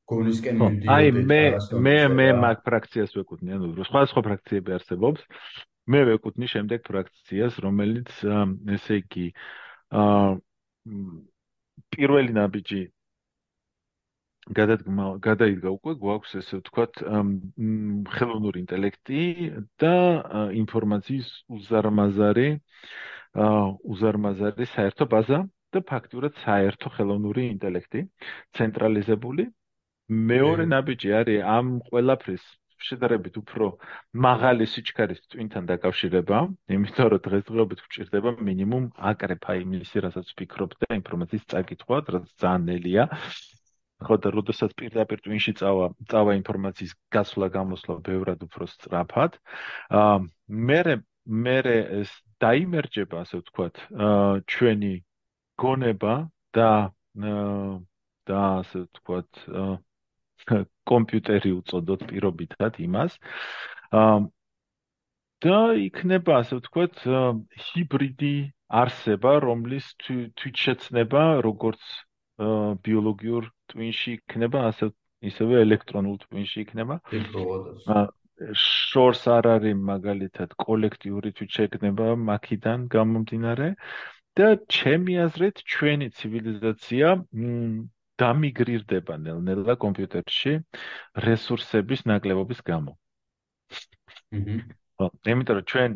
გონისკენ მიდიოდი აი მე მე მე მაგ ფრაქციას ვეკუთვნი ანუ სხვა სხვა ფრაქციები არსებობს მე ვეკუთვნი შემდეგ ფრაქციას რომელიც ესე იგი აა პირველი ნაბიჯი გადადგმა გადაიდგა უკვე გვაქვს ესე ვთქვათ ხელოვნური ინტელექტი და ინფორმაციის უზარმაზარი უზარმაზარი საერთო ბაზა და ფაქტურად საერთო ხელოვნური ინტელექტი ცენტრალიზებული მეორე ნაბიჯი არის ამ ყველაფრის შედარებით უფრო მაღალი სიჩქარის twin-თან დაკავშირება, იმიტომ რომ დღესდღეობით გვჭირდება მინიმუმ აკრეფა იმისი, რასაც ვფიქრობ და ინფორმაციის წაკითხვა, რაც ძალიან ნელია. ხო და როდესაც პირდაპირ twin-ში წავა, წავა ინფორმაციის გასვლა გამოსვლა ბევრად უფრო სწრაფად. აა მე მე ეს დაიმერჯება, ასე ვთქვათ, აა ჩვენი გონება და და ასე ვთქვათ, აა კომპიუტერი უწოდოთ პირობითად იმას. აა და იქნება ასე ვთქვათ ჰიბრიდი არსება, რომლის თვითშეცნება როგორც ბიოლოგიურ ტვინში იქნება, ასე ისევე ელექტრონულ ტვინში იქნება. აა შორს არ არის მაგალითად კოლექტიური თვითშეგნება მაქიდან გამომდინარე და ჩემი აზრით ჩვენი ცივილიზაცია დამიგრირდება ნელ-ნელა კომპიუტერში რესურსების ნაკლებობის გამო. აჰა. ხო, იმიტომ რომ ჩვენ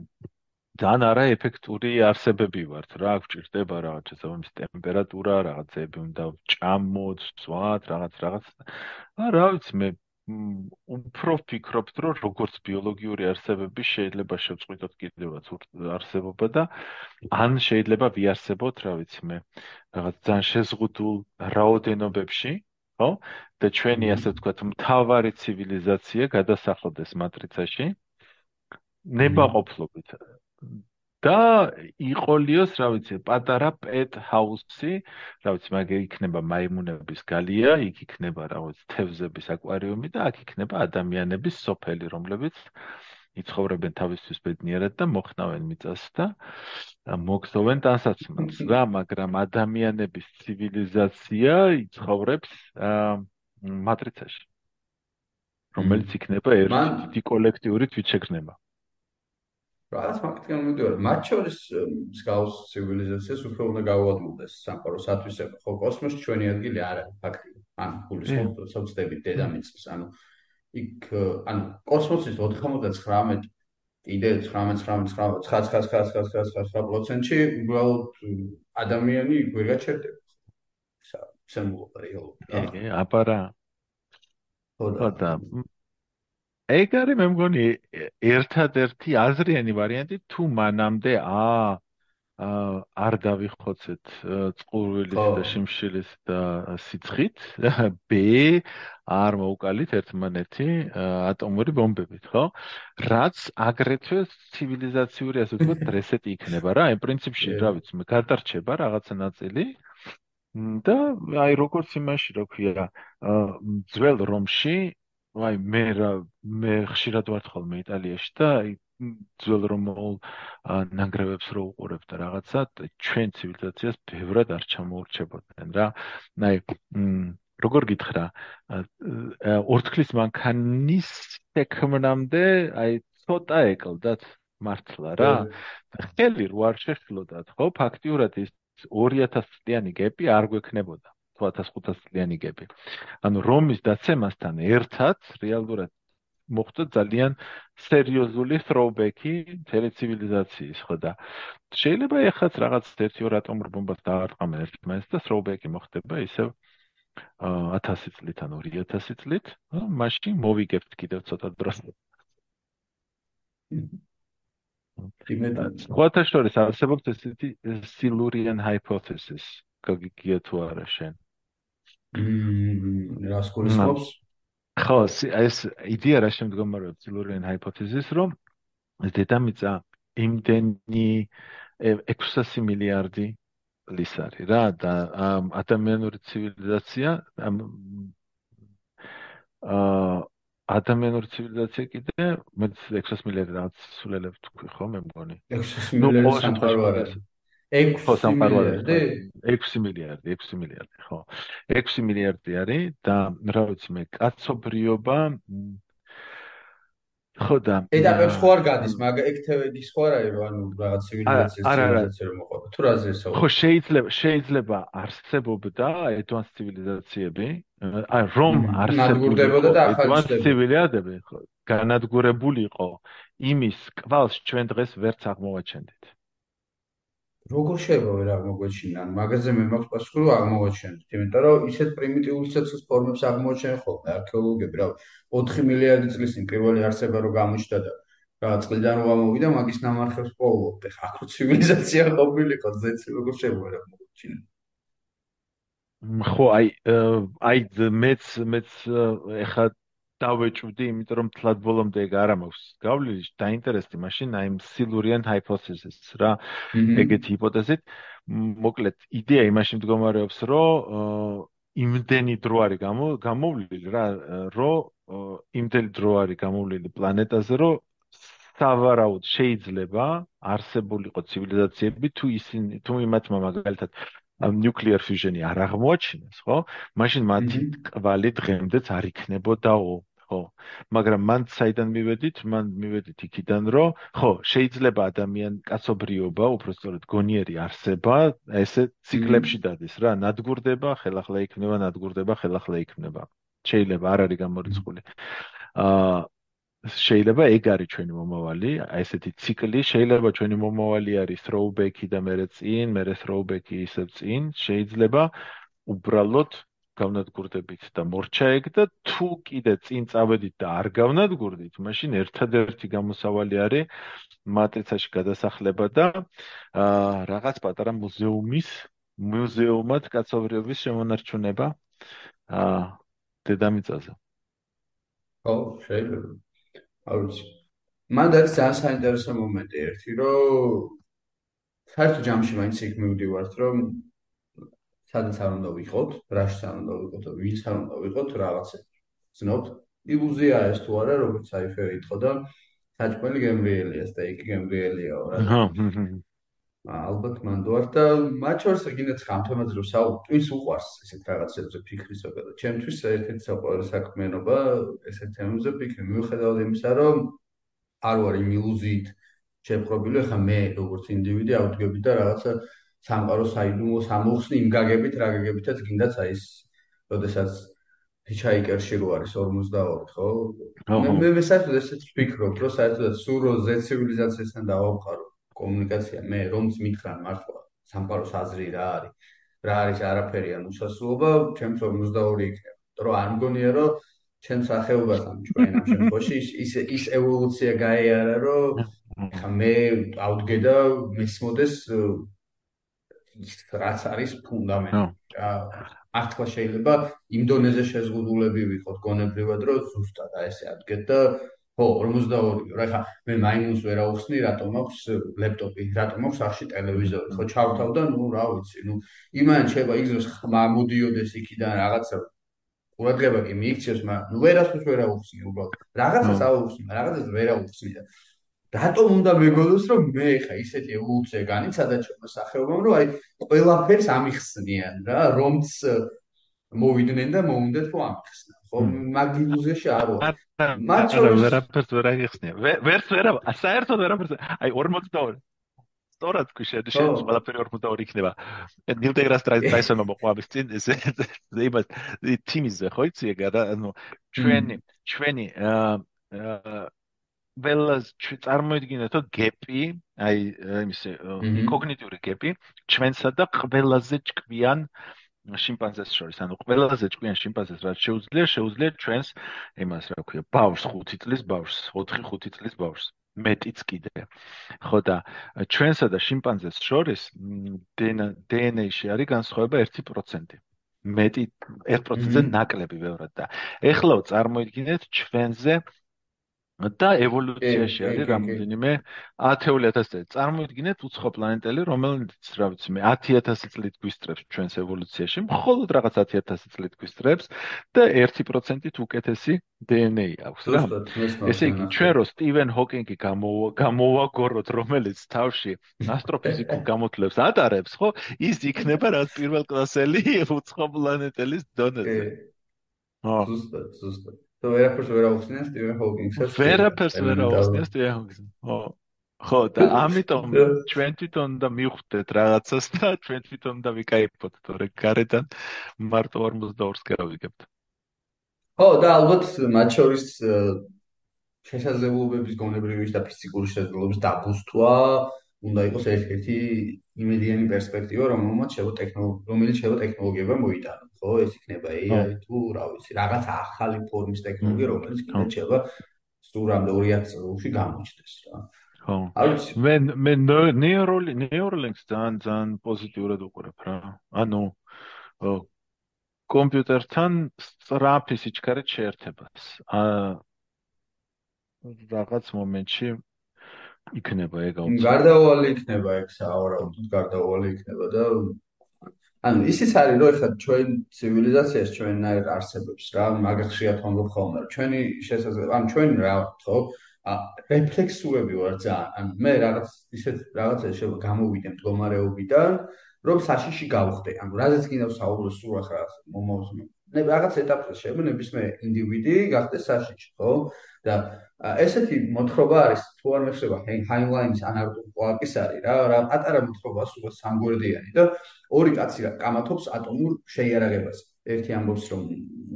ძალიან არაეფექტური არსებები ვართ რა, გვჭირდება რაღაც შესაბამისი ტემპერატურა, რაღაცები უნდა ჭამოთ, სვათ, რაღაც რაღაც. ა რა ვიცი მე უფრო ვფიქრობთ, რომ როგორც ბიოლოგიური არსებები შეიძლება შევწყვიტოთ კიდევაც არსებობა და ან შეიძლება ვიარსებოთ, რა ვიცი მე, რაღაც ძალიან შეზღუდულ რაოდენობებში, ხო? და ჩვენი ასე ვთქვათ, მთავარი ცივილიზაცია გადასახლდეს მატრიცაში. ნებაყოფლობით და იყოლიოს, რა ვიცი, პატარა პეტ ჰაუსი, რა ვიცი, მაგ იქნება მაიმუნების გალია, იქ იქნება რა ვიცი, თევზების აკვარიუმი და აქ იქნება ადამიანების სოფელი, რომლებიც იცხოვრებენ თავისთვის ბედნიერად და მოხნავენ მიწას და მოგზოვენ დასაცმელს რა, მაგრამ ადამიანების ცივილიზაცია იცხოვრებს მატრიცაში. რომელიც იქნება ერთი დიდი კოლექტიური თვითშეგნება. რაც ფაქტია მიდიოდა მათ შორის მსგავს ცივილიზაციას უფრო უნდა გაუადვილდეს სამყაროსათვის ხო კოსმოსში ჩვენი ადგილი არ არის ფაქტია ან გულისხმობ სოცდები დედამიწის. ანუ იქ ანუ კოსმოსის 99 კიდე 19-19-19-19-19%-ში უბრალოდ ადამიანი ვერ გაჩერდება სამულო რეალურად კი აბარა ხო და ეგ არის მე მგონი ერთადერთი აზრიანი ვარიანტი თუ მანამდე ა არ დავიხოცეთ წყურვილის და შიმშილის და სიცხით. *laughs* ბ არ მოუკალით ერთმანეთი ატომური ბომბებით ხო? რაც აგრეთვე ცივილიზაციური ასე ვთქვათ *laughs* დრესეტი იქნება რა. აი პრინციპში რა ვიცი მე გადარჩება რაღაცა ნაწილი. და აი როგორც იმაში რა ქვია ძველ რომში აი მე რა მე ხშირად ვარ ხოლმე იტალიაში და აი ძველ რომაულ ნანგრევებს რო უყურებ და რაღაცა ჩვენ ცივილიზაციას ბევრად არ ჩამოურჩებოდნენ რა. აი როგორ გითხრა ორთქლის მანქანის შექმნამდე აი ცოტა ეკლდათ მართლა რა. ხელი რო არ შეშლოდათ ხო ფაქტიურად ის 2000 წლიანი გეპი არ გვექნებოდა. 1500 წლიანი გები. ანუ რომის დაცემასთან ერთად რეალურად მოხდა ძალიან სერიოზული throwback-ი თელეცივილიზაციის, ხო და შეიძლება ეხაც რაღაც 1-2 ატომურ ბომბას დაარტყამენ ერთმანეთს და throwback-ი მოხდება ისევ 1000 წლით ან 2000 წლით, მაშინ მოვიგებთ კიდევ ცოტა დროს. ხოთა შორის არსებობს ესეთი Silurian hypothesis, გიგია თუ არა შენ? რას გულისხმობს? ხო, ეს იდეა რა შემდგომარეობს ცილურიან ჰაიპოთეზის, რომ დედამიწა იმდენი 600 მილიარდი ლის არის რა და ადამიანური ცივილიზაცია აა ადამიანური ცივილიზაცია კიდე მე 600 მილიარდი რაც სულელებ თქვი ხო მე მგონი 600 მილიარდი სამყარო არის 6 მილიარდი. 6 მილიარდი 6 მილიარდი ხო. 6 მილიარდი არის და რა ვიცი მე კაცობრიობა ხო და ეტაპებს ხო არ გადის მაგრამ ექტივედის ხო არ არის ანუ რაღაც ცივილიზაციის ცივილიზაცია რომ მოყვება თუ რა ზესო? ხო შეიძლება შეიძლება არსებობდა advanced ცივილიზაციები აი რომ არსებობდა და advanced ცივილიზაციები ხო. განადგურებულიყო იმის კვალს ჩვენ დღეს ვერც აღმოვაჩენთ როგორ შეიძლება ვერ აღმოგვეჩინან? მაგაზე მე მაქვს პასუხი, რომ აღმოვაჩენთ, იმიტომ რომ ისეთ პრიმიტიულ ცეცხლის ფორმებს აღმოაჩენენ ხოლმე არქეოლოგები, რა ვიცი, 4 მილიარდი წლის წინ პირველი არსება რო გამოჩნდა და რა წყლიდან რო გამოვიდა, მაგის ნამარხებს პოულობ. ეხა აქ ცივილიზაცია ყოფილიყო, ზეცი როგორ შეიძლება ვერ აღმოგვეჩინან? ხო, აი აი მეც მეც ეხა დავეჭვდი, იმიტომ რომ თლად ბოლომდე ეგ არ ამაქვს გავლილი, დაინტერესდი მაშინ აი სილურიან ჰაიპოთეზის რა, ეგეთი ჰიპოთეზით. მოკლედ, იდეა იმაში მდგომარეობს, რომ იმდენი დრო არის გამოვლილი რა, რომ იმდენი დრო არის გამოვლილი პლანეტაზე, რომ სავარაუდ შეიძლება არსებულიყო ცივილიზაციები თუ ისინი თუ იმათმა მაგალითად ნუკლეარ ფიუჟენი არ აღმოაჩინეს, ხო? მაშინ მათი კვალი დღემდეც არ იქნებოდაო. ხო მაგრამ მან საიდან მივედით? მან მივედით იქიდან რომ ხო შეიძლება ადამიან კაცობრიობა უბრალოდ გონიერი არსება ესე ციკლებში დადის რა ნადგურდება ხელახლა იქნება ნადგურდება ხელახლა იქნება. შეიძლება არ არის გამორიცხული. აა შეიძლება ეგ არის ჩვენი მომავალი ესეთი ციკლი შეიძლება ჩვენი მომავალი არის throwback-ი და მეორე წინ მეორე throwback-ი ისევ წინ შეიძლება უბრალოდ გავნადგურდებით და მორჩაეგ და თუ კიდე წინ წავედით და არ გავნადგურდით, მაშინ ერთადერთი გამოსავალი არის მატრიცაში გადასახლება და აა რაღაც პატარა მუზეუმის მუზეუმად კაცობრიობის შემონარჩუნება აა დედამიწაზე. ხო, შეიძლება. არ ვიცი. მანდ არის ძალიან საინტერესო მომენტი ერთი, რომ საერთო ჯამში მაინც იქ მივდივართ, რომ სადაც არ უნდა ვიყოთ, რაში არ უნდა ვიყოთ, ვის არ უნდა ვიყოთ, რაღაცები ცნობთ. ილუზია ეს თუ არა, როგორც აიფე ეთქო და საჭმელი გემრიელიას და იქ გემრიელიაო რა. აჰა. ალბათ მანდوار და მათ შორის კიდე ცხამ თემაზე რომ საუბრვის უყვარს ესეთ რაღაცებზე ფიქრის ზოგადად. ჩემთვის ერთ-ერთი საყვარელი საქმიანობა ესეთ თემებზე ფიქრი მიუხედავად იმისა, რომ არ ვარ იმ ილუზიით შეპყრობილი, ხა მე როგორც ინდივიდი ავდგები და რაღაცა სამყარო საიდუმლო სამოხსნი იმ გაგებით რა გაგებითაც გინდაც აი ეს როდესაც ჰიჩაიკერში რო არის 42 ხო? მე მე საერთოდ ესეც ვფიქრობ რომ საერთოდ სულ რო ზე ცივილიზაციასთან დავამყარო კომუნიკაცია მე რომც მითხრან მართლა სამყაროს აზრი რა არის რა არის არაფერი ან უსასრულობა ჩემს 42 იქნება. რომ არ მგონია რომ ჩემ სახეობას ამ ჩვენ ამ შემთხვევაში ის ის ევოლუცია გაიარა რომ ხა მე ავდგე და რაც არის ფუნდამენტი. რა ახლა შეიძლება იმ დონეზე შეზღუდულები ვიყოთ გონებრივად რომ ზუსტად აი ესე ადგეთ და ხო 42 რა ხა მე მაინუს ვერ აუხსნი რატომ აქვს ლეპტოპი რატომ აქვს ახში ტელევიზორი. ხო ჩავთავ და ნუ რა ვიცი ნუ იმან შეიძლება იგზოს ხმა მოდიოდეს იქიდან რაღაცა ყურადღება კი მიიქცევს მაგრამ ნუ ვერასდროს ვერ აუხსნი უბრალოდ. რაღაცას აუხსნი რაღაცას ვერ აუხსნი და რატომ უნდა მეგონოს რომ მე ხა ისეთი ევოლუცია განიცადა ჩემო სახეობამ რომ აი ყველაფერს ამიხსნიან რა რომც მოვიდნენ და მოუნდათ რომ ამიხსნა. ხო მაგ ილუზიაში არ ვარ. მათ შორის ვერაფერს ვერ აღიხსნიან ვერც ვერა საერთოდ ვერაფერს აი 42 სწორად თქვი შენ შენ ყველაფერი 42 იქნება. ნილ დეგრას ტრაისონო მოყვავის წინ ეს იმას თიმიზე ხო იცი ეგ რა ანუ ჩვენი ჩვენი აა ველას წარმოიდგინეთ რომ გეპი, აი იმის კოგნიტიური გეპი ჩვენსა და ყველაზე ჭკვიან შიმპანზეს შორის, ანუ ყველაზე ჭკვიან შიმპანზეს რაც შეუძლია, შეუძლია ჩვენს იმას რა ქვია, ბავშვს 5 წლის ბავშვს, 4-5 წლის ბავშვს. მეტიც კიდე. ხო და ჩვენსა და შიმპანზეს შორის დნმ-ში არის განსხვავება 1%. მეტი 1%-ზე ნაკლები ბევრად და ეხლა წარმოიდგინეთ ჩვენზე და ევოლუციაში არის რამოდენიმე 10000 წელი. წარმოიდგინეთ უცხო პლანეტელი, რომელიც, რა ვიცი მე, 10000 წლით გვისტრებს ჩვენს ევოლუციაში, მხოლოდ რაღაც 10000 წლით გვისტრებს და 1%-ით უკეთესი დნმ აქვს რა. ესე იგი, ჩვენ რო სტივენ ჰოკინგი გამოვაგოროთ, რომელიც თავში ასტროფიზიკურ *laughs* გამოთვლებს ატარებს, ხო? ის იქნება რაც პირველ კლასელი უცხო პლანეტელის დონეზე. ხო. ზუსტად, ზუსტად. თუ ვერაფერს ვერ აუხსნიან სტივენ ჰოკინგსაც ვერაფერს ვერ აუხსნიან სტივენ ჰოკინგს ხო ხო და ამიტომ *laughs* ჩვენ თვითონ და მივხვდეთ რაღაცას და ჩვენ თვითონ და ვიკაიფოთ თორე. გარედან მარტო 42-ს გავიგებთ. ხო და ალბათ მათ შორის შესაძლებლობების გონებრივი და ფიზიკური შესაძლებლობების დაბუსტვა უნდა იყოს ერთ-ერთი იმედიანი პერსპექტივა, რომელმაც შევა ტექნოლოგია, რომელიც შევა ტექნოლოგიებმა მოიტანა, ხო? ეს იქნება AI თუ რა ვიცი, რაღაც ახალი ფორმის ტექნოლოგია, რომელიც კიდე შევა სურამდე 200 წელში გამოჩნდეს რა. ხო. მე მე ნეიროლი ნეიროლინგს ძალიან ძალიან პოზიტიურად უყურებ რა. ანუ კომპიუტერთან სწრაფი სიჩქარე შეერთებას. აა რაღაც მომენტში იქნება ეგ აუცილებლად. გარდაუვალი იქნება ეგ საავარაუდოდ გარდაუვალი იქნება და ანუ ისიც არის რომ ეხლა ჩვენ ცივილიზაციას ჩვენნაირ არსებობს რა მაგახშიათ ვამბობ ხოლმე ჩვენი შესაძლებლობა ანუ ჩვენ რა ხო ა რეფლექსურები ვარ ძალიან. ანუ მე რაღაც ისეთ რაღაცას შეიძლება გამოვიდე მდგომარეობიდან რომ საშიში გავხდე. ანუ რაზეც კიდევ საუბრობ სულ ახლა მომავალს მე რაღაც ეტაპზე შეიძლება ნებისმიერ ინდივიდი გახდეს საშიში ხო და ესეთი მოთხრობა არის თუ არ მეხსება ჰაინლაინის ანარტუ პოაკის არის რა რა პატარა მოთხრობა სულ სამგვერდიანი და ორი კაცი რა კამათობს ატომურ შეიარაღებას ერთი ამბობს რომ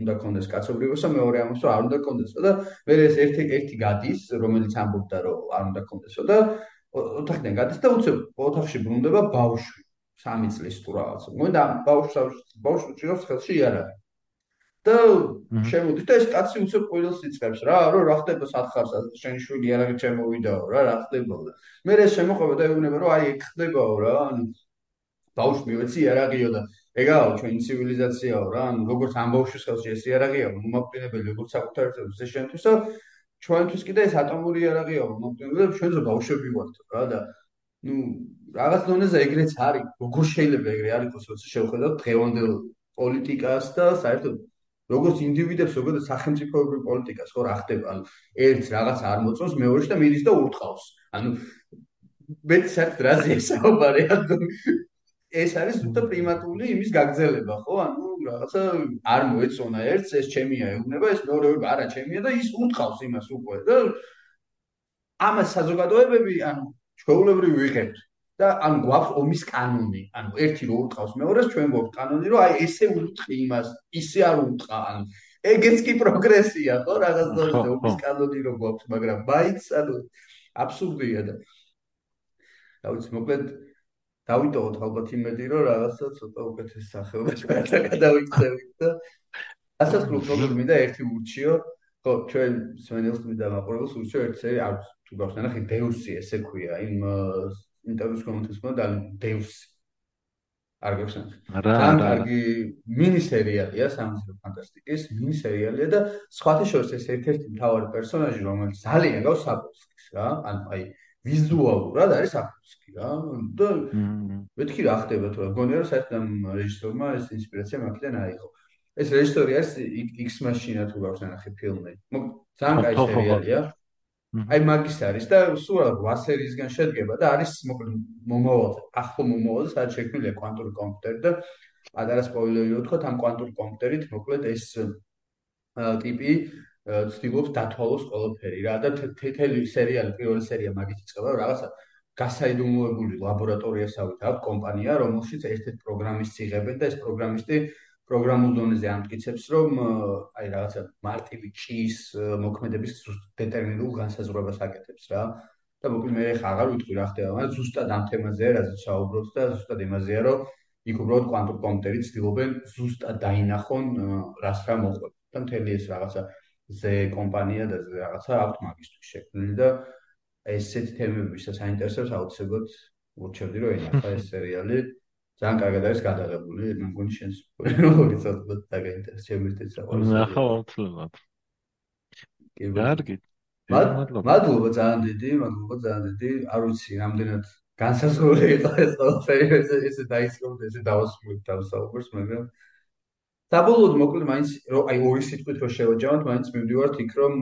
უნდა კონდეს კაცობრიობასა მეორე ამბობს რომ არ უნდა კონდესო და მე ეს ერთი ერთი გადის რომელიც ამბობდა რომ არ უნდა კონდესო და ოთახიდან გადის და უცებ ოთახში ბრუნდება ბავშვი სამი წლის თუ რაღაც. მოინდა ბავშვს ბავშვს ჭირავს ხელში იარაღი. და შემოდის და ეს კაცი უცებ ყოველს იწყებს რა, რომ რა ხდება სათხარს, შენ შვილი არაღი შემოვიდაო რა, რა ხდება და მე ეს შემოყვება და ეუბნება რომ აი ეგ ხდებაო რა, ანუ ბავშვი მეცი არაღიო და ეგაო ჩვენი ცივილიზაციაო რა, ანუ როგორც ამ ბავშვის ხელში ეს არაღია, მომაკვდინებელი როგორც საკუთარ ძეს შენთვისო ჩვენთვის კიდე ეს ატომური არაღია მომაკვდინებელი, ჩვენ ზო ბავშვები ვართ რა და ну რაღაც დონეზე ეგრეც არის როგორ შეიძლება ეგრე არ იყოს როცა შევხედავთ დღევანდელ პოლიტიკას და საერთოდ როგორც ინდივიდებს როგორ სახელმწიფოებრივ პოლიტიკას ხო რა ხდება ანუ ერთს რაღაც არ მოწონს მეორეში და მიდის და ურტყავს. ანუ მე საერთოდ რაზე ესაუბარი ანუ ეს არის ზუსტად პრიმატული იმის გაგზელება ხო? ანუ რაღაცა არ მოეწონა ერთს ეს ჩემია ეუბნება ეს მეორე არა ჩემია და ის ურტყავს იმას უკვე და ამას საზოგადოებები ანუ ჩვეულებრივ ვიღებთ და ან გვაქვს ომის კანონი, ანუ ერთი რო უტყავს მეორეს, ჩვენ გვაქვს კანონი, რომ აი ესე უტყი იმას, ისე არ უტყა, ანუ ეგეც კი პროგრესია, ხო, რაღაც დონეზე ომის კანონი რო გვაქვს, მაგრამ მაინც ანუ აბსურდია და რა ვიცი, მოკლედ დავიტოვოთ ალბათ იმედი, რომ რაღაცა ცოტა უკეთეს სახეობა ჩვენთან გადავიქცევით და ასაც კლუბში მინდა ერთი ურჩიო, ხო, ჩვენ სვენელს მინდა მაყურებელს ურჩიო ერთი სერი არ თუ გავს ნახე დეუსი ესე ქვია, იმ ინტერვიუს გამოსმა და დევს არ გახსენთ. თან კარგი მინი სერიალია სამზრო ფანტასტიკის მინი სერიალია და სხვათა შორის ეს ერთ-ერთი მთავარი პერსონაჟი რომელიც ძალიან გავს საფოსკის რა ანუ აი ვიზუალურად არის საფოსკი რა და მეთქი რა ხდება თუ რა გონია რომ საერთოდ ამ რეჟისორმა ეს ინსპირაცია მაქიდან აიღო ეს რეჟისორი არის X Machine თუ გავს ნახე ფილმი ძალიან კაი სერიალია აი მაგის არის და სულ 8 სერიისგან შედგება და არის მოკლედ მომავალ ახლო მომავალ სადაც შექმნილია კვანტური კომპიუტერი და პატარა სპოილერი ვთქვა ამ კვანტური კომპიუტერით მოკლედ ეს ტიპი ცდილობს დათვალოს ყველაფერი რა და თეთრი სერიალი პირველი სერია მაგით იწყება რაღაცა გასაიდუმლოებული ლაბორატორიასავით აქვს კომპანია რომელშიც ერთ-ერთ პროგრამისტს იღებენ და ეს პროგრამისტი პროგრამულ დონეზე ამტკიცებს, რომ აი რაღაცა მარტივი ჭის მოქმედების დეტერმინულ განსაზღვრებას აკეთებს რა. და მოკლედ მე ხა აღარ ვიტყვი რა ხდება, მაგრამ ზუსტად ამ თემაზეა რაზეც საუბრობთ და ზუსტად იმაზეა, რომ იქ უბრალოდ კვანტურ კომპიუტერით ცდილობენ ზუსტად დაინახონ რას რა მოყვება. და მთელი ეს რაღაცა ზე კომპანია და ზე რაღაცა აქვს მაგისტრის შექმნილი და ესეთი თემები ვისაც აინტერესებს აუცილებლად ურჩევდი რომ ენახა ეს სერიალი ძალიან კარგად არის გადაღებული, მე მგონი შენს პროლოგი ცოტა დაგაინტერესებს შემიძლია საყოველთაო. ნახო აუცილებლად. კი კარგი. მადლობა ძალიან დიდი, მადლობა ძალიან დიდი. არ ვიცი, რამდენად განსაზღვრული იყო ეს ყველაფერი, ესე ესე დაიწყოთ, ესე დავასრულოთ თავსაუბრს, მაგრამ საბოლოოდ მოკლედ მაინც აი ორი სიტყვით რომ შევაჯამოთ, მაინც მივდივართ იქ რომ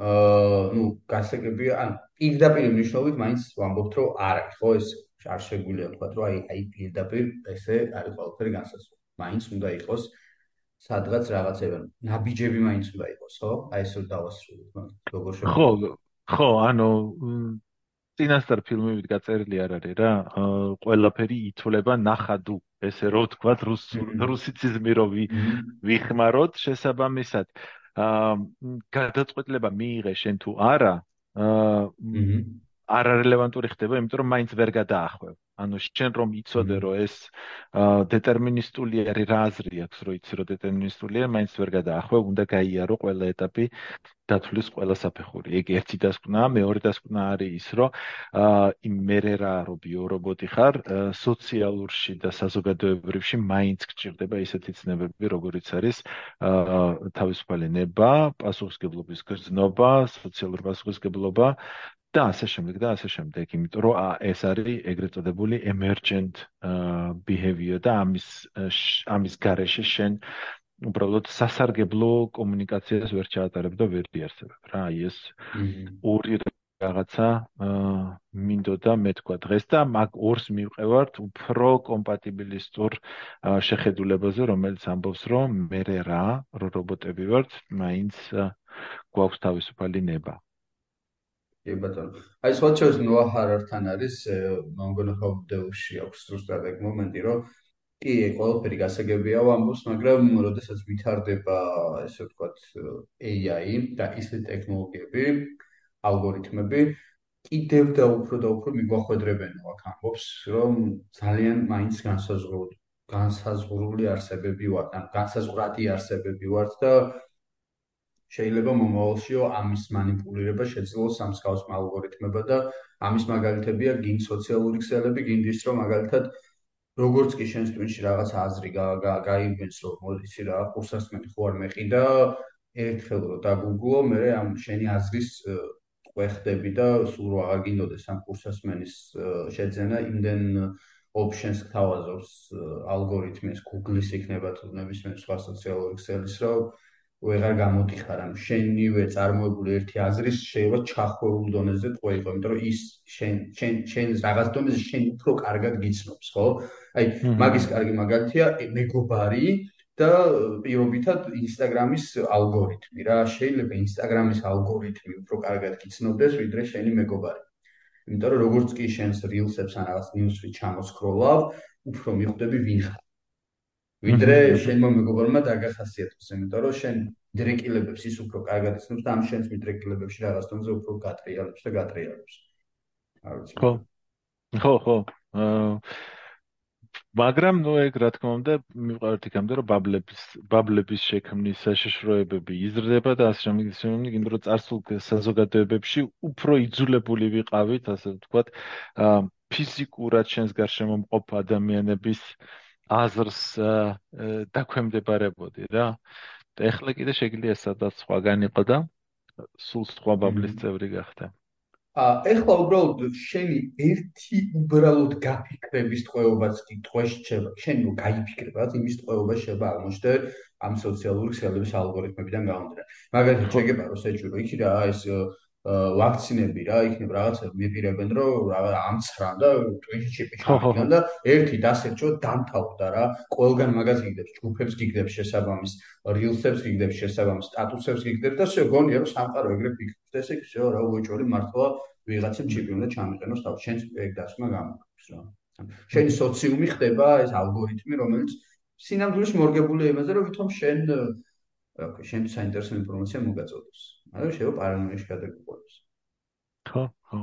აა ნუ გასაგებია, ან პირდაპირ მნიშვნელობით მაინც ვამბობთ რომ არ არის, ხო ეს არ შეგვიძლია ვთქვა, რომ აი აი პირდაპირ ესე არის ყველაფერი განსაზღვრული. მაინც უნდა იყოს სადღაც რაღაცები, ნაბიჯები მაინც უნდა იყოს, ხო? აი ეს რო დავასრულოთ, როგორ შევ. ხო, ხო, ანუ წინასწარ ფილმებით გაწერილი არ არის რა. ყველაფერი ითვლება ნახადუ, ესე რო ვთქვათ, რუსიციზმი რო ვიხმაროთ, შესაბამისად. აა გადაწყვეტილება მიიღე შენ თუ არა, აა არარელევანტური ხდება, იმიტომ რომ მაინც ვერ გადაახვევ. ანუ შენ რომ იცოდე რომ ეს დეტერმინისტული არის რა აზრი აქვს, რომ იცი რომ დეტერმინისტულია, მაინც ვერ გადაახვევ, უნდა გაიარო ყველა ეტაპი დათვლის ყველა საფეხური. ეგ ერთი დასკვნა, მეორე დასკვნა არის ის, რომ იმ მერე რა რო ბიორობოტი ხარ, სოციალურში და საზოგადოებრივში მაინც გჭირდება ისეთი ცნებები, როგორიც არის თავისუფალი ნება, პასუხისგებლობის გრძნობა, სოციალური პასუხისგებლობა და ასე შემდეგ და ასე შემდეგ, იმიტომ რომ ეს არის ეგრეთ წოდებული emergent behavior და ამის ამის garaშე შენ უბრალოდ სასარგებლო კომუნიკაციას ვერ ჩაატარებ და ვერ დიარსებებ რა, აი ეს ორი რაღაცა მინდოდა მე თქვა დღეს და მაგ ორს მივყევართ უფრო კომპატიბილისტურ შეხედულებაზე, რომელიც ამბობს, რომ მე რა რობოტები ვართ, მაინც გვაქვს თავისუფალი ნება. კი ბატონო. აი სხვა შორის ნოა ჰარართან არის მონგონა ჰობდეუში აქვს ზუსტად ეგ მომენტი, რომ კი, ყველაფერი გასაგებია ვამბობს, მაგრამ როდესაც ვითარდება, ესე ვთქვათ, AI და ისეთი ტექნოლოგიები, ალგორითმები, კიდევ და უფრო და უფრო მიგვახვედრებენ აქ ამბობს, რომ ძალიან მაინც განსაზღვრული განსაზღვრული არსებები ვართ, ან განსაზღვრადი არსებები ვართ და შეიძლება მომავალშიო ამის манипулირება შეძლოს ამ მსგავსმა ალგორითმებმა და ამის მაგალითებია გინ სოციალური ქსელები, გინ ის რომ მაგალითად როგორც კი შენს ტვინში რაღაც აზრი გაიგებს რომ იცი რა კურსასმენი ხო არ მეყიდა ერთხელ რომ დაგუგლო მე ამ შენი აზრის ყვეხდები და სულ რა აგინოდეს ამ კურსასმენის შეძენა იმდენ options გთავაზობს ალგორითმის Google-ის იქნება თუ ნებისმიერ სხვა სოციალური ქსელის რომ ვეღარ გამოდიხარ ამ შენივე წარმოებული ერთი აზრის შეიძლება ჩახვეულ დონეზე თქვა იყო იმიტომ რომ ის შენ შენ შენ რაღაც დონეზე შენ უფრო კარგად გიცნობს ხო? აი მაგის კარგი მაგალითია მეგობარი და პირობითად ინსტაგრამის ალგორითმი. რა შეიძლება ინსტაგრამის ალგორითმი უფრო კარგად გიცნობდეს ვიდრე შენი მეგობარი. იმიტომ რომ როგორც კი შენს რილსებს ან რაღაც ნიუსში ჩამოსკროლავ უფრო მიხვდები ვინ ხარ ვიდრე შენმა მეგობარმა დაგახასიათოს, იმიტომ რომ შენ დრეკილებებს ის უფრო კარგად ისნობს და ამ შენს მიდრეკილებებში რაღაც თონზე უფრო გატრიალებს და გატრიალებს. არ ვიცი. ხო. ხო, ხო. აა მაგრამ ნუ ეგ რა თქმა უნდა მიყვართ იქამდე რომ ბაბლების ბაბლების შექმნის საშიშროებები იზრდება და ასე რომ ის რომ იმდრო წარსულ საზოგადოებებში უფრო იძულებული ვიყავით ასე ვთქვათ აა ფიზიკურად შენს გარშემო მყოფ ადამიანების აზრს დაქვემდებარებოდი რა. და ეხლა კიდე შეგიძლია სადაც სხვაგან იყო და სულ სხვა ბაბლის წევრი გახდა. ა ეხლა უბრალოდ შენი ერთი უბრალოდ გაფიქრების ტყვეობაც კი ტყვეში შეება. შენ რო გაიფიქრებად, იმის ტყვეობა შეება აღმოჩნდა ამ სოციალური ქსელების ალგორითმებიდან გამომდინარე. მაგალითად, შეგება რომ შეჭირო იქი რა ეს ვაქცინები რა იქნება რაღაცა მეპირებენ რომ რაღაც ამცხრან და ტვინში ჩიპი ჩამიგან და ერთი დასერჩო დამთავრდა რა. ყველგან მაგას გიგდებს ჯგუფებს გიგდებს შესაბამის რილსებს გიგდებს შესაბამის სტატუსებს გიგდებს და შე გონია რომ სამყარო ეგრე ფიქრობს. და ესე შე რა უეჭველი მართლა ვიღაცამ ჩიპი უნდა ჩამიყენოს თავ შენს ეგ დასმა გამოგვიქს რა. შენი სოციუმი ხდება ეს ალგორითმი რომელიც სინამდვილეს მორგებულია იმაზე რომ ვითომ შენ ოკეი, შენ საინტერესო ინფორმაცია მოგაწოდოს. მაგრამ შეიძლება პარანოიაში გადაგიყვანოს. ხო, ხო.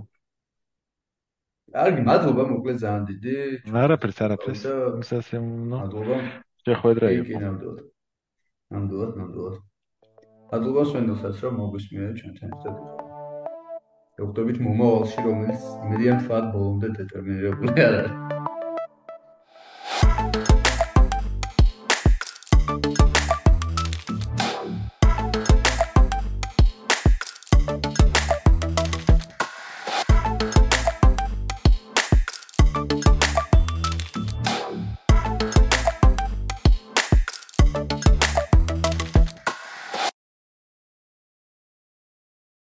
კარგი, მადლობა, მოკლედ ძალიან დიდი. არაფერს, არაფერს. ისე ნო. მადლობა. შეხვედრა იყო. კი, ნამდვილად. ნამდვილად, ნამდვილად. მადლობა სვენდელსაც, რომ მოგვისმინეთ ჩვენთან ერთად. დოქტორით მომავალში, რომელიც იმედიან თქვა ბოლომდე დეტერმინირებული არ არის.